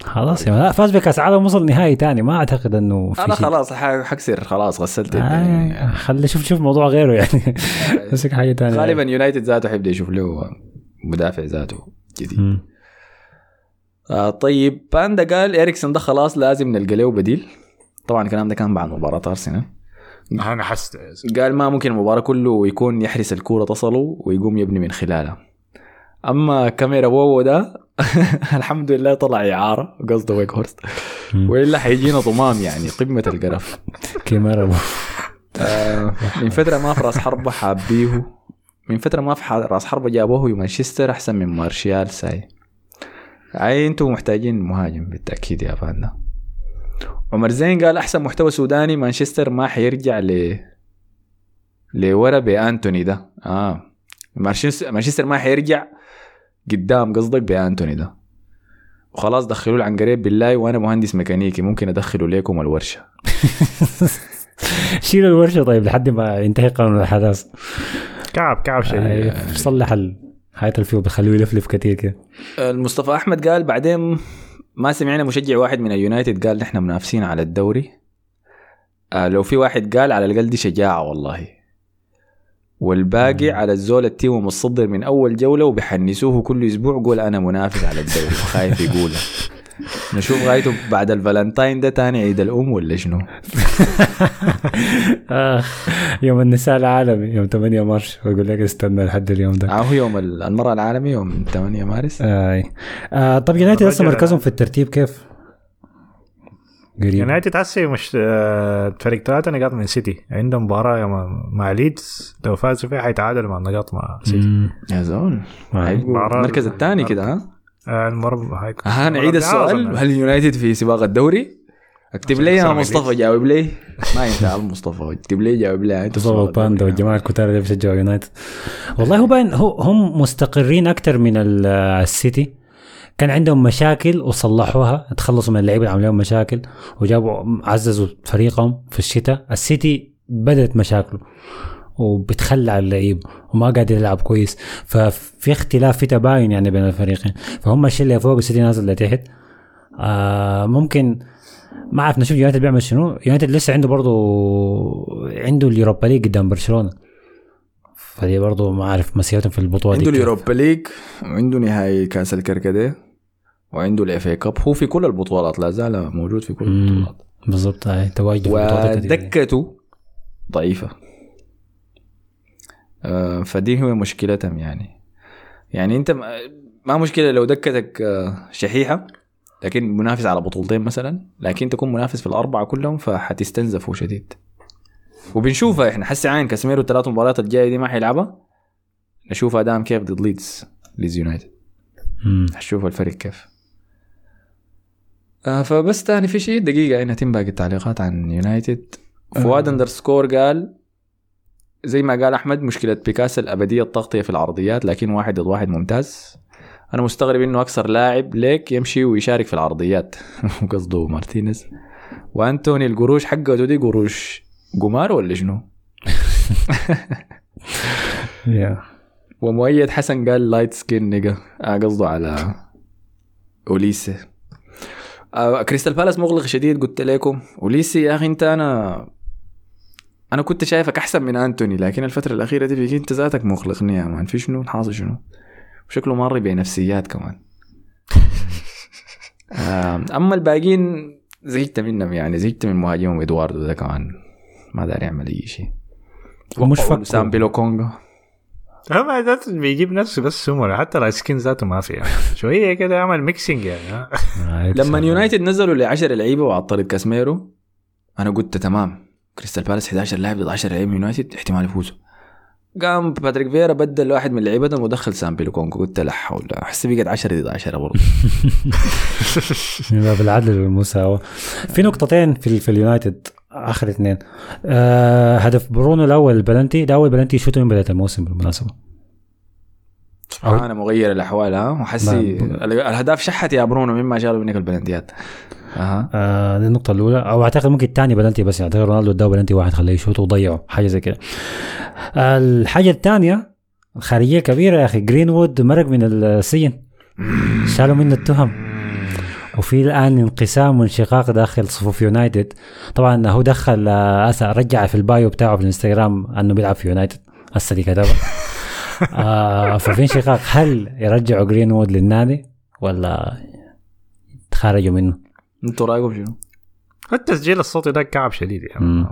Speaker 5: خلاص يعني. لا فاز بكأس عالم وصل نهائي تاني. ما أعتقد إنه في
Speaker 2: أنا
Speaker 5: شيء.
Speaker 2: خلاص حكسر. خلاص غسلت
Speaker 5: آه
Speaker 2: الدنيا.
Speaker 5: خلي شوف شوف موضوع غيره يعني. مسك حاجة ثانية
Speaker 2: غالبا يونايتد ذاته حيبدأ يشوف له مدافع ذاته. جديد.
Speaker 5: مم.
Speaker 2: آه طيب باندا قال اريكسون ده خلاص لازم نلقى له بديل. طبعا الكلام ده كان بعد مباراة أرسنال.
Speaker 4: أنا حست
Speaker 2: قال ما ممكن المباراة كله يكون يحرس الكورة تصله ويقوم يبني من خلالها أما كاميرا ووو ده الحمد لله طلع إعارة قصده ويك هورست.
Speaker 5: مم.
Speaker 2: وإلا حيجينا طمام يعني قمة القرف.
Speaker 5: كاميرا
Speaker 2: آه من فترة ما في راس حربة حابيه من فترة ما في راس حربة جابوه مانشستر أحسن من مارشال ساي. أي أنتم محتاجين مهاجم بالتأكيد يا فانا عمر زين قال أحسن محتوى سوداني مانشستر ما حيرجع ل لورا بأنتوني ده. آه. مانشستر ما حيرجع قدام قصدك بأنتوني ده. وخلاص دخلوا العنقريب بالله وأنا مهندس ميكانيكي ممكن أدخله ليكم الورشة.
Speaker 5: شيل الورشة طيب لحد ما ينتهي قانون الحداث
Speaker 4: كعب كعب شديد
Speaker 5: آه، صلح حياة الفيو بخليه يلفلف كثير كده.
Speaker 2: المصطفى أحمد قال بعدين ما سمعنا مشجع واحد من اليونايتد قال نحن منافسين على الدوري. آه لو في واحد قال على الأقل دي شجاعة والله. والباقي على الزول ال team متصدر من أول جولة وبيحنسوه كل أسبوع قول أنا منافس على الدوري. وخايف يقولها نشوف غايته بعد الفالنتاين ده تاني عيد الأم ولا شنو؟
Speaker 5: آه يوم النساء العالمي يوم 8 مارس. بقول لك استنى لحد اليوم ده.
Speaker 2: آه هو يوم المرأة العالمي يوم 8 مارس.
Speaker 5: آه. آه طب يونايتد هسه
Speaker 4: الرجل
Speaker 5: مركزهم في الترتيب كيف؟ قريب.
Speaker 4: يونايتد هسه مش فريق ثلاثة نقاط من سيتي. عندهم مباراة يوم- مع ليدز. لو فازوا فيها حيتعادلوا مع النقاط مع سيتي.
Speaker 2: يا زول. المركز الثاني كده ها؟
Speaker 4: آه، المرة هيك
Speaker 2: ها نعيد السؤال. هل اليونايتد في سباق الدوري؟ اكتب لي يا مصطفى. جاوب لي. ما يا مصطفى. اكتب لي جاوب لي. أنت
Speaker 5: تصور باندا والجماعه الكتار اللي بيشجعوا يونايتد. والله هو باين هو هم مستقرين أكثر من ال- السيتي. كان عندهم مشاكل وصلحوها. تخلصوا من اللعيبة اللي لهم مشاكل وجابوا عززوا فريقهم في الشتاء. السيتي بدأت مشاكله. وبتخلى على اللعيب وما قادر يلعب كويس. ففي اختلاف في تباين يعني بين الفريقين. فهم الشيء اللي فوق السيتي نازل لتحت. آه ممكن ما اعرف نشوف يونايتد بيعمل شنو. يونايتد لسه عنده برضه عنده اليوروبا ليج قدام برشلونة. فدي برضه ما أعرف مسيرتهم في البطولة
Speaker 2: عنده. اليوروبا ليج وعنده نهائي كأس الكركديه وعنده الإف اي كاب. هو في كل البطولات لا زال موجود في كل. البطولات.
Speaker 5: بالضبط هاي تواجد.
Speaker 2: ودكته ضعيفة. آه، فدي هو مشكلتهم يعني. يعني انت ما- مشكلة لو دكتك آه، شحيحة لكن منافس على بطولتين مثلا لكن تكون منافس في الأربعة كلهم فحتستنزفوا شديد. وبنشوفها إحنا حسي عين كاسيميرو الثلاث مباريات الجاية دي ما حيلعبها؟ نشوف ادام كيف ضد ليدز ليدز يونايتد.
Speaker 5: مم.
Speaker 2: حشوف الفريق كيف. آه فبس تاني في شيء دقيقة هنا تم باقي التعليقات عن يونايتد. فؤاد underscore قال زي ما قال أحمد مشكلة بيكاس الابدية التغطية في العرضيات لكن واحد ضد واحد ممتاز. أنا مستغرب إنه أكثر لاعب ليك يمشي ويشارك في العرضيات. قصده مارتينيز. وأنتوني القروش حقته دي قروش. قمار ولا شنو؟
Speaker 5: يا
Speaker 2: ومؤيد حسن قال light skin nigga. آه قصده على أوليسي. آه كريستال بالاس مغلق شديد قلت لكم. أوليسي يا أخي أنت أنا أنا كنت شايفك أحسن من أنتوني لكن الفترة الأخيرة دي فيك انت ذاتك مغلقني يا man. في شنو؟ الحاصل شنو؟ وشكله ماري بنفسيات كمان. أما الباقيين زهقت منهم يعني زهقت من مهاجمهم إدواردو ده كمان. ما داري يعمل أي شيء.
Speaker 5: ومش فكوا.
Speaker 2: سام بيلو كونغا.
Speaker 4: هو ذات بيجيب نفسه بس سمر. حتى ال skin ذاته ما في. شوية كده يعمل mixing يعني
Speaker 2: لما يونايتد نزلوا ل 10 لعيبة وعطلت كاسميرو أنا قلت تمام. كريستال بالاس 11 لاعب ضد 10 لعيبه من يونايتد احتمال يفوزوا قام باتريك فيرا بدل واحد من لعيبتهم ودخل سام بيلوكونكو قلت لا حول أحس بقت 10 ضد 10 برضه.
Speaker 5: باب العدل والمساواة في نقطتين في في اليونايتد آخر اثنين آه هدف برونو الأول البلنتي ده أول بلنتي شوته من بداية الموسم بالمناسبة.
Speaker 2: أنا مغير الأحوال ها؟ وحسي الاهداف شحت يا برونو مما شالوا منك البلنتيات أها.
Speaker 5: آه دي النقطة الأولى. أو أعتقد ممكن الثاني بلنتي بس يعني أعتقد رونالدو اداه بلنتي واحد خليه يشوط وضيعه حاجة زي كده. آه الحاجة الثانية الخارجية كبيرة يا أخي جرينوود مرق من السجن شالوا منه التهم. وفي الآن انقسام وانشقاق داخل صفوف يونايتد. طبعا هو دخل آه أسا رجع في ال bio بتاعه في الانستغرام أنه بيلعب في يونايتد. هسه دي كتبها آه ففي انشقاق هل يرجعوا جرينوود للنادي ولا تخرجوا منه؟
Speaker 2: أنتوا رأيكم شنو؟
Speaker 4: التسجيل الصوتي ده كعب شديد يعني
Speaker 5: مم.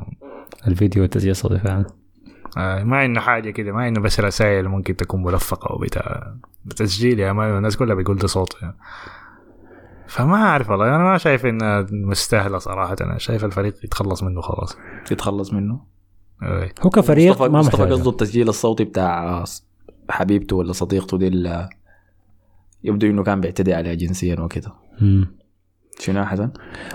Speaker 5: الفيديو والتسجيل الصوتي فعلا.
Speaker 4: آه ما إنه حاجة كده ما إنه بس رسائل ممكن تكون ملفقة وبتاع تسجيل يا ما الناس كلها بيقول ده صوت يعني. فما أعرف والله أنا ما شايف انها مستاهلة صراحة. أنا شايف الفريق يتخلص منه خلاص.
Speaker 2: يتخلص منه؟
Speaker 4: أي.
Speaker 5: هو كفريق
Speaker 2: مصطفى
Speaker 5: ما
Speaker 2: مصطفى قصده التسجيل الصوتي بتاع حبيبته ولا صديقته دي اللي يبدو إنه كان بيعتدي عليها جنسيا وكده. شنو حسن؟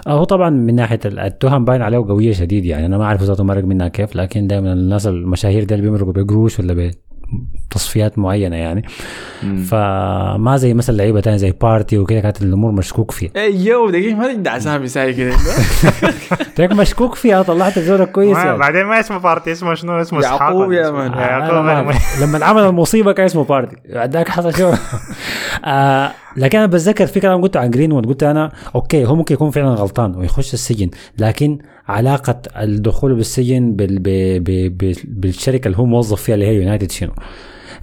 Speaker 5: هو طبعا من ناحية التهم باين عليه قوية شديد يعني أنا ما أعرف ذاته مرق منها كيف لكن دائما الناس المشاهير دي اللي بيمرقوا بقروش ولا بتصفيات معينة يعني.
Speaker 2: مم.
Speaker 5: فما زي مثلا لعيبة تانية زي بارتي وكده كانت الأمور مشكوك فيها.
Speaker 2: اي yo دقيقة ما تدع اسامي ساي كده.
Speaker 5: تلاقيك مشكوك فيها طلعت زورك كويس يعني.
Speaker 4: بعدين ما اسمه بارتي اسمه شنو؟ اسمه
Speaker 2: يعقوب يا
Speaker 4: man.
Speaker 5: أنا ما- لما عمل المصيبة كان اسمه بارتي. بعدك حصل شو آه لكن أنا بتذكر في كلام قلته عن جرينوود. قلت أنا okay هو ممكن يكون فعلا غلطان ويخش السجن لكن علاقة الدخول بالسجن بال ب ب ب بالشركة اللي هو موظف فيها اللي هي يونايتد شنو؟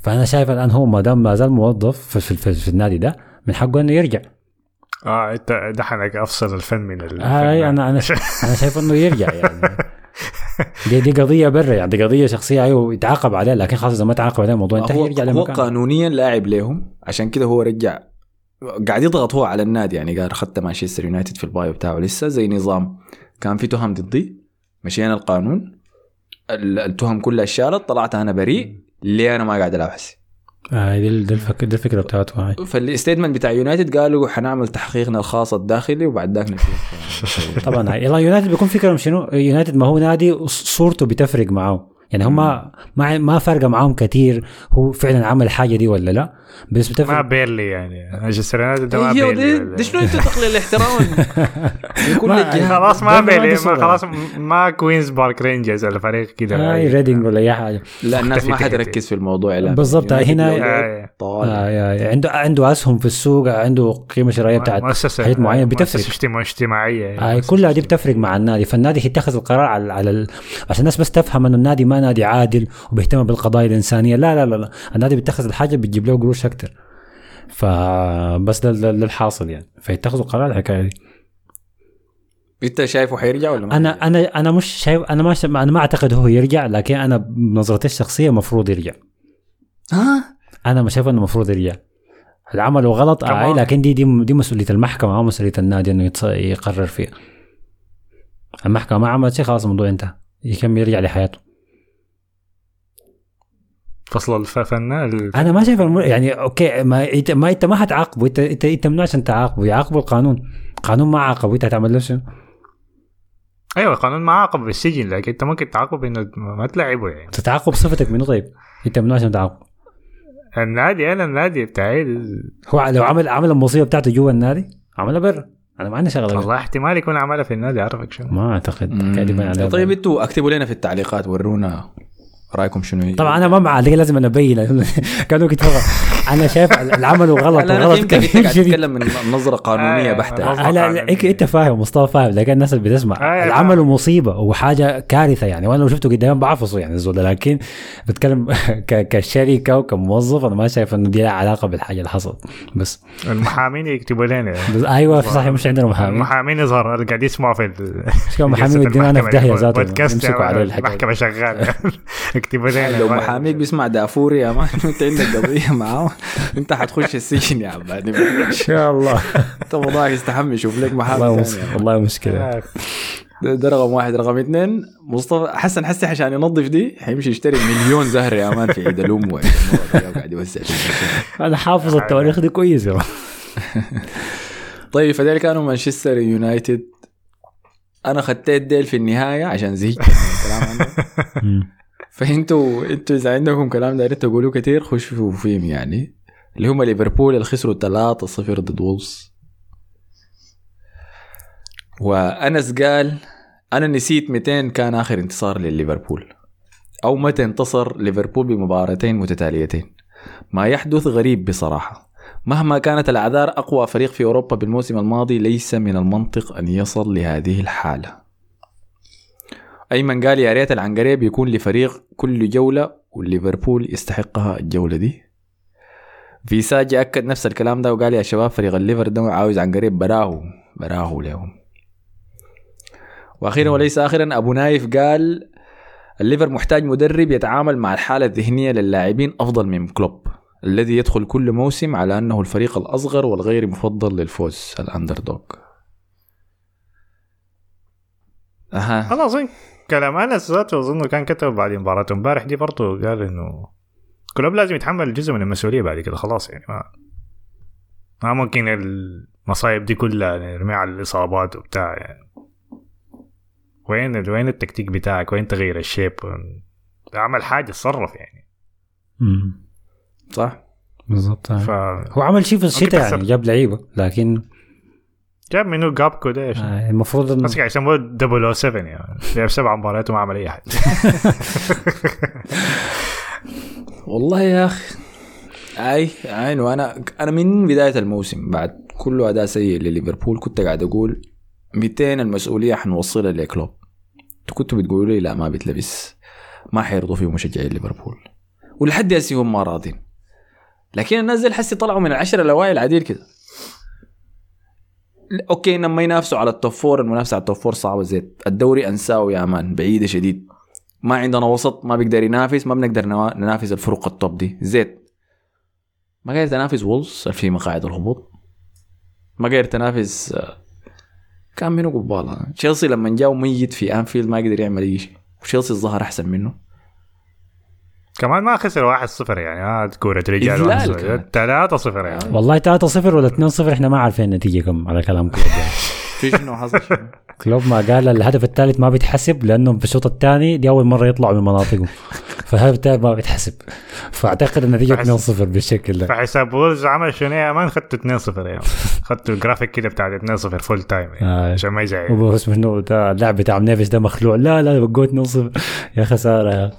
Speaker 5: فأنا شايف الآن هو ما دام ما زال موظف في, في, في, في النادي ده من حقه إنه يرجع.
Speaker 4: آه أنت دحنك أفصل الفن من ال
Speaker 5: هاي أنا أنا أنا شايف إنه يرجع يعني. دي دي قضية برا يعني دي قضية شخصية أيوه يتعاقب عليها لكن خلاص إذا ما تعاقب عليها الموضوع انتهى يرجع
Speaker 2: هو قانونيا لاعب لهم عشان كده هو رجع. قاعد يضغط هو على النادي يعني قال اخذت مانشستر يونايتد في ال bio بتاعه لسه زي نظام كان في تهم ضدي مشينا القانون ال- التهم كلها اشالت طلعت أنا بريء. ليه أنا ما قاعد ألعب هسي
Speaker 5: آه دي, دي, الفك... دي الفكرة بتاعته هاي.
Speaker 2: فال statement بتاع يونايتد قالوا حنعمل تحقيقنا الخاص الداخلي وبعد ذاك نشوف.
Speaker 5: طبعا هاي. يلا يونايتد بيكون فكرهم شنو؟ يونايتد ما هو نادي صورته بتفرق معاه يعني هم ما ما فارقه معاهم كثير هو فعلا عمل الحاجة دي ولا لا. بس
Speaker 4: ما
Speaker 5: بتفرق
Speaker 4: بيرلي يعني. مانشستر يونايتد ده ما
Speaker 2: أيوه
Speaker 4: بيرلي
Speaker 2: دي, دي شنو انت تقليل الاحترام؟
Speaker 5: ما-
Speaker 4: خلاص ما بيرلي
Speaker 5: ما
Speaker 4: ما. خلاص ما كوينز بارك رينجرز ولا فريق كده.
Speaker 5: هاي ريدنج ولا أي حاجة.
Speaker 2: لا الناس ما. حتركز في الموضوع لا.
Speaker 5: بالضبط، هنا-
Speaker 4: آه،
Speaker 5: آه. آه عنده عنده أسهم في السوق عنده قيمة شرائية بتاعت
Speaker 4: مؤسسة
Speaker 5: حاجات معينة
Speaker 4: مؤسسة
Speaker 5: بتفرق.
Speaker 4: اجتماع- اجتماعية
Speaker 5: آه كلها دي بتفرق مع النادي. فالنادي يتخذ القرار على. عشان الناس بس تفهم إنه النادي ما نادي عادل وبيهتم بالقضايا الإنسانية. لا لا لا, لا. النادي بيتخذ الحاجة بتجيب له قروش أكثر فبس ده, الحاصل يعني. فيتخذوا قرار الحكاية دي.
Speaker 2: انت شايفه حيرجع ولا ما
Speaker 5: أنا
Speaker 2: حيرجع؟
Speaker 5: أنا أنا مش شايف أنا ما ش... أنا ما أعتقد هو يرجع لكن أنا بنظرتي الشخصية المفروض يرجع.
Speaker 2: ها؟
Speaker 5: أنا ما شايف إنه المفروض يرجع. اللي عمله غلط آه
Speaker 4: كمان.
Speaker 5: لكن دي دي دي مسؤولية المحكمة ما مسؤولية النادي إنه. يقرر فيها. المحكمة ما عملت شيء خلاص الموضوع انتهى. يكمل يرجع لحياته.
Speaker 4: فصل الفن ال-
Speaker 5: أنا ما شايف الم... يعني أوكي ما إنت ما إنت ما حتعاقبه إنت إنت إنت ممنوع عشان تعاقبه يعاقبه القانون. قانون ما عاقب وانت هتعمل له شنو؟
Speaker 4: أيوه القانون ما عاقب بالسجن لكن إنت ممكن تعاقب انه ما تلعبه يعني.
Speaker 5: تتعاقب صفتك منه طيب؟ إنت منو عشان تعاقب
Speaker 4: النادي أنا النادي بتاعي
Speaker 5: هو لو عمل عمل المصيبة بتاعته جوا النادي عملها برا. أنا ما عندي شغلة
Speaker 4: والله احتمال يكون عملها في النادي أعرفك شنو.
Speaker 5: ما أعتقد. عليها
Speaker 2: طيب إنتوا أكتبوا لنا في التعليقات ورونا. رأيكم شنو
Speaker 5: طبعا أنا ما معلق لازم أنا أبين. كانوا كتبوا أنا شايف العمل غلط
Speaker 2: أنا أنت
Speaker 5: كثير
Speaker 2: تتكلم من نظرة قانونية
Speaker 4: آه، بحتة.
Speaker 5: لا أنت فاهم مصطفى فاهم. لكن الناس اللي بتسمع.
Speaker 4: آه،
Speaker 5: العمل
Speaker 4: فاهم.
Speaker 5: مصيبة وحاجة كارثة يعني. وأنا لو شفته قدامي بعفصه يعني الزول لكن بتكلم ك- كشركه وكموظف أنا ما شايف إنه دي لها علاقة بالحاجة اللي حصلت. بس,
Speaker 4: المحامين يكتبوا لنا.
Speaker 5: بس أيوه في صحيح مش عندنا محامين.
Speaker 4: المحامين يظهر اللي قاعد يسمعوا في ال-
Speaker 5: مش كده محامين
Speaker 4: جلسة
Speaker 5: يدينا أنا في
Speaker 4: دي،
Speaker 5: ذاته،
Speaker 4: بودكاست
Speaker 5: يمسكوا
Speaker 4: يا اكتبوا لنا
Speaker 2: لو محاميك بيسمع دافوري يا مان انت عندك قضية معاه انت حتخش السجن يا عبادي
Speaker 5: إن شاء الله.
Speaker 2: انت موضوعك يستحمل يشوف لك محامي
Speaker 5: والله مشكلة.
Speaker 2: ده, ده رقم واحد. رقم اثنين مصطفى حسن حسي عشان ينظف دي حيمشي يشتري مليون زهر يا man في عيد الأم وقاعد يوزع
Speaker 5: أنا حافظ التواريخ دي كويس يا man.
Speaker 2: طيب فديل كانوا مانشستر يونايتد. أنا خديت ديل في النهاية عشان زهقت من الكلام عنه. فانتوا أنتوا إذا عندكم كلام دايرين تقولوا كثير خشوا فيهم يعني. اللي هم ليفربول اللي خسروا 3-0 ضد وولز وأنس قال أنا نسيت 200 كان آخر انتصار لليفربول. أو متى انتصر ليفربول بمباراتين متتاليتين. ما يحدث غريب بصراحة. مهما كانت الأعذار أقوى فريق في أوروبا بالموسم الماضي ليس من المنطق أن يصل لهذه الحالة. ايمن قال يا ريت العنقريب يكون لفريق كل جولة والليفربول يستحقها الجولة دي. في ساجي أكد نفس الكلام ده وقال يا شباب فريق الليفر ده عاوز عنقريب براهو براهو لهم وأخيرا وليس اخرا أبو نايف قال الليفر محتاج مدرب يتعامل مع الحالة الذهنية للاعبين أفضل من كلوب الذي يدخل كل موسم على أنه الفريق الأصغر والغير مفضل للفوز ال underdog أها.
Speaker 4: خلاص إيه. كلام انس ذاته أظن كان كتب بعد مباراة امبارح. دي برضه قال إنه كلوب لازم يتحمل جزء من المسؤولية بعد كده خلاص يعني ما ما ممكن المصايب دي كلها نرميها على الإصابات وبتاع يعني. وين وين التكتيك بتاعك؟ وين تغيير الشيب؟ أعمل حاجة اتصرف يعني.
Speaker 5: مم.
Speaker 2: صح.
Speaker 5: بالضبط.
Speaker 4: ف
Speaker 5: هو عمل شيء في الشتاء. يعني جاب لعيبة لكن
Speaker 4: جاب منو جابكو ده عشان
Speaker 5: آه، المفروض انه
Speaker 4: بس قاعد يسموه 007 يعني. لعب سبع مباريات وما عمل أي حاجة
Speaker 2: والله يا أخي. أي عين وأنا أنا من بداية الموسم بعد كل أداء سيء لليفربول كنت قاعد أقول 200 المسؤولية حنوصلها لكلوب. كنتوا بتقولوا لي لا ما بتلبس ما حيرضوا فيه مشجعين ليفربول. ولحد هسه هم ما راضين. لكن الناس دي حسي طلعوا من العشره الأوائل عديل كده. okay لما ينافسوا على ال top four المنافسة على ال top four صعبة زيت. الدوري انساه يا man بعيده شديد. ما عندنا وسط ما بيقدر ينافس ما بنقدر ننافس الفرق ال top دي. زيت. ما قادر تنافس وولز في مقاعد الهبوط. ما قادر تنافس آه، كان منو قبالة. تشيلسي لما جاء ميت في أنفيلد ما قدر يعمل أي شيء. وتشيلسي الظهر أحسن منه.
Speaker 4: كمان ما خسر 1-0 يعني ها كورة رجال
Speaker 2: إذلال كانت.
Speaker 4: 3-0 يعني
Speaker 5: والله 3-0 ولا 2-0 إحنا ما عارفين النتيجه كم على كلام كلوب يعني.
Speaker 2: في شنو حصل شنو؟
Speaker 5: كلوب ما قال الهدف الثالث ما بيتحسب لانهم في الشوط الثاني دي اول مرة يطلعوا من مناطقهم. فالهدف الثالث ما بيتحسب. فأعتقد النتيجه 2-0 بالشكل ده.
Speaker 4: فحساب وولز عمل شنو يا man خدته 2-0 يعني خدته الجرافيك كده بتاع 2-0 full time يعني. عشان ما يزعل.
Speaker 5: اسمه شنو ده اللاعب بتاع نيفيس ده مخلوع. لا لا بقوت 2-0 يا خساره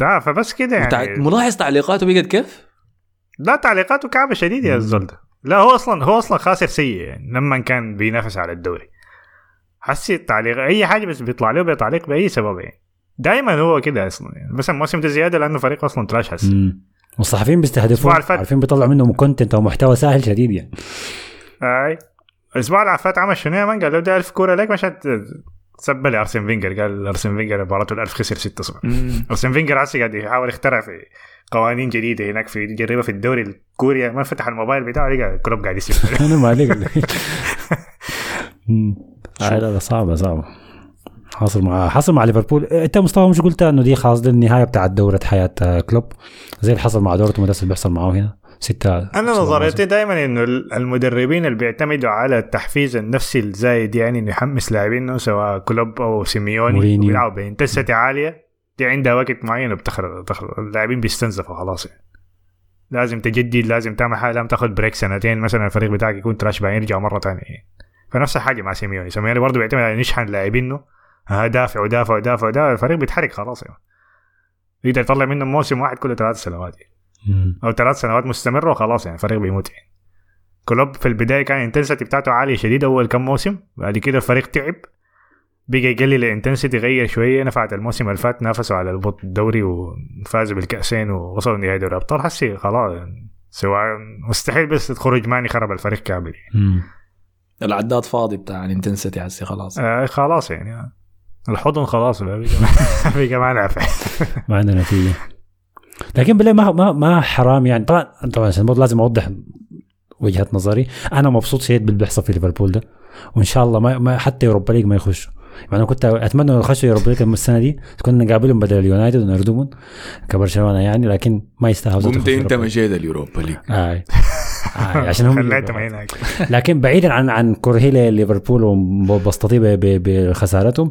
Speaker 5: يا
Speaker 4: فبس كده يعني.
Speaker 2: ملاحظ تعليقاته بقت كيف؟
Speaker 4: لا تعليقاته كعبة شديد يا الزول ده لا هو أصلا هو أصلا خاسر سيء يعني لما كان بينافس على الدوري. حسي التعليق أي حاجة بس بيطلع له بتعليق بأي سبب يعني. دائما هو كده أصلا يعني. بس الموسم ده زيادة لأنه فريق أصلا trash هسه.
Speaker 5: والصحفيين بيستهدفوا. عارفين بيطلعوا منهم content أو محتوى سهل شديد يعني.
Speaker 4: أي. الأسبوع اللي فات عمل شنو يا man؟ قال له ده 1000 كورة لك مشان تسبى لارسن فينجر. قال أرسن فينجر مباراته الألف خسر 6 0 أرسن فينجر هسه قاعد يحاول يخترع في قوانين جديدة هناك في يجربها في الدوري الكوري. ما فتح الموبايل بتاعه لقى كلوب قاعد يسب
Speaker 5: أنا ما عليك. آه لا لا صعبة صعبة. حاصل مع حصل مع ليفربول. أنت مصطفى مش قلت إنه دي خلاص دي النهاية بتاعت دورة حياة آه، كلوب؟ زي اللي حصل مع دورتموند اللي بيحصل معاه هنا. ستة
Speaker 4: أنا نظريتي دائما إنه المدربين اللي بيعتمدوا على التحفيز النفسي الزايد يعني إنه يحمس لاعبينه سواء كلوب أو سيميوني
Speaker 5: مورينيو.
Speaker 4: وبيلعبوا ب intensity عالية. دي عندها وقت معين بتخرج- اللاعبين بيستنزفوا خلاص يعني. لازم تجدد لازم تعمل حاجة لازم تاخذ break سنتين مثلا الفريق بتاعك يكون trash بعدين يرجع مرة ثانية يعني. فنفس الحاجة مع سيميوني سيميوني برضه بيعتمد على نشحن لاعبينه ها دافع ودافع ودافع ودافع الفريق بيتحرك خلاص يعني. يقدر يطلع منه موسم واحد كل ثلاث سنوات يعني. أو ثلاث سنوات مستمره وخلاص يعني الفريق بيموت يعني. كلوب في البداية كان ال intensity بتاعته عالية شديد أول كم موسم بعد كده الفريق تعب بقى يقلل ال intensity غير شوية نفعت الموسم اللي فات نافسوا على البط الدوري وفازوا بالكأسين ووصلوا نهائي دوري الابطال حسي خلاص سواء مستحيل بس تخرج ماني خرب الفريق كامل. يعني.
Speaker 2: العداد فاضي بتاع ال intensity هسي خلاص.
Speaker 4: آه خلاص يعني. الحضن خلاص بقى ما نافع.
Speaker 5: ما عندنا نتيجة. لكن بالله ما ما ما حرام يعني. طبعا طبعا عشان لازم أوضح وجهة نظري. أنا مبسوط شديد باللي بيحصل في ليفربول ده. وإن شاء الله ما, ما حتى Europa League ما يخشوا يعني أنا كنت أتمنى لو يخشوا Europa League السنة دي كنا نقابلهم بدل اليونايتد ونردمون كبرشلونة يعني لكن ما يستاهلوا
Speaker 2: قمت
Speaker 5: أنت.
Speaker 2: مشيت اليوروبا ليج
Speaker 5: آه. آه. عشان هم
Speaker 4: خليتهم هناك
Speaker 5: لكن بعيدا عن عن كرهي ليفربول وبسطتي بخسارتهم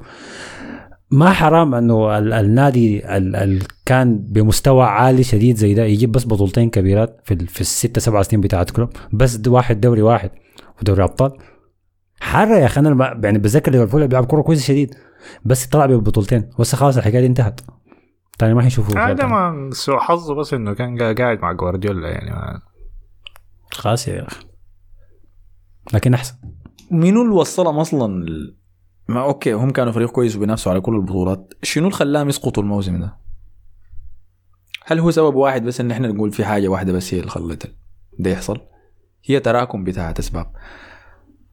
Speaker 5: ما حرام إنه ال- النادي ال- ال- كان بمستوى عالي شديد زي ده يجيب بس بطولتين كبيرات في ال- في الستة سبعة سنين بتاعت كلوب بس د- واحد دوري واحد ودوري أبطال حرة يا أخي أنا ما- يعني بتذكر ليفربول بيلعب كورة كويسة شديد بس طلع ببطولتين بس خلاص الحكاية دي انتهت. تاني ما حيشوفوا فيها
Speaker 4: هذا
Speaker 5: تاني.
Speaker 4: ما سوء حظه بس إنه كان قا- قاعد مع جوارديولا يعني ما
Speaker 5: خلاص يا أخي. لكن أحسن.
Speaker 2: منو اللي وصلهم أصلا ما أوكي هم كانوا فريق كويس وبينافسوا على كل البطولات. شنو اللي خلاهم يسقطوا الموسم ده؟ هل هو سبب واحد بس إن إحنا نقول في حاجة واحدة بس هي اللي خلت ده يحصل؟ هي تراكم بتاعت أسباب.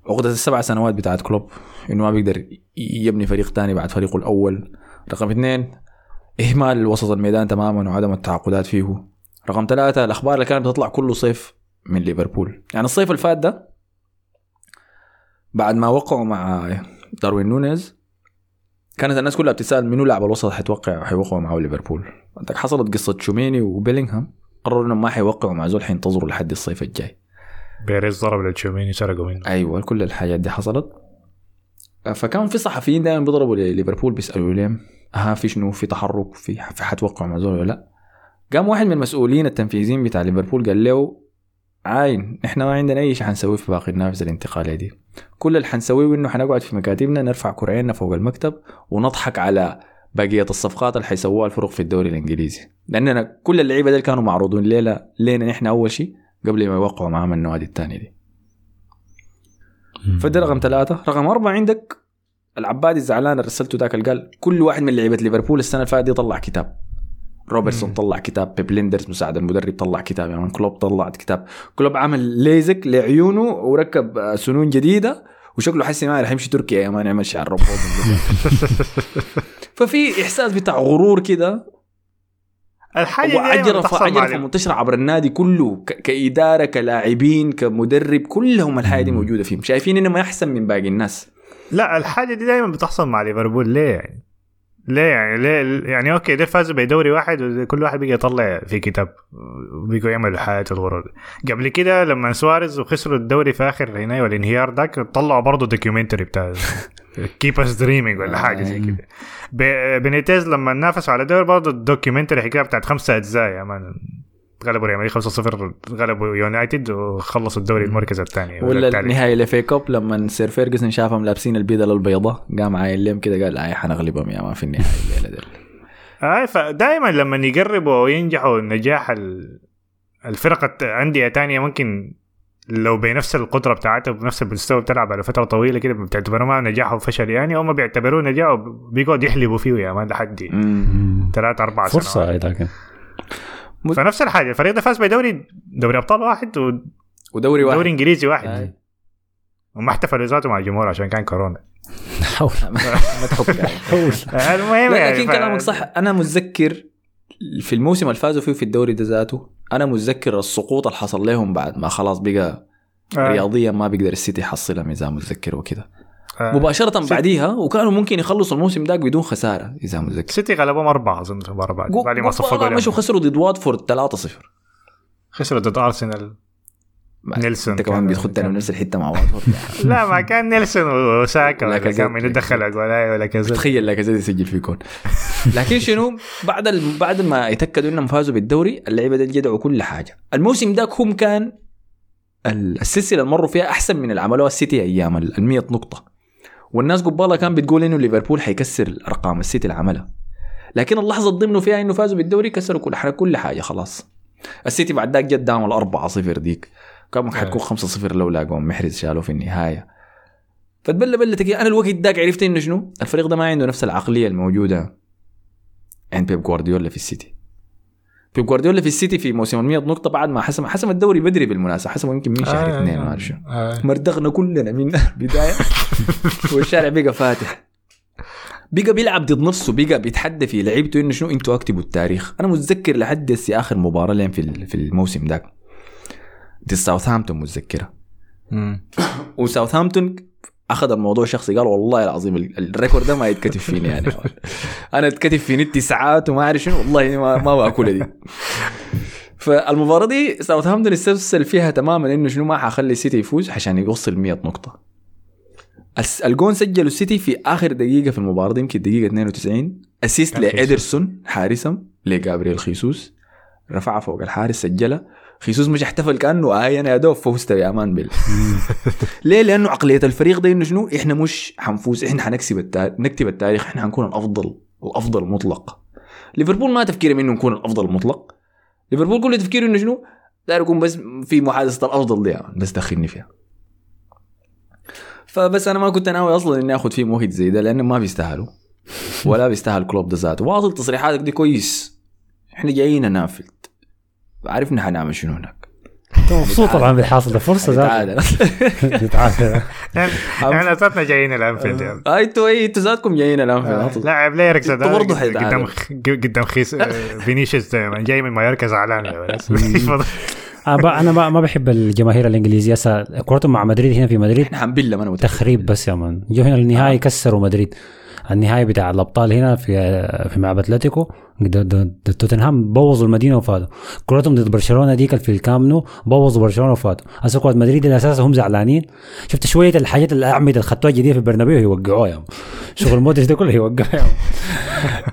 Speaker 2: عقدة السبع سنوات بتاعت كلوب إنه ما بيقدر يبني فريق تاني بعد فريقه الأول. رقم اثنين إهمال وسط الميدان تماما وعدم التعاقدات فيه. رقم ثلاثة الأخبار اللي كانت بتطلع كله صيف من ليفربول. يعني الصيف اللي ده بعد ما وقعوا مع داروين نونيز كانت الناس كلها بتسأل منو لاعب الوسط حيتوقع حيوقعوا معه ليفربول. عندك حصلت قصة شوميني وبيلينغهام قرروا إنهم ما حيوقعوا مع زول حينتظروا لحد الصيف الجاي.
Speaker 4: بيريز ضرب لتشوميني سرقوا منه.
Speaker 2: أيوه كل الحاجات دي حصلت. فكان في صحفيين دائما بيضربوا ليفربول بيسألوا لهم ها في شنو؟ في تحرك؟ في في حتوقعوا مع ولا لا؟ قام واحد من المسؤولين التنفيذيين بتاع ليفربول قال له عاين إحنا ما عندنا أي شيء حنسويه في باقي النافذة الانتقالية دي. كل اللي حنسويه إنه حنقعد في مكاتبنا نرفع كرعيننا فوق المكتب ونضحك على بقية الصفقات اللي حيسووها الفرق في الدوري الإنجليزي. لأننا كل اللعيبة دي كانوا معروضين. ليله لينا نحن أول شيء قبل ما يوقعوا معاهم النوادي الثانية دي. فده رقم ثلاثة. رقم أربعة عندك العبادي الزعلان اللي رسلته ذاك اللي قال كل واحد من لعيبة ليفربول السنة اللي فاتت دي طلع كتاب. روبرتسون. طلع كتاب بيب ليندرز مساعد المدرب طلع كتاب يعني كلوب طلع كتاب. كلوب عمل ليزك لعيونه وركب آه، سنون جديدة وشكله حسي ما رح يمشي تركيا يا man يعمل شعر روبوت ففي إحساس بتاع غرور كده
Speaker 4: الحاجة
Speaker 2: وعجرفه عجرفه منتشره عبر النادي كله ك- كإدارة كلاعبين كمدرب كلهم الحاجة دي موجودة فيهم. شايفين إنه هم احسن من باقي الناس.
Speaker 4: لا الحاجة دي دائما بتحصل مع ليفربول. ليه يعني؟ ليه يعني؟ ليه؟ يعني okay ده فازوا بدوري واحد وكل واحد بقى يطلع في كتاب بيقوا يعملوا حياة الغرور. قبل كده لما سواريز وخسروا الدوري في آخر هنا والانهيار ذاك طلعوا برضه documentary بتاع keep us dreaming ولا حاجة زي كده. ب- بينيتيز لما نافسوا على الدوري برضه ال documentary حكاية بتاعت خمسة أجزاء يا مان. غلبوا ريال مدريد 5-0 غلبوا يونايتد وخلصوا الدوري المركز الثاني
Speaker 2: ولا النهايه ال FA Cup لما سير فيرجسون شافهم لابسين البدلة البيضاء قام عاين لهم كده قال اي حنغلبهم يا ما في النهاية الليلة دي.
Speaker 4: اي فدائما لما يقربوا وينجحوا نجاح ال- الفرق أندية تانية ممكن لو بنفس القدرة بتاعتها بنفس المستوى بتلعب على فترة طويلة كده بتعتبروه ما نجاح وفشل يعني هم بيعتبروه نجاح وبيقعدوا يحلبوا فيه يا مان لحد. ثلاث أربع
Speaker 5: فرصة
Speaker 4: سنوات.
Speaker 5: هاي لكن
Speaker 4: فنفس الحاجة الفريق ده فاز بدوري دوري أبطال واحد ودوري
Speaker 2: ودوري واحد.
Speaker 4: إنجليزي واحد.
Speaker 2: آي.
Speaker 4: وما احتفلوا ذاته مع الجمهور عشان كان كورونا.
Speaker 5: حول.
Speaker 2: ما يعني.
Speaker 4: المهم يعني
Speaker 2: لكن كلامك صح. أنا متذكر في الموسم اللي فازوا فيه في الدوري ده ذاته أنا متذكر السقوط اللي حصل لهم بعد ما خلاص بقى
Speaker 4: آه.
Speaker 2: رياضيا ما بيقدر السيتي يحصلها اذا متذكر وكده.
Speaker 4: آه.
Speaker 2: مباشرة بعديها وكانوا ممكن يخلصوا الموسم ده بدون خسارة إذا متذكر.
Speaker 4: سيتي غلبوهم أربعة أظن في المباراه بعد بعد ما صفقوا
Speaker 2: مشوا. خسروا ضد واتفورد 3-0
Speaker 4: خسروا ضد أرسنال. نيلسون
Speaker 2: أنت كمان بتخدنا من نفس الحتة مع بعض
Speaker 4: لا ما كان نيلسون وساكا
Speaker 2: لا
Speaker 4: ولا. كان من دخل ولا ولا كذا
Speaker 2: تخيل لك زي يسجل في كون لكن شنو؟ بعد ال... بعد ما يتأكدوا إنهم فازوا بالدوري اللعيبة دي جدعوا كل حاجة. الموسم ذاك هم كان ال- السلسلة اللي مروا فيها أحسن من اللي عملوها السيتي أيام ال 100 نقطة. والناس قبالها كان بتقول إنه ليفربول حيكسر أرقام السيتي اللي عملها لكن اللحظة اللي ضمنوا فيها إنه فازوا بالدوري كسروا كل حاجة كل حاجة خلاص. السيتي بعد ذاك جد دام 4 0 ديك. كان حتكون 5 0 لولا قوم محرز شالوه في النهاية. فتبلى بلة أنا الوقت ذاك عرفت إنه شنو؟ الفريق ده ما عنده نفس العقلية الموجودة عند بيب جوارديولا في السيتي. بيب جوارديولا في السيتي في موسم ال 100 نقطة بعد ما حسم حسم الدوري بدري بالمناسبة حسمه يمكن من شهر
Speaker 4: آه،
Speaker 2: اثنين
Speaker 4: آه،
Speaker 2: ما اعرف شو.
Speaker 4: آه.
Speaker 2: مردغنا كلنا من البدايه والشارع بقى فاتح. بقى بيلعب ضد نفسه بقى بيتحدى في لعيبته إنه شنو أنتوا أكتبوا التاريخ. أنا متذكر لحد هسه آخر مباراة لين في في الموسم ذاك دي ساوثهامبتون متذكرة.
Speaker 4: مم.
Speaker 2: وساوثهامبتون أخذ الموضوع شخصي قال والله العظيم ال- ال record ده ما يتكتب فيني يعني. أنا اتكتب فيني التسعات وما أعرف شنو والله ما ما باكلها دي فالمباراة دي ساوثهامبتون استسهل فيها تماما إنه شنو ما حخلي السيتي يفوز عشان يوصل 100 نقطة. الجون سجلوا السيتي في آخر دقيقة في المباراة دي يمكن دقيقة 92
Speaker 4: assist.
Speaker 2: لإيدرسون حارسا لجابرييل خيسوس. رفعها فوق الحارس سجلها خيسوس مش احتفل كأنه آه أنا يا دوب فزت يا مان بال ليه؟ لأنه عقلية الفريق ده إنه شنو؟ إحنا مش حنفوز إحنا حنكسب التاريخ نكتب التاريخ إحنا حنكون الأفضل الأفضل مطلق. ليفربول ما تفكيره انه نكون الأفضل المطلق ليفربول كل تفكيره إنه شنو؟ داير يكون بس في محادثة الأفضل دي يعني بس دخلني فيها. فبس أنا ما كنت ناوي أصلا إني آخذ فيهم وقت زي ده لأنه ما بيستاهلوا. ولا بيستاهل كلوب ده ذاته. واصل تصريحاتك دي كويس. إحنا جايين ننافل عارفنا حنعمل شنو هناك
Speaker 5: أنت مبسوط طبعا بالحاصل ده فرصة ذات
Speaker 2: تعال
Speaker 4: يعني إحنا ذاتنا جايين الانفيلد يعني.
Speaker 2: آه، أنتوا إيه أنتوا ذاتكم جايين الآن في
Speaker 4: آه،. لاعب لا يركز
Speaker 2: أنتوا برضه
Speaker 4: قدام. قدام خيس آه، فينيسيوس دايما جاي من مايوركا زعلان.
Speaker 5: أنا ما ما بحب الجماهير الإنجليزية هسه كورتهم مع مدريد هنا في مدريد
Speaker 2: إحنا حنبلة ما أنا.
Speaker 5: تخريب بس يا مان جو هنا النهائي كسروا مدريد النهائي بتاع الأبطال هنا في في ملعب أتلتيكو. ضد توتنهام بوظوا المدينة وفاتوا. كرتهم ضد برشلونة ديك في الكامنو بوظوا برشلونة وفاتوا. هسه كرة مدريد الاساس هم زعلانين. شفت شوية الحاجات الأعمدة اللي خدتوها جديده في البرنابيو؟ يوقعوها يا مان. شغل مودريتش ده كله يوقعها يا مان.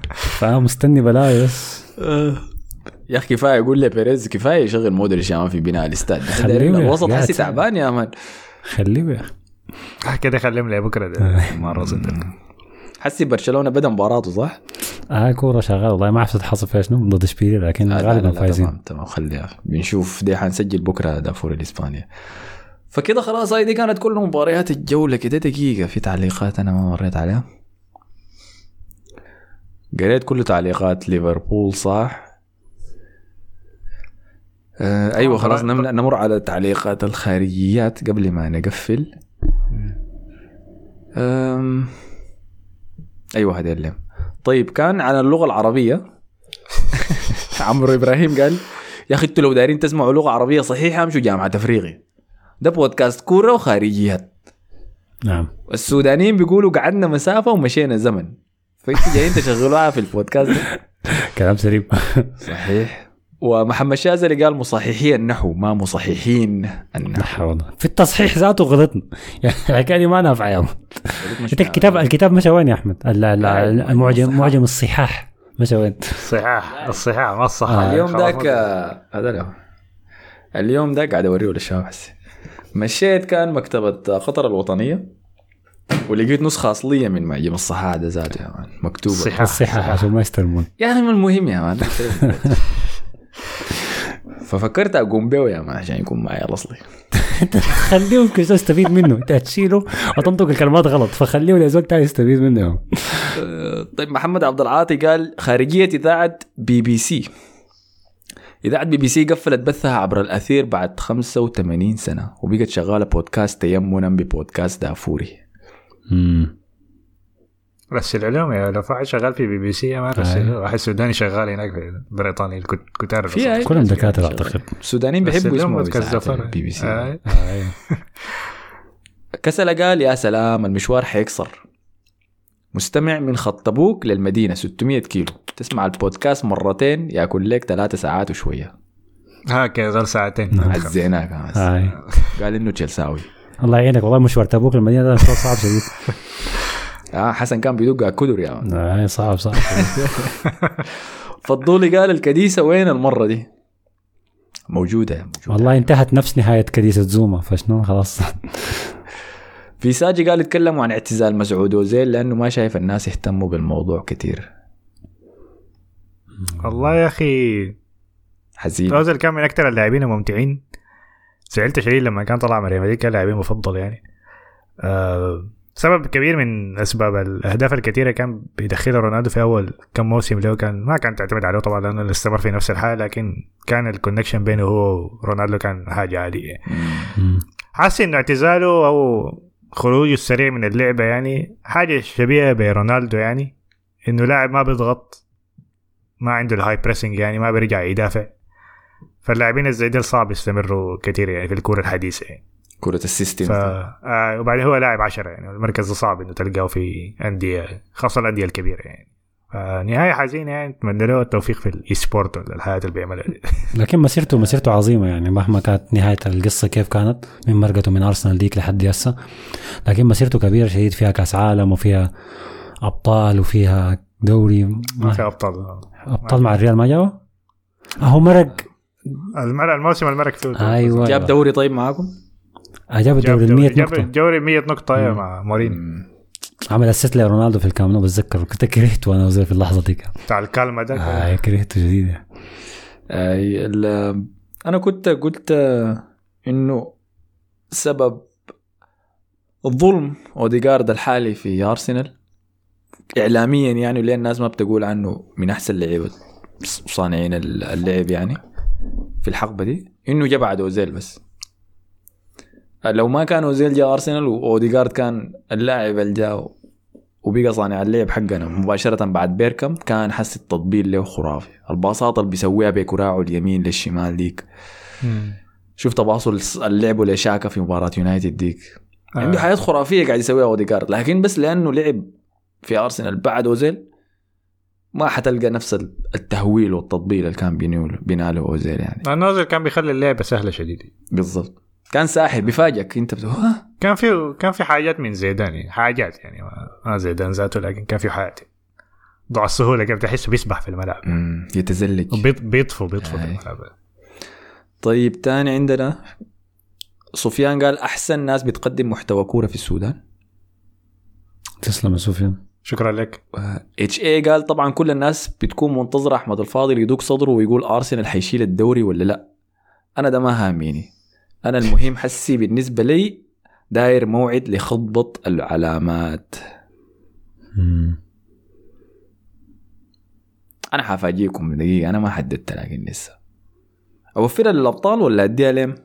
Speaker 5: فمستني بلاوي بس.
Speaker 2: يا أخي كفاية يقول لي بيريز كفاية يشغل مودريتش يا مان في بناء الاستاد. الوسط. حسي تعبان يا مان.
Speaker 5: خليه يا أخي.
Speaker 4: كده خليهم لي بكره ده مرة صدق
Speaker 2: حسي برشلونة بدأ مباراته صح؟
Speaker 5: آه كورة شغالة. والله ما عرفت تحصل فيها شنو ضد إشبيلية لكن
Speaker 2: لا،
Speaker 5: غالبا فايزين.
Speaker 2: تمام تمام خليها. بنشوف دي حنسجل بكرة دافور الاسبانيا فكده خلاص هاي دي كانت كل مباريات الجولة كده. دقيقة في تعليقات أنا ما مريت عليها. قريت كل تعليقات ليفربول صح؟ آه أيوه خلاص نم- نمر على تعليقات الخارجيات قبل ما نقفل. أم أيوه هذه اللي طيب كان عن اللغة العربية. عمرو إبراهيم قال يا أخي أنتوا لو دايرين تسمعوا لغة عربية صحيحة امشوا جامعة افريقيا ده بودكاست كورة وخارجيات
Speaker 5: نعم.
Speaker 2: السودانيين بيقولوا قعدنا مسافة ومشينا زمن. فأنتوا جايين تشغلوها في البودكاست ده.
Speaker 5: كلام سليم.
Speaker 2: صحيح. ومحمد شاذلي قال مصححي النحو ما مصححين النحو.
Speaker 5: في التصحيح ذاته غلطنا. يعني الحكاية دي ما نافعه يا. أنت الكتاب الكتاب مشى وين يا أحمد؟ ال- ال- المعجم معجم الصحاح مشى وين؟
Speaker 4: الصحاح الصحاح ما الصح
Speaker 5: آه،
Speaker 2: اليوم ذاك هذا له اليوم ذاك قاعد أوريه للشباب حسي مشيت كان مكتبة قطر الوطنية ولقيت نسخة أصلية من معجم الصحاح ده ذاته يا مان. مكتوبة.
Speaker 4: الصحاح.
Speaker 5: الصحاح عشان ما يستلمون.
Speaker 2: يعني من المهم يا مان. ففكرت أقوم بيه يا مان عشان يكون معي الأصلي.
Speaker 5: خليه كذا يستفيد منه. انت هتشيله وتنطق الكلمات غلط. فخليه لزول تاني يستفيد منه.
Speaker 2: طيب محمد عبد العاطي قال خارجية إذاعة بي بي سي. إذاعة بي بي سي قفلت بثها عبر الأثير بعد 85 سنة وبقت شغالة بودكاست تيمنا ببودكاست دافوري.
Speaker 5: مم.
Speaker 4: رسل لهم يا لو فاعل شغال في بي بي سي ما رسل له. واحد سوداني شغال هناك في بريطانيا الكت- كتار
Speaker 2: في أي
Speaker 5: كلهم
Speaker 2: شغالة.
Speaker 5: أعتقد.
Speaker 2: السودانيين بيحبوا
Speaker 4: زفر.
Speaker 2: البي بي سي
Speaker 4: آه.
Speaker 5: آه.
Speaker 2: كسل قال يا سلام المشوار حيكسر مستمع من خط تبوك للمدينة 600 كيلو تسمع البودكاست مرتين ياكل لك ثلاثة ساعات وشوية
Speaker 4: ها كذا ساعتين
Speaker 2: عزيناك بس.
Speaker 5: هاي
Speaker 2: قال إنه تشيلساوي
Speaker 5: الله يعينك والله مشوار تبوك المدينة ده صعب شديد
Speaker 2: آه حسن كان بيدق على الكدر يا مان.
Speaker 5: هاي صعب صعب.
Speaker 2: فضولي قال الكديسة وين المرة دي؟ موجودة موجودة.
Speaker 5: والله انتهت نفس نهاية كنيسه زوما فشنو؟ خلاص.
Speaker 2: في ساجي قال يتكلموا عن اعتزال مسعود اوزيل لأنه ما شايف الناس يهتموا بالموضوع كتير.
Speaker 4: والله يا أخي
Speaker 2: حزين.
Speaker 4: اوزل كان من أكثر اللاعبين الممتعين. زعلت شديد لما كان طلع من ريال مدريد كان لاعبين مفضل يعني. آه سبب كبير من أسباب الأهداف الكثيره كان بيدخلها رونالدو في أول كم موسم له كان ما كان تعتمد عليه طبعا لأنه استمر في نفس الحالة لكن كان ال connection بينه هو ورونالدو كان حاجة عاليه. حاسس إنه اعتزاله أو خروجه السريع من اللعبة يعني حاجة شبيهة برونالدو يعني إنه لاعب ما بيضغط ما عنده ال high pressing يعني ما بيرجع يدافع. فاللاعبين زي ديل صعب يستمروا كثير يعني في الكورة الحديثة يعني.
Speaker 2: كرة ال system
Speaker 4: ف... آه وبعدين هو لاعب عشرة يعني المركز صعب إنه تلقاه في أندية خاصة الأندية الكبيرة يعني. فنهاية حزينة يعني نتمنى له التوفيق في ال e-sport ولا الحياة اللي بيعملها دي.
Speaker 5: لكن مسيرته مسيرته عظيمة يعني مهما كانت نهاية القصة كيف كانت من مرقته من أرسنال ديك لحد هسه. لكن مسيرته كبيرة شديد فيها كأس عالم وفيها أبطال وفيها دوري.
Speaker 4: ما في أبطال
Speaker 5: أبطال مع الريال ما جابوا؟ أهو مرق.
Speaker 4: المر... الموسم المرق فيه.
Speaker 5: أيوه.
Speaker 2: جاب دوري طيب معاكم؟
Speaker 5: آه، جاب
Speaker 4: جاب
Speaker 5: الدوري ال 100
Speaker 4: دوري جاب
Speaker 5: نقطة.
Speaker 4: الدوري 100 نقطة يا مع مورين
Speaker 5: عمل assist لرونالدو في الكامنو بتذكر كنت كرهته وأنا وزي في اللحظة دي.
Speaker 4: بتاع ال calma ده.
Speaker 5: آه كرهته شديد
Speaker 2: ال- أنا كنت قلت آه، إنه سبب الظلم أوديجارد الحالي في أرسنال اعلاميا يعني ليه الناس ما بتقول عنه من أحسن لعيبة صانعين اللعب يعني في الحقبة دي إنه جا بعد اوزيل بس. لو ما كان أوزيل جا أرسنال واوديجارد كان اللاعب اللي جا وبقى صانع اللعب حقنا مباشرة بعد بيركامب كان حس التطبيل له خرافي. الباصات اللي بيسويها بكراعه اليمين للشمال ديك. شوف تواصل اللعب لشاكا في مباراة يونايتد ديك.
Speaker 4: آه.
Speaker 2: عنده حاجات خرافية قاعد يسويها اوديجارد لكن بس لأنه لعب في أرسنال بعد أوزيل ما حتلقى نفس التهويل والتطبيل اللي كان بيناله أوزيل يعني.
Speaker 4: النوزل كان بيخلي اللعبه سهلة شديد
Speaker 2: بالضبط. كان ساحر بيفاجئك. انت بتقول ها؟
Speaker 4: كان في كان في حاجات من زيدان يعني حاجات يعني ما- زيدان ذاته لكن كان في حاجات. ضع السهولة كيف تحسه بيسبح في الملعب.
Speaker 2: مم، يتزلج.
Speaker 4: بيطفو بيطفو في
Speaker 2: أي.
Speaker 4: الملعب.
Speaker 2: طيب تاني عندنا سفيان قال أحسن ناس بتقدم محتوى كورة في السودان؟
Speaker 5: تسلم يا سفيان.
Speaker 4: شكرا لك.
Speaker 2: اتش اي قال طبعا كل الناس بتكون منتظرة أحمد الفاضل يدوق صدره ويقول أرسنال حيشيل الدوري ولا لا؟ أنا ده ما هاميني. أنا المهم حسي بالنسبة لي داير موعد لخطبة العلامات. أنا حفاجئكم دقيقة أنا ما حددت لكن لسه أوفرها للأبطال ولا أديها لهم؟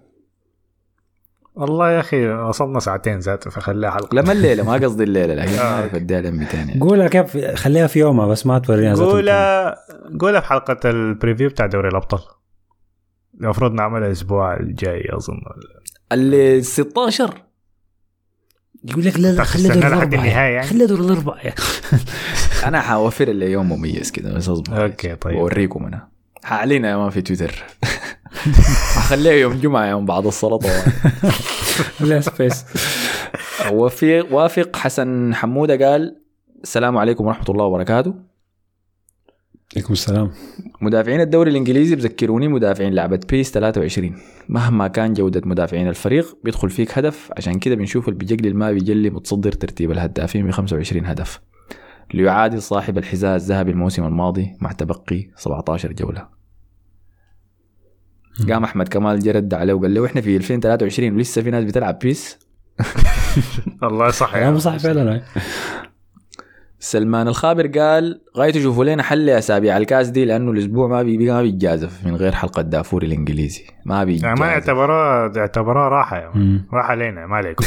Speaker 4: والله يا أخي وصلنا ساعتين ذاته فخليها حلقة
Speaker 2: لا ما الليلة ما قصدي الليلة لكن ما
Speaker 4: آه.
Speaker 2: اعرف أديها لهم 200 يعني.
Speaker 5: قولها كيف خليها في يومها بس ما تورينا
Speaker 4: قولها قولها في حلقة ال preview بتاع دوري الأبطال المفروض نعملها الأسبوع الجاي أظن.
Speaker 2: اللي 16
Speaker 5: يقول لك لا لا
Speaker 4: طب
Speaker 5: خلي
Speaker 4: تستنى
Speaker 5: دور
Speaker 4: لحد النهاية يعني؟
Speaker 5: خلي دور الأربعة
Speaker 2: أنا حوفر اللي يوم مميز كده بس أصبر.
Speaker 4: أوكي طيب.
Speaker 2: وأوريكم أنا. حاعلن يا ما في تويتر. حخليها يوم جمعة يوم بعد الصلاة طبعا.
Speaker 5: لا space
Speaker 2: وفي وافق حسن حمودة قال السلام عليكم ورحمة الله وبركاته.
Speaker 5: عليكم السلام.
Speaker 2: مدافعين الدوري الإنجليزي بذكروني مدافعين لعبة PES 23 مهما كان جودة مدافعين الفريق بيدخل فيك هدف. عشان كده بنشوف اللي بيجلي ما بيجلي متصدر ترتيب الهدافين ب 25 هدف. ليعادل صاحب الحذاء الذهبي الموسم الماضي مع تبقي 17 جولة. قام أحمد كمال جرد عليه وقال له إحنا في 2023 ولسه في ناس بتلعب PES.
Speaker 4: الله صح
Speaker 5: كلامه صح فعلا.
Speaker 2: سلمان الخابر قال غاية تشوفوا لنا حل أسابيع الكاس دي لأنه الأسبوع ما بي ما بيتجازف من غير حلقة دافور الإنجليزي. ما
Speaker 4: يعني
Speaker 2: بيتجازف.
Speaker 4: ما اعتبروها اعتبروها راحه.
Speaker 5: مم.
Speaker 4: راحه علينا ما عليكم.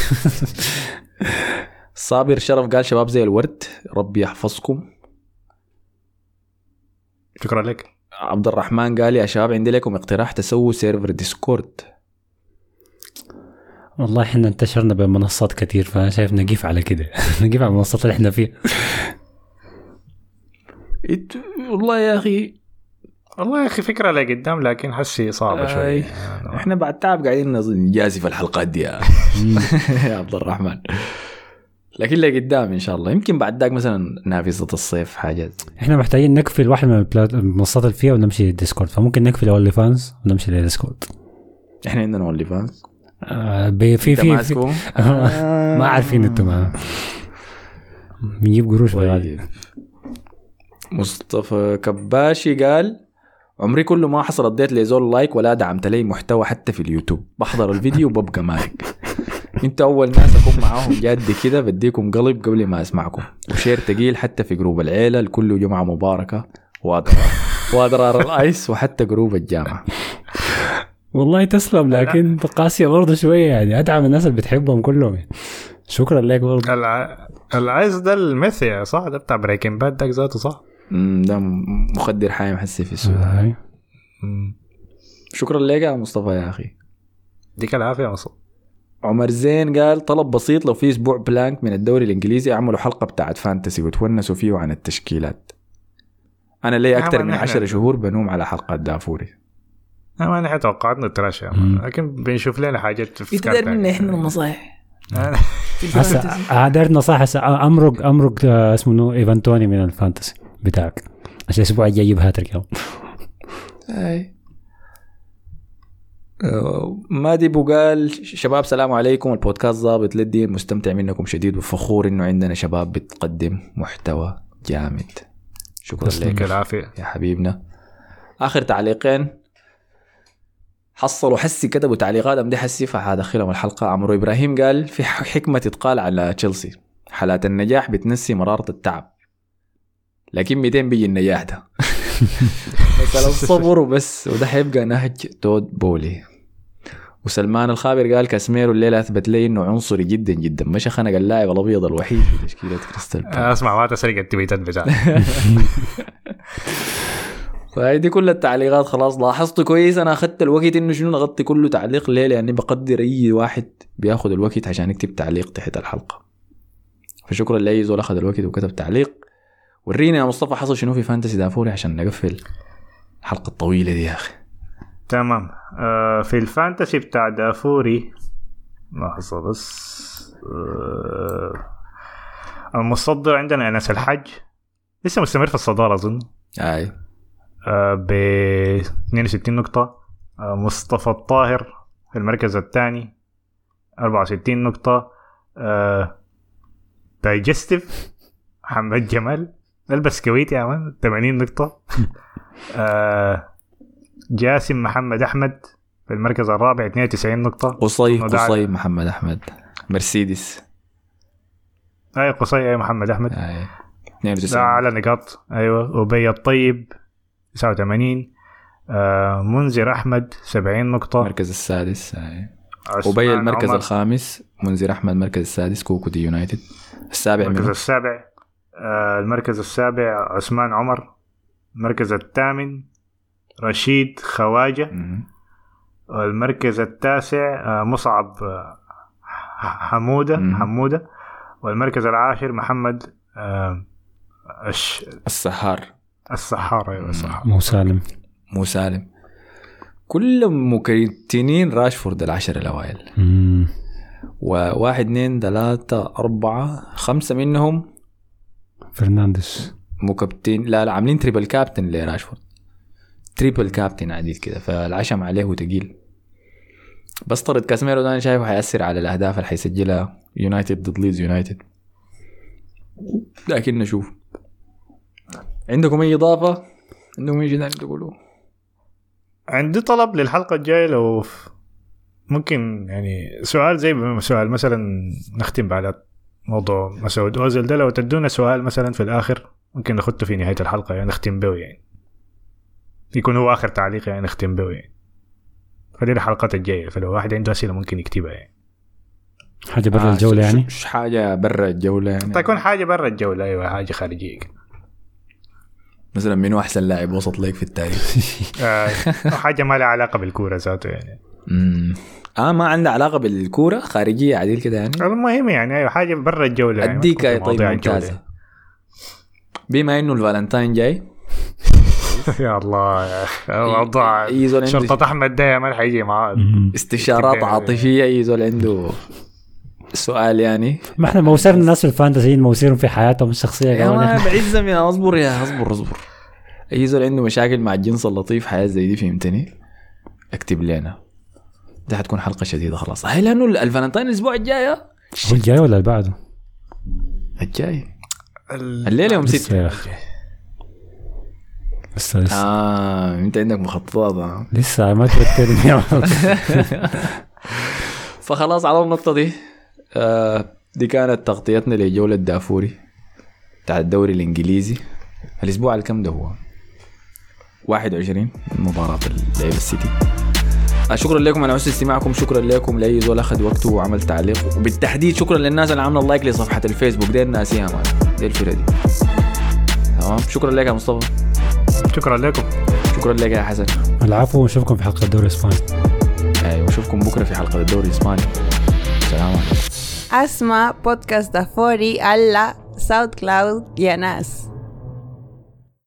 Speaker 2: صابر شرف قال شباب زي الورد ربي يحفظكم.
Speaker 4: شكرا لك.
Speaker 2: عبد الرحمن قال يا شباب عندي لكم اقتراح تسووا server Discord.
Speaker 5: والله إحنا انتشرنا بمنصات كتير فانا شايف نقيف على كده. نقيف على المنصات اللي إحنا فيها.
Speaker 2: إت- والله يا أخي
Speaker 4: والله يا أخي فكرة لقدام لكن حسي صعبه شوي. يعني
Speaker 2: إحنا بعد تعب قاعدين نجازي في الحلقات دي يا يا عبد الرحمن. لكن لقدام إن شاء الله. يمكن بعد ذاك مثلا نافذة الصيف حاجات
Speaker 5: إحنا محتاجين نقفل واحدة من المنصات اللي فيها ونمشي لل Discord. فممكن نقفل OnlyFans ونمشي لل
Speaker 2: Discord. إحنا عندنا OnlyFans.
Speaker 5: آه بي- في في, في
Speaker 2: ماسكه؟
Speaker 5: ما عارفين أنتم. ما بنجيب قروش بالغالي
Speaker 2: طيب. مصطفى كباشي قال عمري كله ما حصل اديت لي زول like ولا دعمت لي محتوى حتى في اليوتيوب. بحضر الفيديو وببقى مايك انت اول ناس اكون معاهم جادي كده بديكم قلب قبل ما اسمعكم. و share تقيل حتى في group العيلة الكل جمعة مباركة. وأضرار. وأضرار ال ice وحتى group الجامعة.
Speaker 5: والله تسلم لكن قاسية برضه شوية يعني. أدعم الناس اللي بتحبهم كلهم يعني. شكرا لك برضه.
Speaker 4: الع... العايز ده ال meth يا صح ده بتاع Breaking Bad ده ذاته صح؟
Speaker 2: ده مخدر حايم حسي في السودان
Speaker 5: هاي.
Speaker 4: مم.
Speaker 2: شكرا لك يا مصطفى يا أخي.
Speaker 4: ديك العافية مصر
Speaker 2: عمر زين قال طلب بسيط لو في أسبوع blank من الدوري الإنجليزي أعملوا حلقة بتاعت fantasy وتونسوا فيه عن التشكيلات. أنا لي
Speaker 4: أكثر
Speaker 2: من
Speaker 4: نحن-
Speaker 2: عشر شهور بنوم على حلقات دافوري.
Speaker 4: ما نحن توقعاتنا trash يا
Speaker 5: مم.
Speaker 4: man. لكن بنشوف لنا حاجات في
Speaker 2: داير منا إحنا النصائح.
Speaker 5: هسه هدير نصائح. هسه امرق أمرق آه، اسمه منو ايفان توني من ال fantasy بتاعك. عشان الأسبوع الجاي يجيب هاتريك يلا.
Speaker 2: أي. آه، مادي بو قال شباب سلام عليكم. البودكاست ظابط للدين مستمتع منكم شديد وفخور إنه عندنا شباب بتقدم محتوى جامد. شكرا. لك
Speaker 4: العافية.
Speaker 2: يا حبيبنا. آخر تعليقين. حصلوا حسي كتبوا تعليقات أم دي حسي فحادخلهم الحلقة. عمرو إبراهيم قال في حكمة تتقال على تشيلسي. حالات النجاح بتنسي مرارة التعب. لكن 200 بيجي النجاح ده. مثلا الصبر وبس وده حيبقى نهج تود بولي. وسلمان الخابر قال كاسميرو الليلة أثبت لي إنه عنصري جدا جدا. مش خنق اللاعب الأبيض الوحيد في تشكيلة كريستال.
Speaker 4: أسمع ما تسرق التويتات بتاعتك
Speaker 2: فهذه كل التعليقات خلاص لاحظت كويس؟ أنا أخذت الوقت إنه شنو نغطي كله تعليق؟ ليه؟ لأني بقدر أي واحد بياخذ الوقت عشان يكتب تعليق تحت الحلقة. فشكرا لأي زول أخذ الوقت وكتب تعليق. ورينا يا مصطفى حصل شنو في fantasy دافوري عشان نقفل الحلقة الطويلة دي يا أخي؟
Speaker 4: تمام. آه في ال fantasy بتاع دافوري لحظة بس. آه المصدر عندنا انس الحج لسه مستمر في الصدارة أظن.
Speaker 2: أي.
Speaker 4: آه ب 62 نقطة. آه مصطفى الطاهر في المركز الثاني 64 نقطة. آه digestive محمد جمال البسكويت يا man 80 نقطة. آه جاسم محمد أحمد في المركز الرابع 92 نقطة.
Speaker 2: قصي قصي محمد أحمد. مرسيدس.
Speaker 4: أي قصي أي محمد أحمد.
Speaker 2: أي
Speaker 4: ده
Speaker 2: 92
Speaker 4: على نقاط. أيوه. وبي الطيب. 89 آه منذر أحمد 70 نقطة.
Speaker 2: المركز السادس وبي المركز
Speaker 4: عمر.
Speaker 2: الخامس منذر أحمد المركز السادس كوكو دي يونايتد. السابع
Speaker 4: المركز
Speaker 2: منه.
Speaker 4: السابع آه المركز السابع عثمان عمر. المركز الثامن رشيد خواجة.
Speaker 2: مهم.
Speaker 4: والمركز التاسع آه مصعب آه ح- حمودة
Speaker 2: مم.
Speaker 4: حمودة. والمركز العاشر محمد آه الش...
Speaker 2: السهار
Speaker 4: السحار أيوه السحار
Speaker 5: مو سالم.
Speaker 2: مو سالم. كلهم مكبتنين راشفورد العشر الاوائل. وواحد اثنين ثلاثة أربعة خمسة منهم
Speaker 5: فرنانديز.
Speaker 2: مكابتن لا لا عاملين triple captain لراشفورد. triple captain عديد كده فالعشم عليه تقيل بس طرد كاسميرو ده أنا شايفه حيأثر على الأهداف اللي حيسجلها. يونايتد ضد ليدز يونايتد. لكن نشوف. عندكم أي إضافة؟ عندكم أي شيء ثاني تقولوه؟
Speaker 4: عندي طلب للحلقة الجاية لو ممكن يعني سؤال زي سؤال مثلا نختم على موضوع مسعود أوزيل ده لو تدونا سؤال مثلا في الآخر ممكن نخطه في نهاية الحلقة يعني نختم به يعني يكون هو آخر تعليق يعني نختم به يعني فدي الحلقات الجاية فلو واحد عنده أسئلة ممكن يكتبها يعني
Speaker 5: حاجة برا
Speaker 2: آه، الجولة
Speaker 5: يعني
Speaker 2: ش- حاجة برا الجولة يعني
Speaker 4: تكون حاجة برا الجولة أيوه حاجة خارجية كده.
Speaker 2: مثلا منو أحسن لاعب وسط ليك في التاريخ؟
Speaker 4: آه أو حاجة ما لها علاقة بالكورة ذاته يعني.
Speaker 2: مم. آه ما عندها علاقة بالكورة خارجية عديل كده يعني.
Speaker 4: المهم يعني أيوه حاجة برا الجولة يعني أديك
Speaker 2: يا طيب. ممتازة. بما إنه الفالنتاين جاي.
Speaker 4: يا الله يا شرطة أحمد ده ما حيجي معاه.
Speaker 2: استشارات عاطفية إي زول عنده. سؤال يعني.
Speaker 5: ما إحنا موسرنا الناس في ال fantasy موسرهم في حياتهم الشخصية
Speaker 2: يا
Speaker 5: كمان.
Speaker 2: ما بعزم يا اصبر يا اصبر اصبر. أي زول عنده مشاكل مع الجنس اللطيف حياة زي دي فهمتني؟ اكتب لنا. ده حتكون حلقة شديدة خلاص. هي لأنه الفالنتين الأسبوع الجاي
Speaker 5: هو الجاي ولا اللي بعده؟
Speaker 2: الجاي. الليلة يوم
Speaker 5: لسه
Speaker 2: 6
Speaker 5: يا أخي. لسه لسه.
Speaker 2: آه أنت عندك مخططات.
Speaker 5: لسه ما توترني.
Speaker 2: فخلاص على النقطة دي. آه دي كانت تغطيتنا لجولة دافوري بتاع الدوري الإنجليزي. الأسبوع الكم ده هو؟ 21 من مباراة اللعب السيتي. آه شكرا لكم. على حسن استماعكم. شكرا لكم. لأي زول أخذ وقته وعمل تعليق. وبالتحديد شكرا للناس اللي عاملة like لصفحة الفيسبوك. دي ناسيها man. دي الفرقة دي. تمام؟ شكرا لك يا مصطفى.
Speaker 4: شكرا لكم.
Speaker 2: شكرا لك يا حسن.
Speaker 5: العفو. ونشوفكم في حلقة الدوري الإسباني.
Speaker 2: أيوه اشوفكم بكرة في حلقة الدوري الإسباني. سلام عليكم.
Speaker 3: اسمع بودكاست دافوري على SoundCloud يا ناس